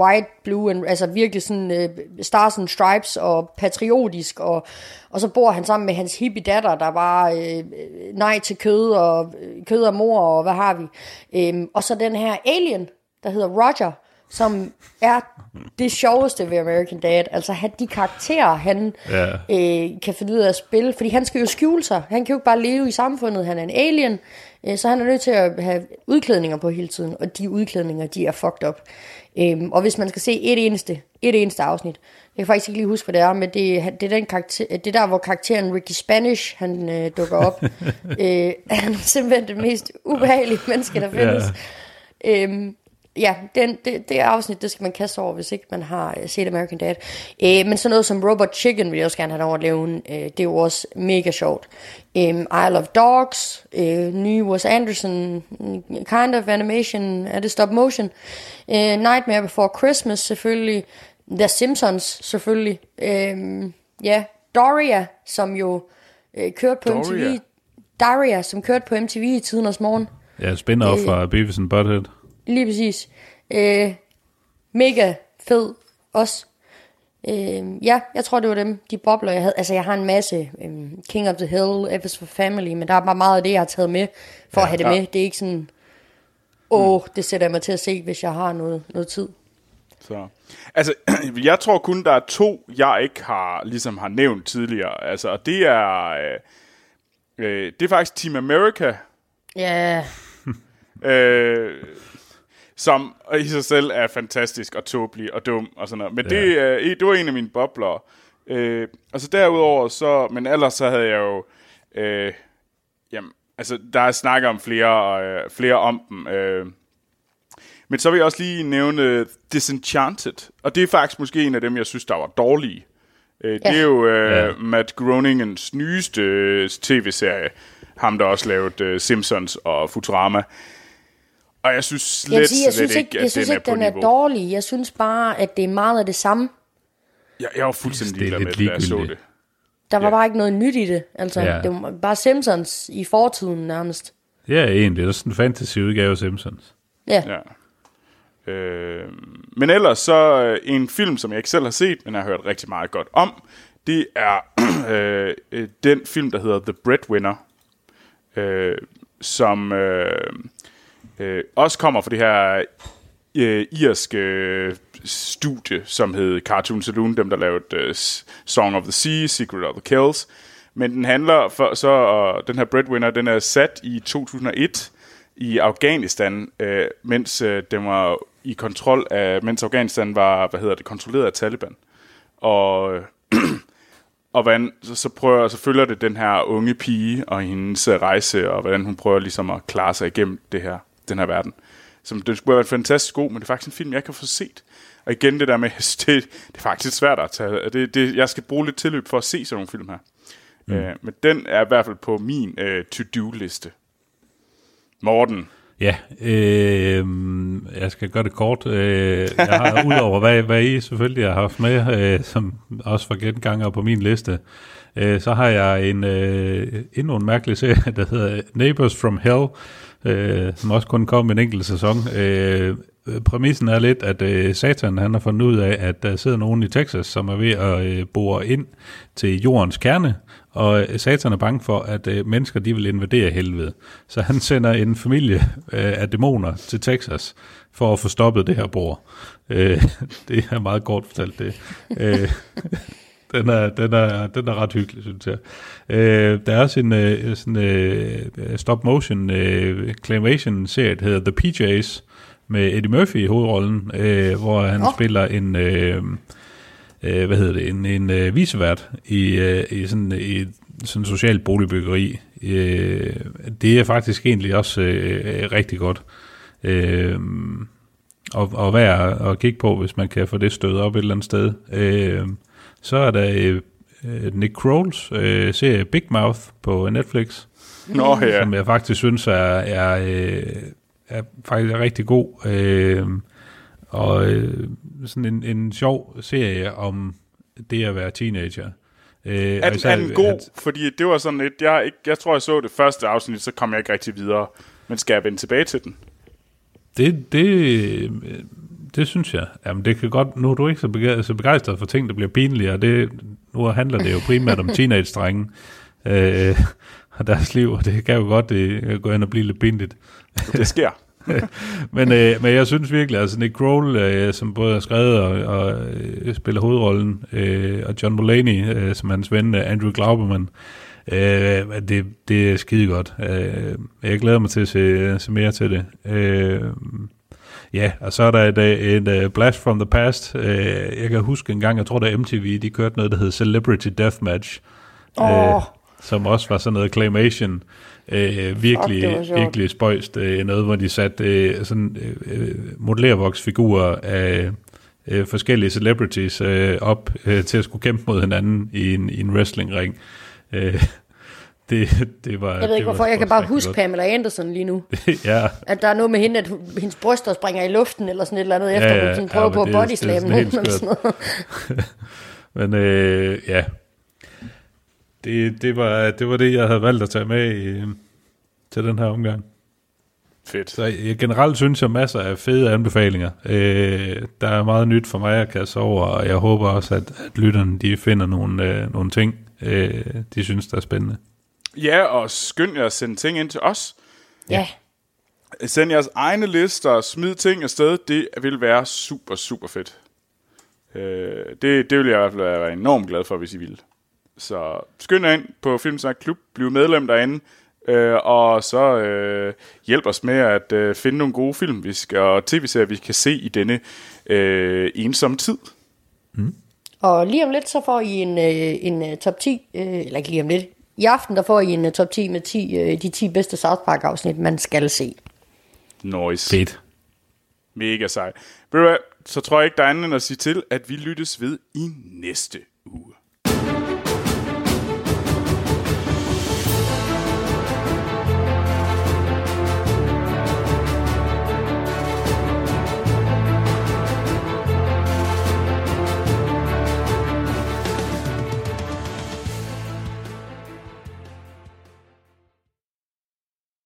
white, blue, and, altså virkelig sådan øh, stars and stripes og patriotisk, og, og så bor han sammen med hans hippie datter, der var øh, nej til kød og øh, kød og mor, og hvad har vi. Øhm, og så den her alien, der hedder Roger, som er det sjoveste ved American Dad. Altså han, de karakterer, han Ja. øh, kan finde ud af at spille, fordi han skal jo skjule sig. Han kan jo ikke bare leve i samfundet. Han er en alien, øh, så han er nødt til at have udklædninger på hele tiden, og de udklædninger, de er fucked up. Øhm, og hvis man skal se et eneste, et eneste afsnit, jeg kan faktisk ikke lige huske, hvad det er, men det, er- det er den karakter, det er der, hvor karakteren Ricky Spanish, han øh, dukker op. [LAUGHS] øh, han er simpelthen det mest ubehagelige menneske, der findes. Øhm, ja, den, det, det afsnit, det skal man kaste over, hvis ikke man har øh, set American Dad. Øh, men sådan noget som Robot Chicken vil jeg også gerne have over at lave. Øh, det er jo også mega sjovt. Øh, Isle of Dogs, øh, nye Wes Anderson, kind of animation, er det stop motion. Øh, Nightmare Before Christmas selvfølgelig. The Simpsons selvfølgelig. Øh, ja, Doria, som jo øh, kørte på Doria? MTV. Daria, som kørte på MTV i tidernes morgen. Ja, spin-off Øh. fra Beavis and Butthead. Lige præcis. Øh, mega fed også. Øh, ja, jeg tror, det var dem, de bobler, jeg havde. Altså, jeg har en masse øh, King of the Hill, F for Family, men der er bare meget af det, jeg har taget med, for ja, at have det ja. med. Det er ikke sådan, åh, oh, det sætter jeg mig til at se, hvis jeg har noget, noget tid. Så. Altså, [CLEARS THROAT] jeg tror kun, der er to, jeg ikke har, ligesom har nævnt tidligere. Altså, og det er, øh, øh, det er faktisk Team America, Ja, øh, som i sig selv er fantastisk og tåbelig og dum og sådan noget. Men det, øh, det var en af mine bobler. Øh, og så derudover, så, men ellers så havde jeg jo, øh, jamen, altså der er snakket om flere, øh, flere om dem. Øh, men så vil jeg også lige nævne Disenchanted, og det er faktisk måske en af dem, jeg synes, der var dårlige. Øh, det Ja. er jo øh, Ja. ja. Matt Groeningens nyeste øh, tv-serie. Ham, der også lavede uh, Simpsons og Futurama. Og jeg synes slet, Jeg, sige, jeg slet synes ikke, at jeg synes den ikke, er på den er niveau. dårlig. Jeg synes bare, at det er meget af det samme. Jeg, jeg var fuldstændig Det ligeglad med det, da jeg så det. Der var Ja. bare ikke noget nyt i det. Altså, Ja. det var bare Simpsons i fortiden nærmest. Ja, egentlig. Det er sådan en fantasy-udgave af Simpsons. Ja. Ja. Øh, men ellers så øh, en film, som jeg ikke selv har set, men jeg har hørt rigtig meget godt om, det er [CLEARS THROAT] øh, øh, den film, der hedder The Breadwinner, øh, som øh, øh, også kommer fra det her øh, irske øh, studie, som hed Cartoon Saloon, dem der lavede øh, Song of the Sea, Secret of the Kills. Men den handler for, så, og den her Breadwinner, den er sat i 2001 i Afghanistan, øh, mens øh, den var i kontrol af, mens Afghanistan var, hvad hedder det, kontrolleret af Taliban. Og, [CLEARS THROAT] og hvordan, så, så, prøver, så følger det den her unge pige og hendes rejse, og hvordan hun prøver ligesom at klare sig igennem det her, den her verden. Som, den skulle have været fantastisk god, men det er faktisk en film, jeg har fået set. Og igen det der med, [LAUGHS] det, det er faktisk svært at tage. Det, det, jeg skal bruge lidt tilløb for at se sådan nogle film her. Mm. Øh, men den er i hvert fald på min øh, to-do-liste. Morten. Ja, øh, jeg skal gøre det kort. Øh, jeg har [LAUGHS] udover hvad, hvad I selvfølgelig har haft med, øh, som også var genganger på min liste, øh, så har jeg en øh, endnu en mærkelig serie, [LAUGHS] der hedder Neighbors from Hell, øh, som også kun kom en enkelt sæson. Øh, præmissen er lidt, at øh, Satan han har fundet ud af, at der sidder nogen i Texas, som er ved at øh, bore ind til jordens kerne, og øh, Satan er bange for, at øh, mennesker de vil invadere helvede. Så han sender en familie øh, af dæmoner til Texas for at få stoppet det her bor. Øh, [LAUGHS] det er meget kort fortalt det. Øh, den er, den, er, den er ret hyggelig, synes jeg. Øh, der er også en øh, sådan, øh, stop-motion øh, claymation-serie, der hedder The PJs, med Eddie Murphy i hovedrollen, øh, hvor han oh. spiller en... Øh, øh, hvad hedder det, en, en øh, visevært i, øh, i sådan i sådan social boligbyggeri. Øh, det er faktisk egentlig også øh, rigtig godt. Øh, og, og værd at kigge på, hvis man kan få det stødt op et eller andet sted. Øh, så er der øh, øh, Nick Kroll's øh, serie Big Mouth på Netflix, Nå ja. som jeg faktisk synes er, er, øh, er faktisk er rigtig god. Øh, og øh, sådan en, en sjov serie om det at være teenager. Øh, Er den, er den god? Fordi det var sådan lidt, jeg, ikke, jeg tror, jeg så det første afsnit, så kom jeg ikke rigtig videre. Men skal jeg vende tilbage til den? Det, det, det synes jeg. Jamen, det kan godt, nu er du ikke så begejstret, så begejstret for ting, der bliver pinlige, og det, nu handler det jo primært om [LAUGHS] teenage-drenge øh, og deres liv, og det kan jo godt det, gå ind og blive lidt pinligt. Det sker. [LAUGHS] men, øh, men jeg synes virkelig, altså Nick Kroll, øh, som både har skrevet og, og øh, spiller hovedrollen, øh, og John Mulaney, øh, som hans ven, øh, Andrew Glauberman, øh, det, det er skide godt. Øh, jeg glæder mig til at se, se mere til det. Øh, ja, og så er der et, øh, et, et blast from the past. Øh, jeg kan huske en gang, jeg tror, der MTV, de kørte noget, der hed Celebrity Deathmatch. Åh. som også var sådan noget claymation. Øh, virkelig, sjovt. virkelig spøjst. Øh, noget, hvor de satte øh, sådan øh, øh, modellervoksfigurer af øh, forskellige celebrities øh, op øh, til at skulle kæmpe mod hinanden i en, i en wrestlingring. Øh, det, det var, Jeg ved ikke hvorfor, jeg kan bare huske godt. Pamela Anderson lige nu. [LAUGHS] ja, At der er noget med hende, at hendes bryster springer i luften, eller sådan et eller andet, efter ja, hun sådan prøver men på at det body det slam sådan nogen eller sådan noget. [LAUGHS] [LAUGHS] Men øh, ja, det, det, var, det var det, jeg havde valgt at tage med i, til den her omgang. Fedt. Så jeg, generelt synes jeg masser af fede anbefalinger. Øh, der er meget nyt for mig at kaste over, og jeg håber også, at, at lytterne de finder nogle, øh, nogle ting, øh, de synes, der er spændende. Ja, og skynd jer at sende ting ind til os. Ja. Send jeres egne lister, smid ting afsted. Det vil være super, super fedt. Øh, det, det vil jeg i hvert fald være enormt glad for, hvis I vil. Så skynd jer ind på Filmsnak Klub, bliv medlem derinde, øh, og så øh, hjælp os med at øh, finde nogle gode film, vi skal, og tv-serier, vi kan se i denne øh, ensomme tid. Og lige om lidt, så får I en, øh, en øh, top 10, øh, eller ikke lige om lidt, i aften, der får I en øh, top 10 med 10, øh, de 10 bedste South Park afsnit, man skal se. Noise. Fedt. Mega sej. Ved du hvad, så tror jeg ikke, der er andet end at sige til, at vi lyttes ved i næste.